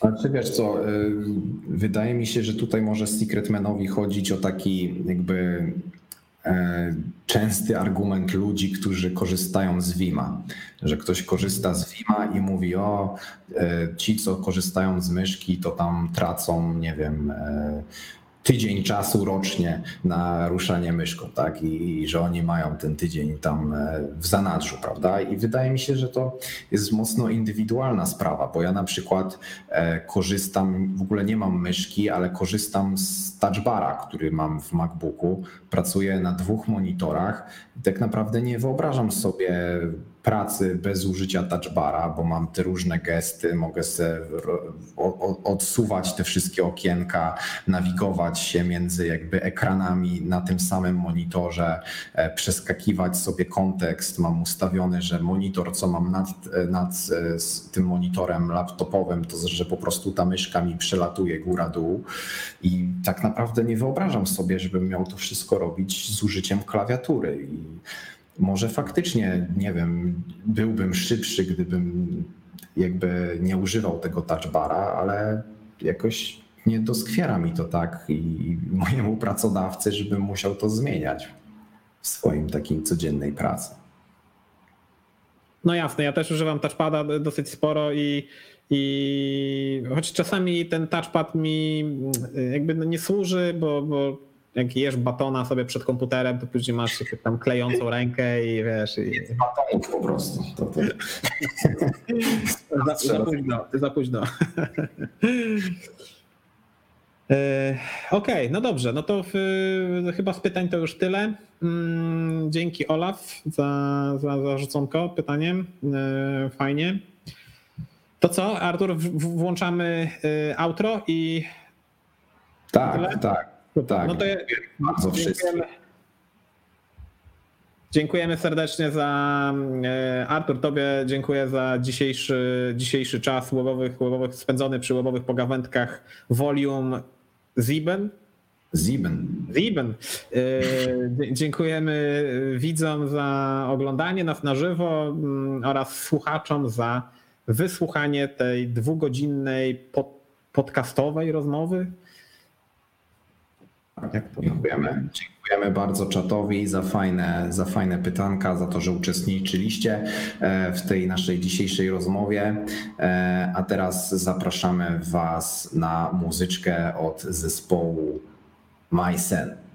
A czy wiesz co, y, wydaje mi się, że tutaj może Secretmanowi chodzić o taki jakby e, częsty argument ludzi, którzy korzystają z Vima, że ktoś korzysta z Vima i mówi o e, ci, co korzystają z myszki, to tam tracą, nie wiem, e, tydzień czasu rocznie na ruszanie myszką, tak? I, I, że oni mają ten tydzień tam e, w zanadrzu, prawda? I wydaje mi się, że to jest mocno indywidualna sprawa, bo ja na przykład e, korzystam, w ogóle nie mam myszki, ale korzystam z touchbara, który mam w MacBooku. Pracuję na dwóch monitorach i tak naprawdę nie wyobrażam sobie pracy bez użycia touchbara, bo mam te różne gesty, mogę sobie odsuwać te wszystkie okienka, nawigować się między jakby ekranami na tym samym monitorze, e, przeskakiwać sobie kontekst. Mam ustawiony, że monitor, co mam nad, nad e, tym monitorem laptopowym, to że po prostu ta myszka mi przelatuje góra-dół i tak naprawdę nie wyobrażam sobie, żebym miał to wszystko robić z użyciem klawiatury. I może faktycznie, nie wiem, byłbym szybszy, gdybym jakby nie używał tego touchbara, ale jakoś nie doskwiera mi to tak i mojemu pracodawcy, żebym musiał to zmieniać w swoim takiej codziennej pracy. No jasne, ja też używam touchpada dosyć sporo i, i choć czasami ten touchpad mi jakby no nie służy, bo, bo jak jesz batona sobie przed komputerem, to później masz tam klejącą rękę i wiesz. I... Batonów po prostu. To, to... za, za późno, za późno. E, okej, okay, no dobrze, no to w, chyba z pytań to już tyle. Mm, dzięki Olaf za, za, za rzuconko pytaniem. E, fajnie. To co, Artur, włączamy e, outro i. Tak, tyle? Tak. Tak, no to ja, bardzo dziękujemy, dziękujemy serdecznie za e, Artur, tobie dziękuję za dzisiejszy, dzisiejszy czas łobowych, łobowych spędzony przy łobowych pogawędkach Volume Ziben. Ziben. Ziben. E, dziękujemy widzom za oglądanie nas na żywo mm, oraz słuchaczom za wysłuchanie tej dwugodzinnej podcastowej rozmowy. Tak, dziękujemy. Dziękujemy bardzo czatowi za fajne, za fajne pytanka, za to, że uczestniczyliście e, w tej naszej dzisiejszej rozmowie. E, a teraz zapraszamy Was na muzyczkę od zespołu MySen.